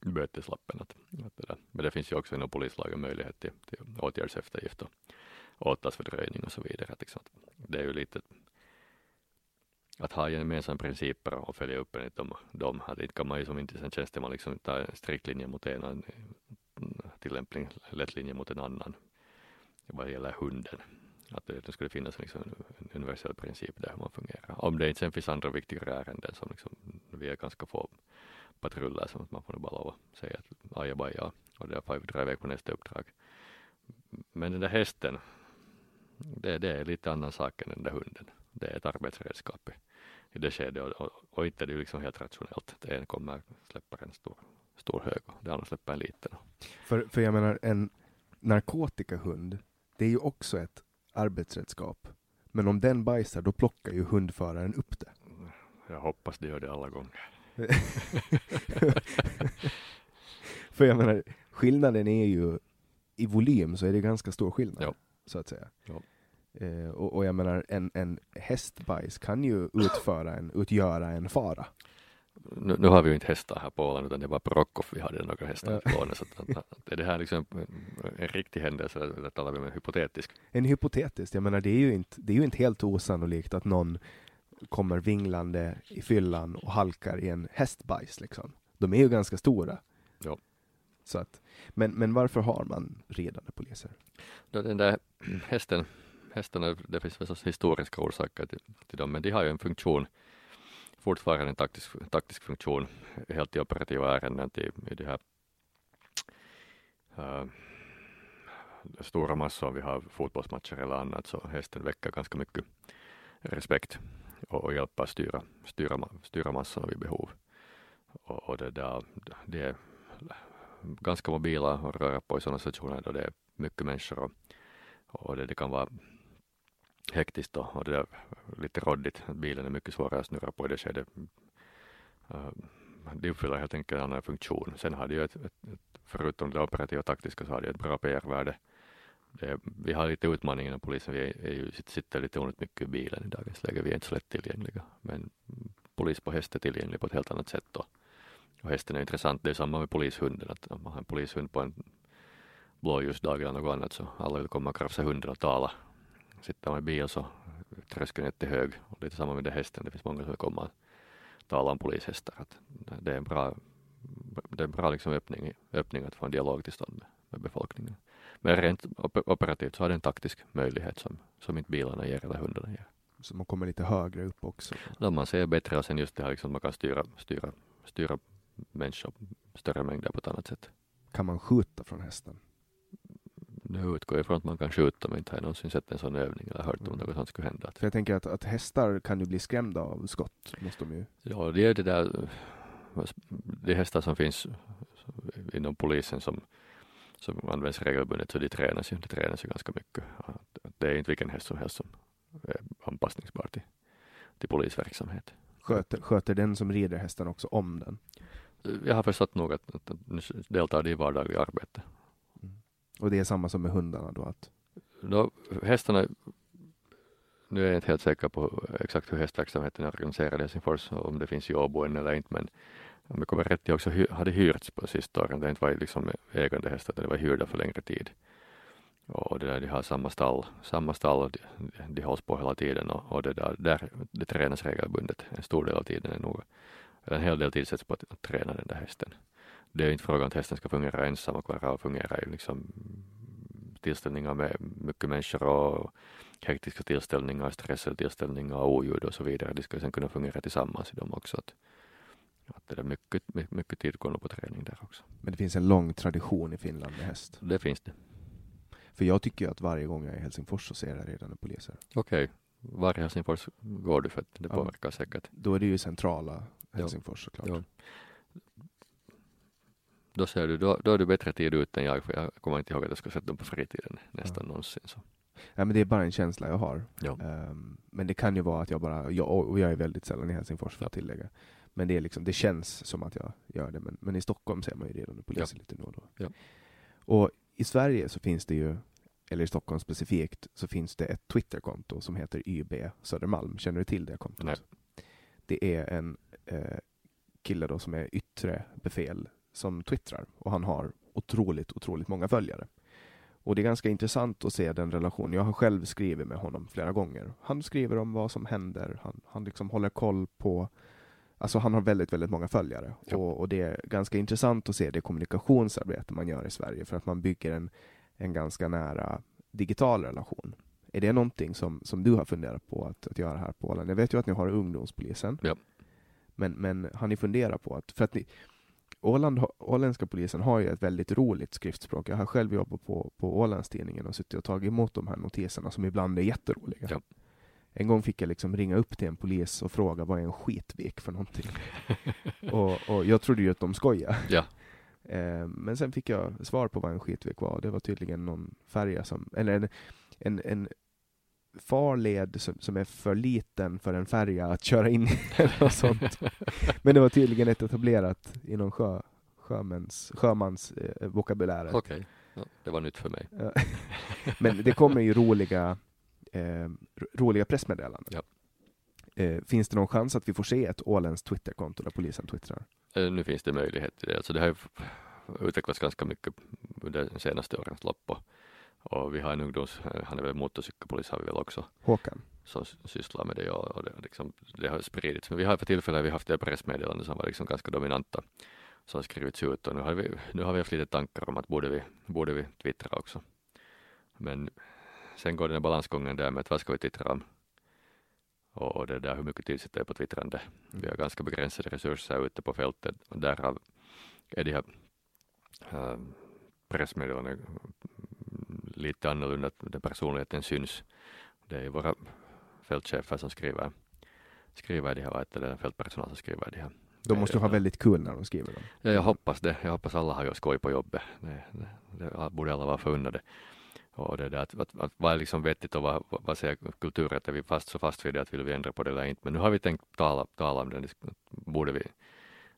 böteslappen. Att, att det där. Men det finns ju också inom polislagen möjlighet till, till åtgärdseftergift och åtalsfördröjning och så vidare. Att liksom, det är ju lite att ha gemensamma principer och följa upp enligt dem. dem. Att inte kan man ju som inte sen tjänsteman liksom ta en strikt linje mot en tillämpning, lätt linje mot en annan vad gäller hunden. Att det, det skulle finnas liksom en universell princip där hur man fungerar. Om det inte sen finns andra viktigare ärenden som liksom, vi är ganska få patruller som man får bara lov att säga att ajabaja och där får vi dra iväg på nästa uppdrag. Men den där hästen, det, det är lite annan sak än den där hunden. Det är ett arbetsredskap i, i det skedet och, och, och inte det är liksom helt rationellt. Det en kommer släpper en stor, stor hög och det andra släpper en liten.
För, för jag menar en narkotikahund, det är ju också ett arbetsredskap. Men om den bajsar, då plockar ju hundföraren upp det.
Jag hoppas det gör det alla gånger.
För jag menar, skillnaden är ju i volym så är det ganska stor skillnad.
Ja.
Så att säga.
Ja.
Eh, och, och, jag menar, en, en hästbajs kan ju utföra en, utgöra en fara.
Nu, nu, har vi ju inte hästar här på Åland utan det var på Rockoff vi hade några hästar ja. lånet. Så att, att, är det här liksom en riktig händelse eller talar vi om en hypotetisk?
En hypotetisk, jag menar det är ju inte, det är ju inte helt osannolikt att någon kommer vinglande i fyllan och halkar i en hästbajs liksom. De är ju ganska stora.
Ja.
Så att, men, men varför har man ridande poliser?
Den där hästen, hästarna, det finns väl historiska orsaker till, till dem, men de har ju en funktion, fortfarande en taktisk, taktisk funktion, helt i operativa ärenden till, i de här äh, stora massor, vi har fotbollsmatcher eller annat, så hästen väcker ganska mycket respekt och, och hjälpa styra, styra, styra massorna vid behov. Och, och det, där, det är ganska mobila och röra på i sådana situationer då det är mycket människor och, och det, det kan vara hektiskt och, och det där, lite råddigt. Bilen är mycket svårare att snurra på i det skedet. Uh, de uppfyller helt enkelt en annan funktion. Sen har ju ett, ett, ett förutom det operativa och taktiska så hade jag ett bra PR-värde det, vi har lite utmaningar inom polisen. Vi är, är ju, sitter lite onödigt mycket i bilen i dagens läge. Vi är inte så lättillgängliga. Men polis på häst är tillgänglig på ett helt annat sätt. Och, och hästen är intressant. Det är samma med polishunden. Att om man har en polishund på en blåljusdag eller något annat så alla vill komma och krafsa hunden och tala. Sitter man i bil så tröskeln är jättehög. Och det är samma med det hästen. Det finns många som komma och tala om polishästar. Att det är en bra, det är en bra liksom öppning, öppning att få en dialog till stånd med, med befolkningen. Men rent operativt så har det en taktisk möjlighet som, som inte bilarna ger eller hundarna ger.
Så man kommer lite högre upp också?
Då man ser bättre och sen just det här liksom man kan styra, styra, styra människor större mängder på ett annat sätt.
Kan man skjuta från hästen?
Nu utgår jag ifrån att man kan skjuta men inte har jag någonsin sett en sån övning eller hört om mm. något sånt skulle hända.
För jag tänker att, att hästar kan ju bli skrämda av skott. Måste de ju.
Ja, det är det där, är hästar som finns inom polisen som som används regelbundet så de tränas ju, de tränas ju ganska mycket. Det är inte vilken häst som helst som är anpassningsbar till, till polisverksamhet.
Sköter, sköter den som rider hästen också om den?
Jag har förstått nog att, att, deltar i vardagliga arbete.
Och det är samma som med hundarna då? Att...
då hästarna, nu är jag inte helt säker på exakt hur hästverksamheten är organiserad i Helsingfors, om det finns i Åbo eller inte, men om jag kommer rätt ihåg också hade hyrts på sista åren. Det har inte varit liksom ägande hästar, det var hyrda för längre tid. Och det där, de har samma stall, samma stall och de, de hålls på hela tiden och, och det där, där det tränas regelbundet. En stor del av tiden är nog, en hel del tid sätts på att, att träna den där hästen. Det är inte frågan att hästen ska fungera ensam och klara av fungera i liksom tillställningar med mycket människor och hektiska tillställningar, stressade tillställningar, oljud och så vidare. De ska sen kunna fungera tillsammans i dem också. Att, att det är mycket, mycket, mycket tid går på träning där också.
Men det finns en lång tradition i Finland med häst?
Det finns det.
För jag tycker att varje gång jag är i Helsingfors så ser jag redan poliser.
Okej. Okay. Var i Helsingfors går du för att det ja, påverkar säkert?
Då är det ju centrala Helsingfors såklart. Ja.
Då ser du, då, då är du bättre tid ut än jag, för jag kommer inte ihåg att jag ska sätta dem på fritiden nästan ja. någonsin. Så.
Ja, men det är bara en känsla jag har. Ja. Um, men det kan ju vara att jag bara, jag, och jag är väldigt sällan i Helsingfors för att tillägga. Men det, är liksom, det känns som att jag gör det. Men, men i Stockholm ser man ju redan poliser ja. lite nu och då.
Ja.
Och i Sverige så finns det ju, eller i Stockholm specifikt, så finns det ett Twitterkonto som heter YB Södermalm. Känner du till det kontot?
Nej.
det är en eh, kille då som är yttre befäl som twittrar och han har otroligt, otroligt många följare. Och det är ganska intressant att se den relationen. Jag har själv skrivit med honom flera gånger. Han skriver om vad som händer. Han, han liksom håller koll på Alltså han har väldigt, väldigt många följare
Ja.
och, och det är ganska intressant att se det kommunikationsarbete man gör i Sverige för att man bygger en, en ganska nära digital relation. Är det någonting som, som du har funderat på att, att göra här på Åland? Jag vet ju att ni har ungdomspolisen.
Ja.
Men, men har ni funderat på att, för att ni, Åland, åländska polisen har ju ett väldigt roligt skriftspråk. Jag har själv jobbat på, på Ålandstidningen och suttit och tagit emot de här notiserna som ibland är jätteroliga.
Ja.
En gång fick jag liksom ringa upp till en polis och fråga vad är en skitvik för någonting? och, och jag trodde ju att de skojade.
Ja.
Eh, men sen fick jag svar på vad en skitvik var. Det var tydligen någon färja som, eller en, en, en farled som, som är för liten för en färja att köra in i eller något sånt. Men det var tydligen ett etablerat inom sjö, sjömans, sjömans eh, vokabuläret.
Okej, ja, det var nytt för mig.
Men det kommer ju roliga, eh, ro- roliga pressmeddelanden.
Ja.
Eh, finns det någon chans att vi får se ett åländskt Twitterkonto där polisen twittrar?
Eh, Nu finns det möjlighet till det. Alltså det har utvecklats ganska mycket under de senaste årens lopp. Och, och vi har en ungdoms, eh, han är väl motorcykelpolis har vi väl också,
Håkan?
som sysslar med det och, och det, liksom, det har spridits. Men vi har för tillfället vi har haft det pressmeddelande som var liksom ganska dominanta som har skrivits ut och nu har vi, nu har vi haft lite tankar om att borde vi, borde vi twittra också. Men sen går den här balansgången där med att vad ska vi twittra om? Och, och det där hur mycket tid sitter jag på twittrande. Vi har ganska begränsade resurser ute på fältet och därav är de här äh, pressmeddelandena lite annorlunda, att den personligheten syns. Det är ju våra fältchefer som skriver, skriver de här, vad heter det, fältpersonal som skriver de här.
De måste ha väldigt kul när de skriver dem.
Ja, jag hoppas det. Jag hoppas alla har ju skoj på jobbet. Det, det, det borde alla vara förunnade. Och det där att, att, att vad är liksom vettigt och vad, vad säger kulturen? Är vi fast så fast vid det att vill vi ändra på det eller inte? Men nu har vi tänkt tala, tala om det. Borde vi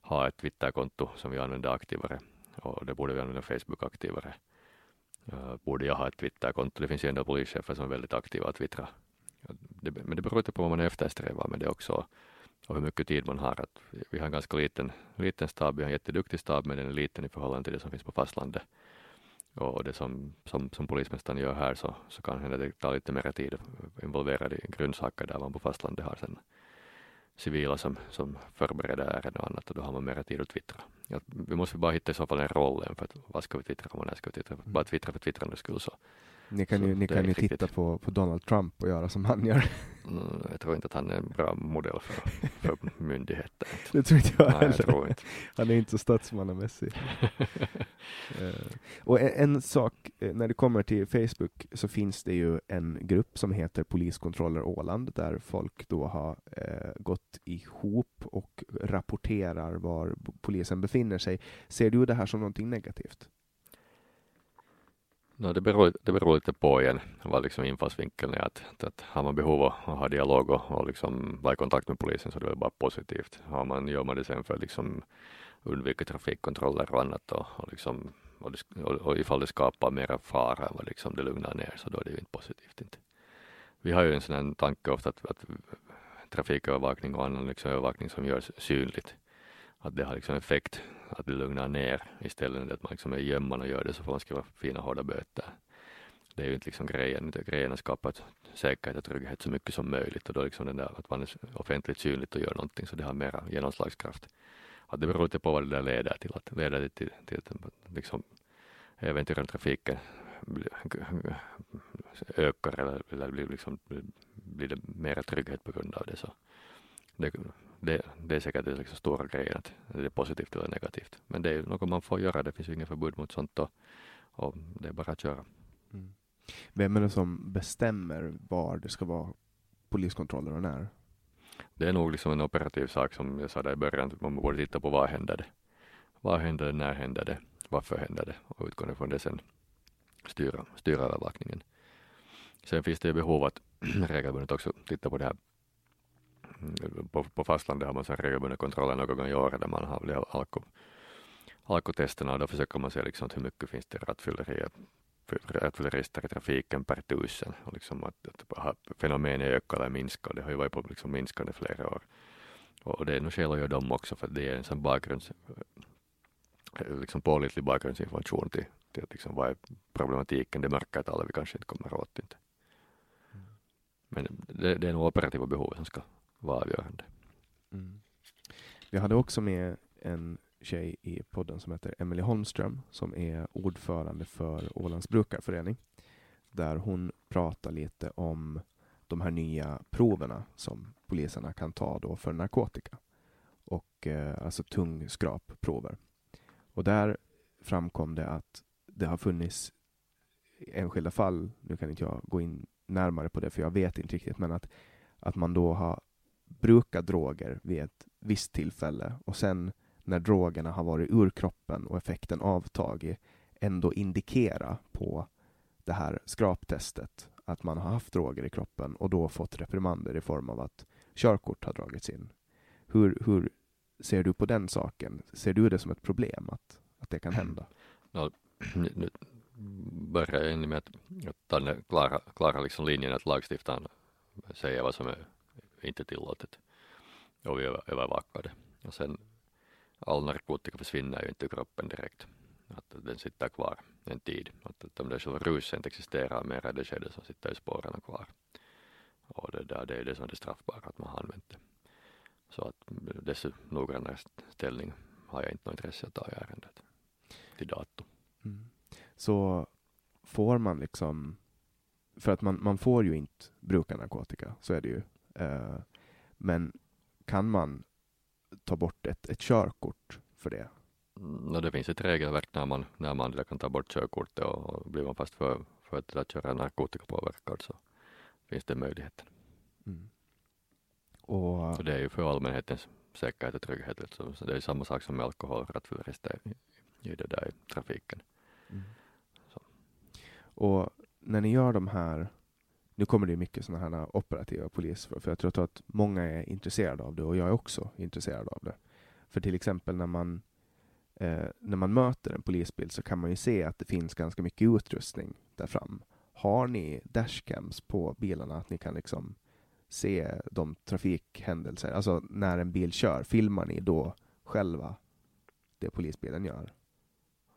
ha ett Twitterkonto som vi använder aktivare? Och det borde vi använda Facebook aktivare. Uh, borde jag ha ett Twitterkonto? Det finns ju ändå polischefer som är väldigt aktiva att twittra. Det, men det beror lite på vad man eftersträvar med det också och hur mycket tid man har. Att vi- har en ganska liten, liten stab, vi har en jätteduktig stab men den är liten i förhållande till det som finns på fastlandet. Och det som, som, som polismästaren gör här så, så kan hända det tar lite mer tid involverad i grundsaker där man på fastlandet har sen civila som, som förbereder ärenden och annat och då har man mer tid att twittra. Ja, vi måste bara hitta i så fall en roll för att vad ska vi twittra om och när ska vi twittra? Bara twittra för twittrandets skull så
ni kan
Så
ju, ni kan ju titta på, på Donald Trump och göra som han gör.
mm, jag tror inte att han är en bra modell för, för myndigheter.
Det tror inte jag
Nej, jag
heller.
tror inte.
Han är inte så statsmannamässig. Eh, och en, en sak, eh, när det kommer till Facebook så finns det ju en grupp som heter Poliskontroller Åland där folk då har eh, gått ihop och rapporterar var polisen befinner sig. Ser du det här som någonting negativt?
No, det, beror, det beror lite på igen vad liksom infallsvinkeln är. Att, att, att har man behov av att ha dialog och, och liksom vara i kontakt med polisen så är det bara positivt. Har man, gör man det sen för att liksom undvika trafikkontroller och annat och, och, liksom, och, det, och, och ifall det skapar mera fara än vad liksom det lugnar ner så då är det ju inte positivt. Inte. Vi har ju en sån här tanke ofta att, att trafikövervakning och annan liksom övervakning som görs synligt att det har liksom effekt att det lugnar ner istället för att man liksom är i gömman och gör det så får man skriva fina hårda böter. Det är ju inte liksom grejen, utan grejen är att skapa säkerhet och trygghet så mycket som möjligt och då liksom den där att man är offentligt synligt och gör någonting så det har mera genomslagskraft. Att det beror lite på vad det där leder till, att leder det till, till att liksom äventyren trafiken ökar eller, eller blir, liksom, blir det mera trygghet på grund av det så det, det, det är säkert den liksom stora grejen att det är positivt eller negativt. Men det är något man får göra, det finns ju inget förbud mot sånt och, och det är bara att köra.
Vem är det som bestämmer var det ska vara poliskontroller och när?
Det är nog liksom en operativ sak som jag sa där i början, att man borde titta på vad händer det? Vad händer det, när händer det, varför händer det? Och utgående från det sen styra, styra övervakningen. Sen finns det ju behov att regelbundet också titta på det här. Mm, På, på fastlandet har man så här regelbundna kontroller någon gång i året där man har de här alko, alkotesterna och då försöker man se liksom hur mycket finns det rattfylleri, rattfyllerister i trafiken per tusen och liksom att, att fenomenet ökar eller minskar. Det har ju varit på liksom minskande flera år. Och det är nog skäl att göra dem också för det är en sån bakgrunds, liksom pålitlig bakgrundsinformation till, till att liksom vad är problematiken, det mörkertalet vi kanske inte kommer åt inte. Men det, det är nog operativa behovet som ska var avgörande.
Mm. Vi hade också med en tjej i podden som heter Emelie Holmström som är ordförande för Ålands brukarförening. Där hon pratar lite om de här nya proverna som poliserna kan ta då för narkotika. Och eh, alltså tungskrapprover. Och där framkom det att det har funnits enskilda fall, nu kan inte jag gå in närmare på det för jag vet inte riktigt, men att, att man då har brukat droger vid ett visst tillfälle och sen när drogerna har varit ur kroppen och effekten avtagit ändå indikera på det här skraptestet att man har haft droger i kroppen och då fått reprimander i form av att körkort har dragits in. Hur, hur ser du på den saken? Ser du det som ett problem att, att det kan hända?
Ja, nu börjar jag med att, att den klara, klara liksom linjen att lagstiftaren säger vad som är inte tillåtet och vi övervakar det. Och sen all narkotika försvinner ju inte ur kroppen direkt. Att den sitter kvar en tid. Att, att om det själva ruset inte existerar mer är det skedet som sitter i spåren kvar. Och det, där, det är det som är det straffbara, att man har använt det. Så att desto noggrannare ställning har jag inte något intresse att ta i ärendet till dato.
Mm. Så får man liksom, för att man, man får ju inte bruka narkotika, så är det ju. Eh, men kan man ta bort ett, ett körkort för det?
No, det finns ett regelverk när man, när man kan ta bort körkortet och, och blir man fast för, för att, att köra narkotikapåverkad så finns det möjligheten. Mm. Och, så det är ju för allmänhetens säkerhet och trygghet. Så, så det är samma sak som med alkohol och rattfylleri i, i det där i trafiken. Mm.
Och när ni gör de här nu kommer det mycket sådana här operativa poliser för jag tror att många är intresserade av det och jag är också intresserad av det. För till exempel när man, eh, när man möter en polisbil så kan man ju se att det finns ganska mycket utrustning där fram. Har ni dashcams på bilarna, att ni kan liksom se de trafikhändelser, alltså när en bil kör, filmar ni då själva det polisbilen gör?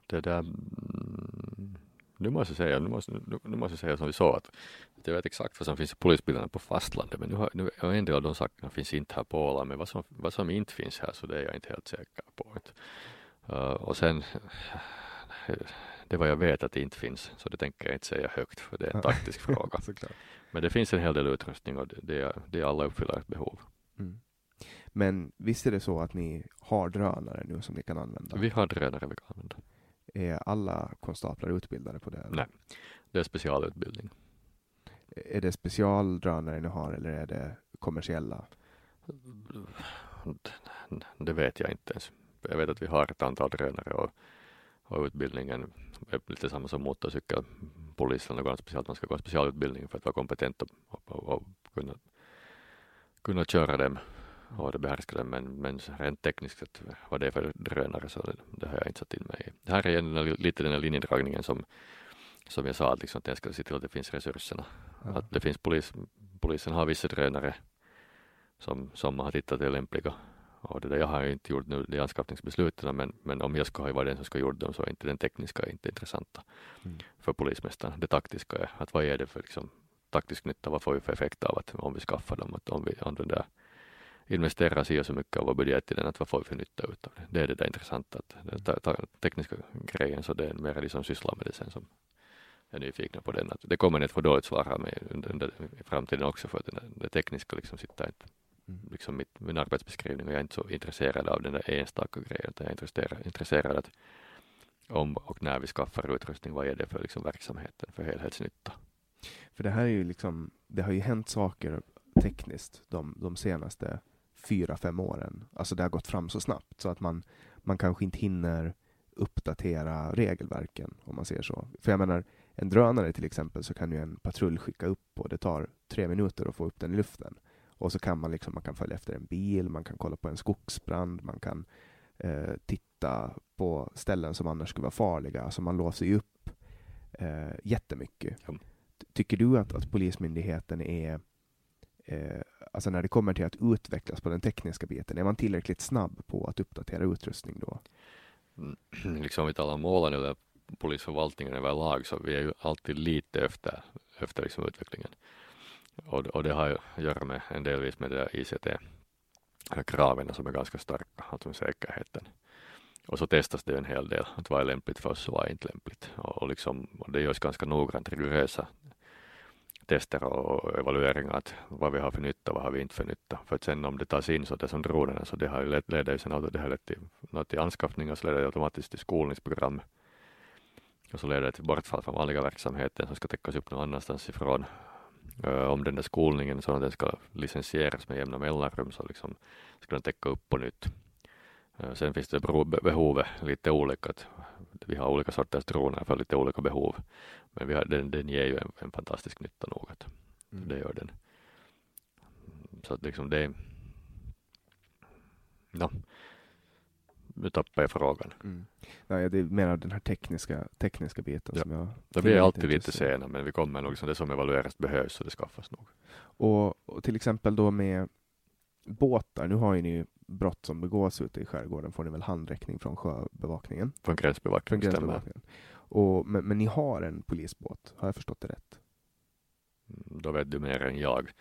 Det där nu måste jag säga, nu måste, nu, nu måste jag säga som vi sa att, att jag vet exakt vad som finns i polisbilarna på fastlandet men nu har, nu, en del av de sakerna finns inte här på Åland men vad som, vad som inte finns här så det är jag inte helt säker på. Uh, och sen det vad jag vet att det inte finns så det tänker jag inte säga högt för det är en taktisk fråga. Men det finns en hel del utrustning och det, det, det alla uppfyller ett behov. Mm.
Men visst är det så att ni har drönare nu som ni kan använda?
Vi har drönare vi kan använda.
Är alla konstaplar utbildade på det? Eller?
Nej, det är specialutbildning.
Är det specialdrönare ni har eller är det kommersiella?
Det vet jag inte ens. Jag vet att vi har ett antal drönare och, och utbildningen är lite samma som motorcykelpolisen och speciellt. Man ska gå en specialutbildning för att vara kompetent och, och, och kunna, kunna köra dem och det behärskar den, men, men rent tekniskt sett vad det är för drönare så det, har jag inte satt in mig i. Det här är en, lite den här linjedragningen som, som jag sa, att, liksom, att jag ska se till att det finns resurserna. Ja. Att det finns polis, polisen har vissa drönare som, som man har tittat är lämpliga. Och det där, jag har inte gjort nu de anskaffningsbesluten men, men om jag ska ha varit den som ska gjort dem så är inte den tekniska inte intressanta mm. för polismästaren. Det taktiska är att vad är det för liksom, taktisk nytta, vad får vi för effekt av att om vi skaffar dem, att om vi använder investera sig så mycket av vår budget i den, att vad får vi för nytta utav det? Det är det där intressanta, att den tekniska grejen, så det är mer de som sysslar med det sen som är nyfikna på den. Att det kommer ni att få dåligt svar här med under, under, i framtiden också, för att det, det tekniska liksom sitter inte mm. liksom mitt, min arbetsbeskrivning och jag är inte så intresserad av den där enstaka grejen, utan jag är intresserad, intresserad att om och när vi skaffar utrustning, vad är det för liksom verksamheten, för helhetsnytta?
För det här är ju liksom, det har ju hänt saker tekniskt de, de senaste fyra, fem åren. Alltså det har gått fram så snabbt så att man, man kanske inte hinner uppdatera regelverken om man ser så. För jag menar, en drönare till exempel så kan ju en patrull skicka upp och det tar tre minuter att få upp den i luften. Och så kan man liksom, man kan följa efter en bil, man kan kolla på en skogsbrand, man kan eh, titta på ställen som annars skulle vara farliga. Alltså man låser ju upp eh, jättemycket. Mm. Tycker du att, att Polismyndigheten är eh, alltså när det kommer till att utvecklas på den tekniska biten, är man tillräckligt snabb på att uppdatera utrustning då?
Mm, liksom vi talar om Åland eller polisförvaltningen överlag så vi är ju alltid lite efter, efter liksom utvecklingen. Och, och det har ju att göra med en delvis med det ICT-kraven som är ganska starka, alltså med säkerheten. Och så testas det en hel del, att vad är lämpligt för oss och vad är inte lämpligt. Och, och, liksom, och det görs ganska noggrant rigorösa tester och evalueringar att vad vi har för nytta och vad har vi inte för nytta. För att sen om det tas in så det som dronerna så det har leder ju sen det har lett till, till anskaffning och så leder det automatiskt till skolningsprogram. Och så leder det till bortfall från vanliga verksamheten som ska täckas upp någon annanstans ifrån. Uh, om den där skolningen så att den ska licensieras med jämna mellanrum så liksom ska den täcka upp på nytt. Uh, sen finns det behovet lite olika. Vi har olika sorters droner för lite olika behov. Men vi har, den, den ger ju en, en fantastisk nytta nog. Mm. Det gör den. Så att liksom det no, nu tappar jag frågan.
Mm. Nej, det är mer den här tekniska, tekniska biten
ja.
som jag...
Det blir alltid lite sena, men vi kommer nog, liksom det som evalueras behövs så det skaffas nog.
Och, och, till exempel då med båtar, nu har ju ni brott som begås ute i skärgården får ni väl handräckning från sjöbevakningen?
Från gränsbevakningen,
från gränsbevakningen. Och, men, men ni har en polisbåt, har jag förstått det rätt?
Mm, då vet du mer än jag.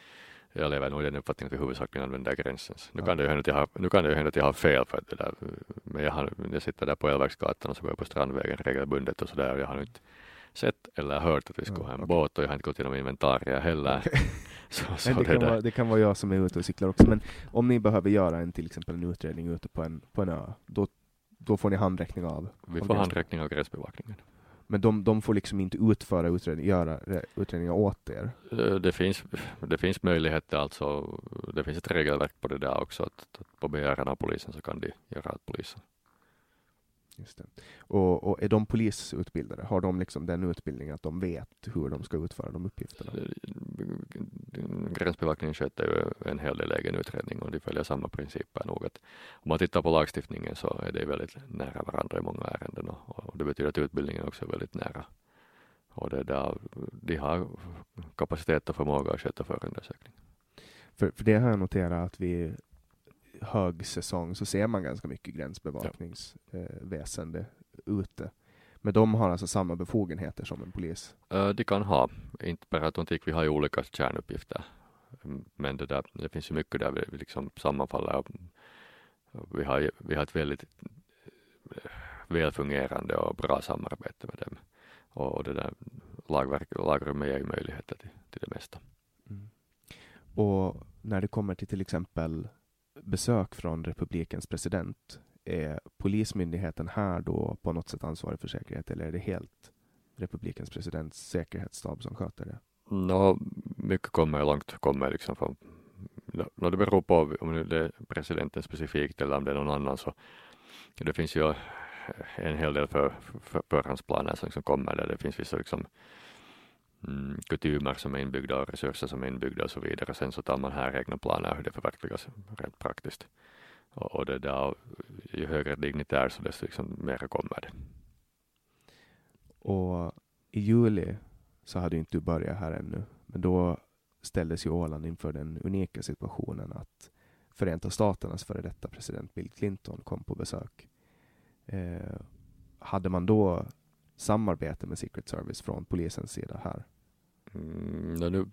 Jag lever nog i den uppfattningen att vi huvudsakligen använder gränsens. Nu, ja. kan det ju hända att jag har, nu kan det ju hända att jag har fel för att det där, men jag, har, jag sitter där på Elverksgatan och så går jag på Strandvägen regelbundet och sådär och jag har inte sett eller hört att vi skulle ja, ha en okay. båt och jag har inte gått igenom inventarier heller.
så, så det, det, kan vara, det, kan vara, jag som är ute och cyklar också, men om ni behöver göra en till exempel en utredning ute på en, på en ö, då, då får ni handräckning av?
Vi får handräckning av gränsbevakningen.
Men de, de får liksom inte utföra utredning, göra utredningar åt er?
Eh, det finns, det finns möjligheter alltså, det finns ett regelverk på det där också, att, att på begäran av polisen så kan de göra att polisen.
Just det. Och, och, är de polisutbildade? Har de liksom den utbildningen att de vet hur de ska utföra de uppgifterna?
Gränsbevakningen sköter ju en hel del egen utredning och de följer samma principer nog. Att om man tittar på lagstiftningen så är det väldigt nära varandra i många ärenden och, och det betyder att utbildningen också är väldigt nära. Och det där, de har kapacitet och förmåga att sköta förundersökning.
För, för det har jag noterat att vi högsäsong så ser man ganska mycket gränsbevakningsväsende ja. eh, ute. Men de har alltså samma befogenheter som en polis?
Uh, de kan ha, inte per automatik, vi har ju olika kärnuppgifter. Men det, där, det finns ju mycket där vi liksom sammanfaller. Vi har, vi har ett väldigt eh, välfungerande och bra samarbete med dem. Och det där lagverk, lagrummet ger ju möjligheter till, till det mesta. Mm.
Och när det kommer till till exempel besök från republikens president, är polismyndigheten här då på något sätt ansvarig för säkerhet eller är det helt republikens presidents säkerhetsstab som sköter det?
No, mycket kommer långt kommer liksom från no, det beror på om det är presidenten specifikt eller om det är någon annan så det finns ju eh, en hel del för, för förhandsplaner som liksom kommer där det finns vissa liksom mm, kutymer som är inbyggda och resurser som är inbyggda och så vidare. Sen så tar man här egna planer hur det förverkligas rent praktiskt. Och, och det där, ju högre dignitär så desto liksom mera kommer det.
Och i juli så hade inte du börjat här ännu, men då ställdes ju Åland inför den unika situationen att Förenta Staternas före detta president Bill Clinton kom på besök. Eh, hade man då samarbete med Secret Service från polisens sida här?
Mm, nu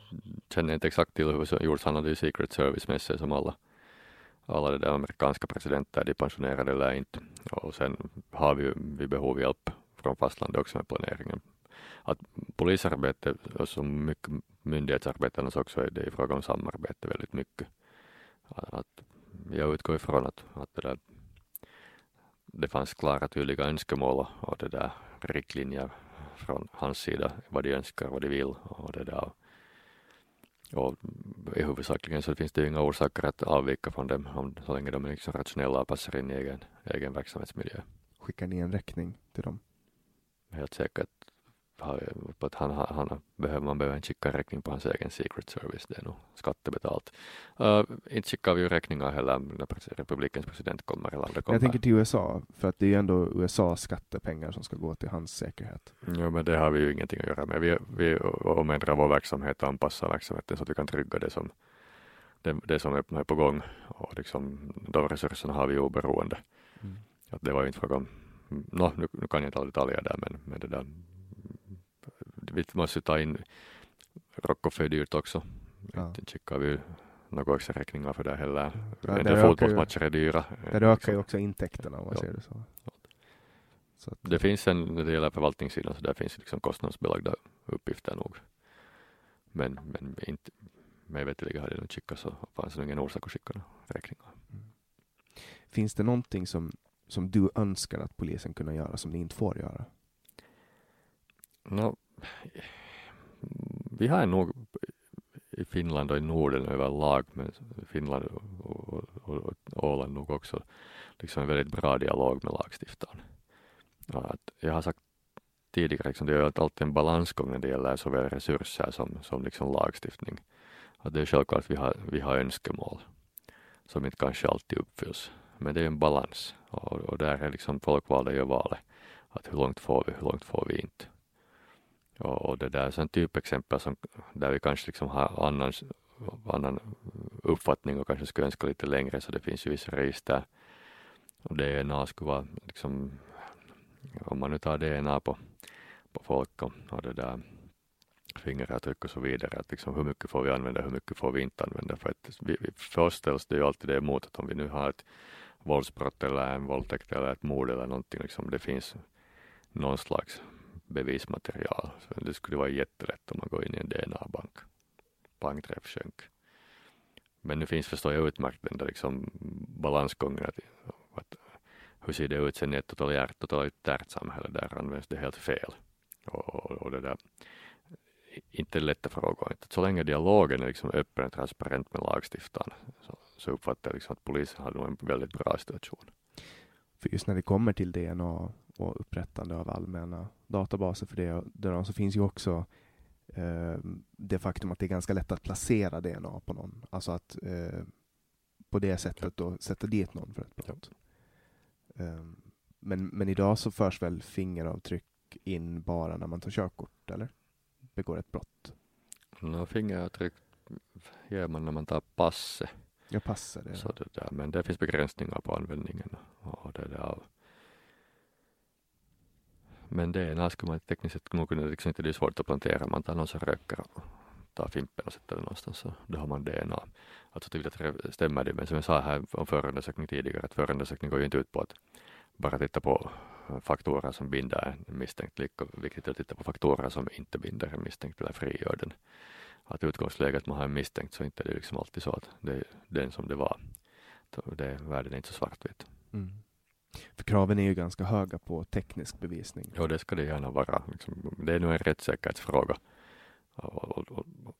känner jag inte exakt till hur det gjorts. Han hade ju Secret Service med sig som alla, alla de där amerikanska presidenter, de pensionerade eller inte. Och sen har vi ju vid behov hjälp från fastlandet också med planeringen. Att polisarbete och så mycket myndighetsarbete också är det i fråga om samarbete väldigt mycket. Att jag utgår ifrån att, att det, där, det fanns klara tydliga önskemål och det där riktlinjer från hans sida vad de önskar, vad de vill och det där. Och i huvudsakligen så finns det ju inga orsaker att avvika från dem om, så länge de är liksom rationella och passar in i egen, egen verksamhetsmiljö.
Skickar ni en räkning till dem?
Helt säkert på att han, han, behöver, man behöver inte skicka en räkning på hans egen Secret Service, det är nog skattebetalt. Uh, inte skickar vi ju räkningar heller när republikens president kommer eller andra kommer.
Jag tänker till USA, för att det är ju ändå USAs skattepengar som ska gå till hans säkerhet.
Ja, men det har vi ju ingenting att göra med. Vi, vi omändrar vår verksamhet och anpassar verksamheten så att vi kan trygga det som det, det som är på gång och liksom, de resurserna har vi oberoende. Mm. Att det var ju inte fråga om, no, nu, nu kan jag inte alla detaljer där men, men det där, vi måste ta in, är dyrt också. Ja. Inte skickar vi några extra räkningar för det heller. Ja, en del fotbollsmatcher är dyra.
Det ökar ju också intäkterna om man ja. ser det så.
så det finns en, när det gäller förvaltningssidan, så där finns liksom kostnadsbelagda uppgifter nog. Men, men inte, mig veterligen hade de skickat så fanns det ingen orsak att skicka räkningar. Mm.
Finns det någonting som, som du önskar att polisen kunde göra som ni inte får göra?
No, vi har nog i Finland och i Norden överlag, men Finland och, och, och, och Åland nog också, liksom en väldigt bra dialog med lagstiftaren. Att jag har sagt tidigare, liksom, det är alltid en balansgång när det gäller såväl resurser som, som liksom lagstiftning. Att det är självklart att vi har, vi har önskemål som inte kanske alltid uppfylls. Men det är en balans och, och där är liksom folkvalda gör valet. Att hur långt får vi, hur långt får vi inte. Och, och det där är ett typexempel som, där vi kanske liksom har annan, annan uppfattning och kanske skulle önska lite längre så det finns ju vissa register och DNA skulle vara liksom, om man nu tar DNA på, på folk och, och det där fingeravtryck och så vidare. Att liksom hur mycket får vi använda, hur mycket får vi inte använda? För att vi, vi förställs det ju alltid det emot att om vi nu har ett våldsbrott eller en våldtäkt eller ett mord eller någonting, liksom det finns någon slags bevismaterial. Så det skulle vara jättelätt om man går in i en DNA-bank. Bankträff sjönk. Men nu finns förstår jag utmärkt den där liksom balansgången att, att hur ser det ut sen i ett totalitärt samhälle där används det helt fel. Och, och, och det där inte lätta frågor. Så länge dialogen är liksom öppen och transparent med lagstiftaren så, så uppfattar jag liksom att polisen har en väldigt bra situation.
För just när det kommer till DNA och upprättande av allmänna databaser för det, det så finns ju också eh, det faktum att det är ganska lätt att placera DNA på någon. Alltså att eh, på det sättet då sätta dit någon för ett brott. Ja. Eh, men, men idag så förs väl fingeravtryck in bara när man tar körkort, eller? begår ett brott?
No, fingeravtryck ger man när man tar passet.
Ja, passet. Det,
så det där, men det finns begränsningar på användningen. Och det där. Men DNA skulle man tekniskt sett nog kunna, liksom inte det är svårt att plantera. Man tar någon som röker och tar fimpen och sätter den någonstans så då har man DNA. Alltså tydligt stämmer det, men som jag sa här om förundersökning tidigare, att förundersökning går ju inte ut på att bara titta på faktorer som binder en misstänkt, lika viktigt att titta på faktorer som inte binder en misstänkt eller frigör den. Att utgångsläget man har en misstänkt så inte det är liksom alltid så att det är den som det var. Det, världen är inte så svartvit. Mm.
För kraven är ju ganska höga på teknisk bevisning.
Ja, det ska det gärna vara. Liksom, det är nog en rättssäkerhetsfråga. Och, och, och,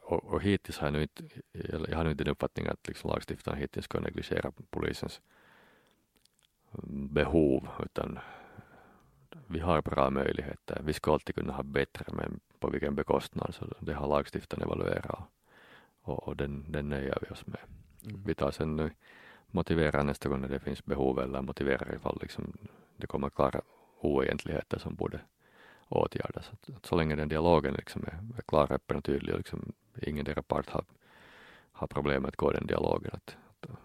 och, och hittills har jag nu inte, jag har nu inte den uppfattningen att liksom lagstiftaren hittills ska negligera polisens behov utan vi har bra möjligheter. Vi ska alltid kunna ha bättre men på vilken bekostnad så det har lagstiftaren evaluerat och, och den, den nöjer vi oss med. Mm. Vi tar sen nu motiverar nästa gång när det finns behov eller motiverar ifall liksom det kommer klara oegentligheter som borde åtgärdas. Att, att så länge den dialogen liksom är, är klar, öppen och tydlig och liksom ingendera part har, har problem att gå den dialogen. Att,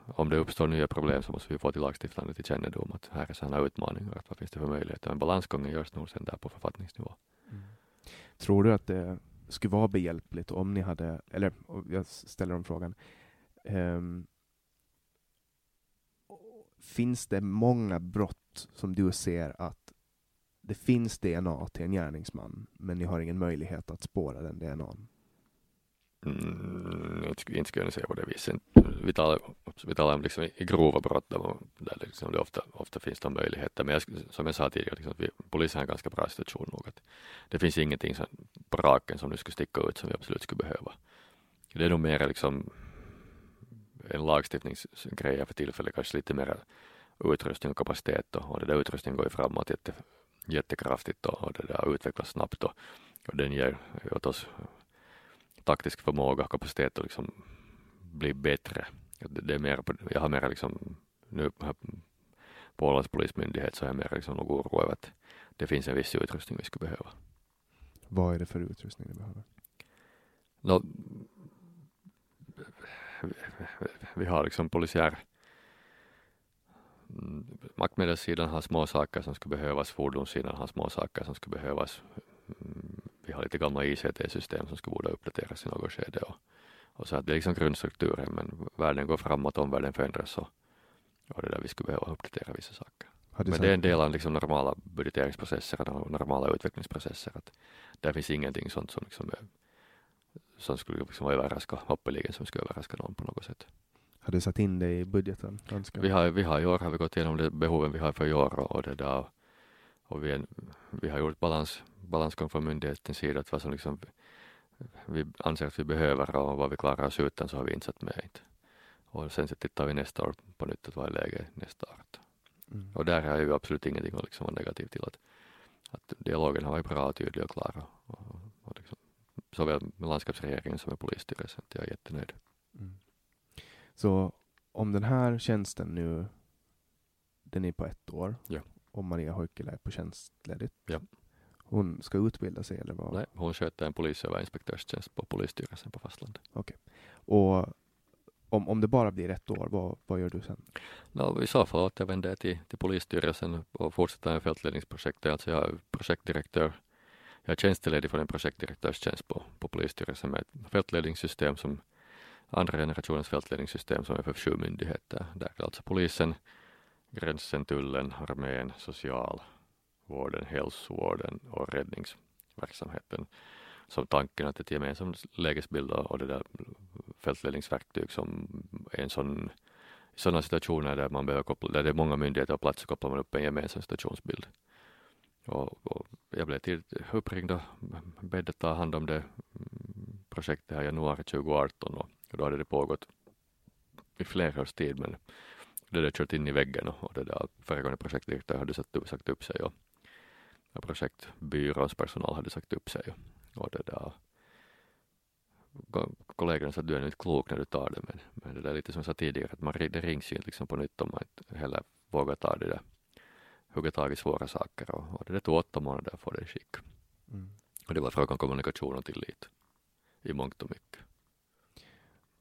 om det uppstår nya problem så måste vi få till lagstiftande till kännedom att här är sådana utmaningar, att vad finns det för möjligheter? Men balansgången görs nog sen där på författningsnivå. Mm.
Tror du att det skulle vara behjälpligt om ni hade, eller jag ställer om frågan, um, finns det många brott som du ser att det finns DNA till en gärningsman, men ni har ingen möjlighet att spåra den DNA?
Mm, inte, inte skulle jag säga på det viset. Vi talar, vi talar om liksom i grova brott där, där liksom det ofta, ofta finns de möjligheter. Men jag, som jag sa tidigare, liksom, vi, polisen har en ganska bra situation nog. Att det finns ingenting som, på raken som nu skulle sticka ut som vi absolut skulle behöva. Det är nog mer liksom en lagstiftningsgrej för tillfället, kanske lite mer utrustning och kapacitet och, och det där utrustningen går ju framåt jätte, jättekraftigt och, och det där utvecklas snabbt och, och den ger åt oss taktisk förmåga, kapacitet att liksom bli bättre. Det är mer, jag har mer liksom, nu på Ålands polismyndighet så är jag mer liksom nog oro över att det finns en viss utrustning vi skulle behöva.
Vad är det för utrustning ni behöver?
No, vi har liksom polisiär mm, maktmedelssidan har små saker som skulle behövas, fordonssidan har små saker som skulle behövas. Mm, vi har lite gamla ICT-system som skulle borde uppdateras i något skede och, och så att det är liksom grundstrukturen men världen går framåt, omvärlden förändras och, och det där vi skulle behöva uppdatera vissa saker. Men det är en del av liksom normala budgeteringsprocesser och normala utvecklingsprocesser. Att där finns ingenting sånt som, liksom är, som skulle liksom överraska, hoppeligen som skulle överraska någon på något sätt.
Har du satt in det i budgeten?
Vi har, vi har i år har vi gått igenom de behoven vi har för i år och, det där, och vi, vi har gjort balans, balansgång från myndighetens sida att vad som liksom vi anser att vi behöver och vad vi klarar oss utan så har vi inte satt med. Inte. Och sen så tittar vi nästa år på nytt att vad är läget nästa år. Mm. Och där har ju absolut ingenting att liksom vara negativ till. Att, att dialogen har varit bra, tydlig och klar. Och, och, och liksom, såväl landskapsregeringen som med polisstyrelsen. Jag är jättenöjd. Mm.
Så om den här tjänsten nu, den är på ett år
ja.
och Maria Hoikkila är på tjänstledigt.
Ja.
Hon ska utbilda sig eller vad?
Nej, hon sköter en polisöverinspektörstjänst på polisstyrelsen på fastlandet.
Okej. Okay. Och om, om det bara blir ett år, vad, vad gör du sen?
No, I så fall återvänder jag till, till polisstyrelsen och fortsätter med fältledningsprojektet. Alltså jag är projektdirektör. Jag är tjänsteledig för en projektdirektörstjänst på, på polisstyrelsen med ett fältledningssystem som andra generationens fältledningssystem som är för sju myndigheter. Där är alltså polisen, gränsen, tullen, armén, socialvården, hälsovården och räddningsverksamheten som tanken att ett gemensamt lägesbild och det där fältledningsverktyg som en sån i sådana situationer där man behöver koppla, där det är många myndigheter och platser kopplar man upp en gemensam situationsbild. Och, och jag blev till uppringd och bedd att ta hand om det projektet här i januari 2018 och, och då hade det pågått i flera års tid men det hade kört in i väggen och, och det där föregående projektdirektör hade sagt, sagt upp sig och, och projektbyråns personal hade sagt upp sig och, och det där. Kollegorna sa att du är inte klok när du tar det men, men det där är lite som jag sa tidigare att man, det rings ju liksom på nytt om man inte heller vågar ta det där hugga tag i svåra saker och, och det tog åtta månader att få det i skick. Mm. Och det var frågan om kommunikation och tillit i mångt och mycket.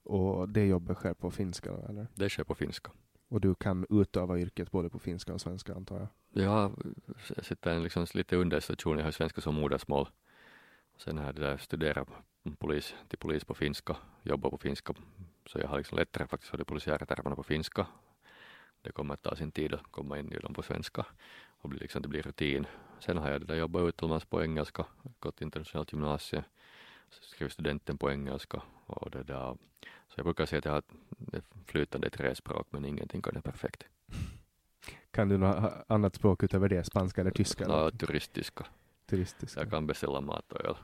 Och det jobbet sker på finska eller?
Det sker på finska.
Och du kan utöva yrket både på finska och svenska antar jag?
Ja, jag sitter liksom lite under situation. Jag har svenska som modersmål. Sen har jag det där studerat polis, till polis på finska, jobbar på finska. Så jag har liksom lättare faktiskt för de polisiära termerna på finska. Det kommer att ta sin tid att komma in i dem på svenska och bli liksom, det blir rutin. Sen har jag det där jobbat utomlands på engelska, gått internationellt gymnasium, skrivit studenten på engelska och det där. Så jag brukar säga att jag har flytande tre språk men ingenting kan det perfekt.
Kan du något annat språk utöver det, spanska eller tyska?
Ja, turistiska.
turistiska.
Jag kan beställa mat och öl.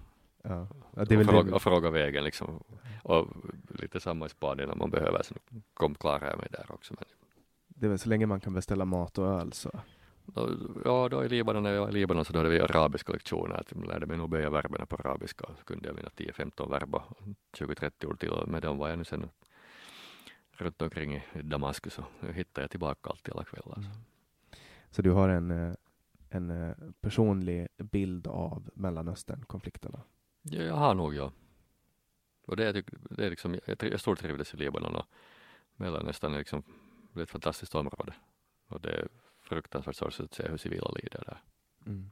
Ja.
Ja, och, fråga, och, fråga, vägen liksom. Och lite samma i Spanien om man behöver, så kom klarar jag mig där också. Men...
Det är väl så länge man kan beställa mat och öl så.
Ja, då i Libanon, när jag var i Libanon så då hade vi arabiska lektioner. Att jag lärde mig nog böja verberna på arabiska så kunde jag mina 10-15 verba, 20-30 ord till. Med dem var jag nu sen runt omkring i Damaskus och nu hittar jag tillbaka alltid alla kvällar. Mm.
Så du har en, eh, en eh, personlig bild av Mellanöstern-konflikterna?
Ja, jag har nog ja. Och det är, det är liksom, jag, jag stortrivdes i Libanon och Mellanöstern är liksom det är ett fantastiskt område. Och det är fruktansvärt sorgligt att se hur civila lider där. Mm.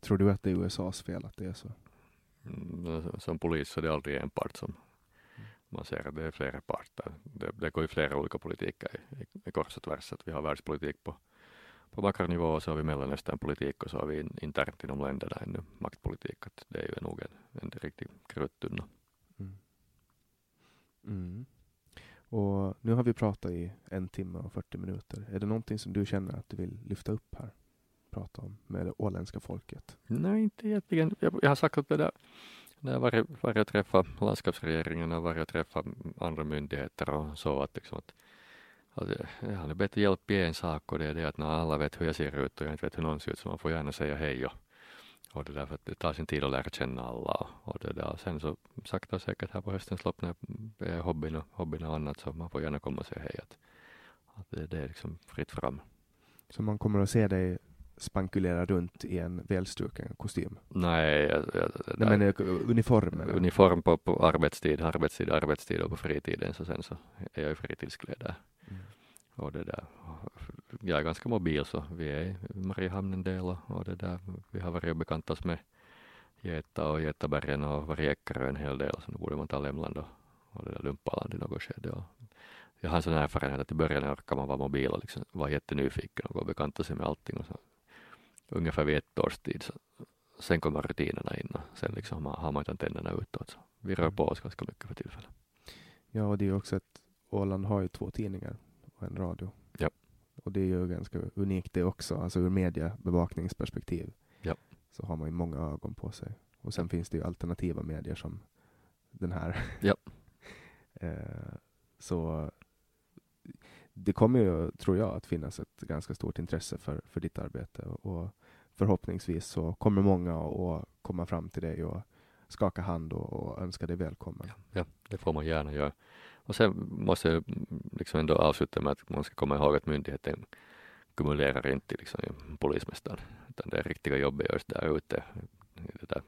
Tror du att det är USAs fel att det är så?
Mm, som polis så är det aldrig en part som man ser att det är flera parter. Det, det går ju flera olika politiker i, i, kors och tvärs. Att vi har världspolitik på på makronivå och så har vi Mellanösternpolitik och så har vi internt inom länderna ännu maktpolitik. Att det är ju nog en, en riktig kruttunna. Mm.
Mm. Och nu har vi pratat i en timme och 40 minuter. Är det någonting som du känner att du vill lyfta upp här? Prata om med det åländska folket?
Nej, inte egentligen. Jag, jag har sagt att det där när jag varit, varit och träffat landskapsregeringen och varit och träffat andra myndigheter och så att, liksom att jag eh, har bett hjälp i en sak och det är det att när alla vet hur jag ser ut och jag inte vet hur någon ser ut så man får gärna säga hej och, och det är därför att det tar sin tid att lära känna alla och, det där. Sen så sakta och säkert här på höstens lopp när det är hobbyn och, hobbyn och annat så man får gärna komma och säga hej att, att det, det är liksom fritt fram.
Så man kommer att se dig spankulera runt i en välstruken kostym?
Nej, jag, jag,
Nej men eh, uniformen?
uniform på, på arbetstid, arbetstid, arbetstid och på fritiden så sen så är jag i fritidskläder.
Mm.
Och det där, jag är ganska mobil så vi är i Mariehamn en del och, och det där, vi har varit och bekantat oss med Geta och Getabergen och varit Eckerö en hel del så nu borde man ta Lemland och, och det där Lumpaland i något skede. Och jag har en sån erfarenhet att i början orkar man vara mobil och liksom vara jättenyfiken och gå och bekanta sig med allting och så ungefär vid ett års tid så sen kommer rutinerna in och sen liksom har man inte antennerna utåt. Så vi rör på oss ganska mycket för tillfället.
Ja, och det är ju också att Åland har ju två tidningar och en radio.
Ja.
Och det är ju ganska unikt det också, alltså ur mediebevakningsperspektiv.
Ja.
Så har man ju många ögon på sig. Och sen finns det ju alternativa medier som den här.
Ja.
eh, så det kommer ju, tror jag, att finnas ett ganska stort intresse för, för ditt arbete och förhoppningsvis så kommer många att komma fram till dig och skaka hand och, och önska dig välkommen.
Ja, det får man gärna göra. Och sen måste jag liksom ändå avsluta med att man ska komma ihåg att myndigheten kumulerar inte liksom polismästaren, utan det riktiga jobbet görs där ute. Det där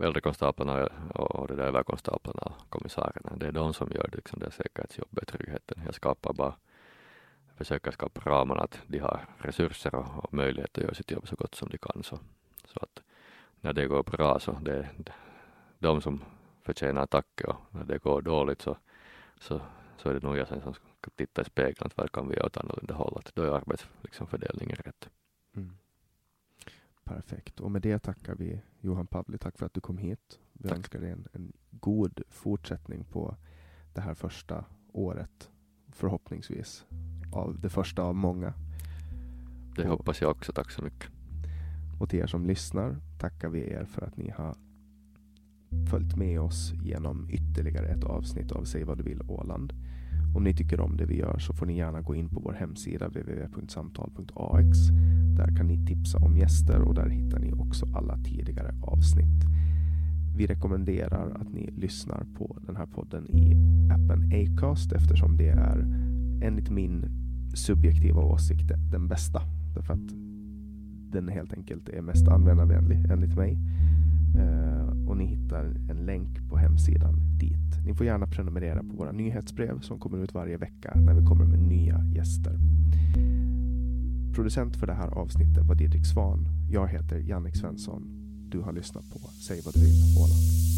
äldrekonstaplarna och det där överkonstaplarna och kommissarierna, det är de som gör liksom det säkerhetsjobbet, tryggheten. Jag skapar bara, försöker skapa ramarna att de har resurser och, och möjlighet att göra sitt jobb så gott som de kan. Så, så att när det går bra så det är de som förtjänar tack och när det går dåligt så, så, så är det nog jag sen som ska titta i spegeln att vad kan vi göra åt annorlunda håll. Att då är arbetsfördelningen liksom, rätt.
Mm. Perfekt. Och med det tackar vi Johan Pavli. Tack för att du kom hit. Vi
Tack.
önskar dig en, en god fortsättning på det här första året. Förhoppningsvis av det första av många.
Det hoppas jag också. Tack så mycket.
Och till er som lyssnar tackar vi er för att ni har följt med oss genom ytterligare ett avsnitt av Säg vad du vill Åland. Om ni tycker om det vi gör så får ni gärna gå in på vår hemsida www.samtal.ax. Där kan ni tipsa om gäster och där hittar ni också alla tidigare avsnitt. Vi rekommenderar att ni lyssnar på den här podden i appen Acast eftersom det är enligt min subjektiva åsikt den bästa. Därför att den helt enkelt är mest användarvänlig enligt mig. Eh, och ni hittar en länk på hemsidan dit. Ni får gärna prenumerera på våra nyhetsbrev som kommer ut varje vecka när vi kommer med nya gäster. Producent för det här avsnittet var Didrik Svan. Jag heter Jannik Svensson. Du har lyssnat på Säg vad du vill Åland.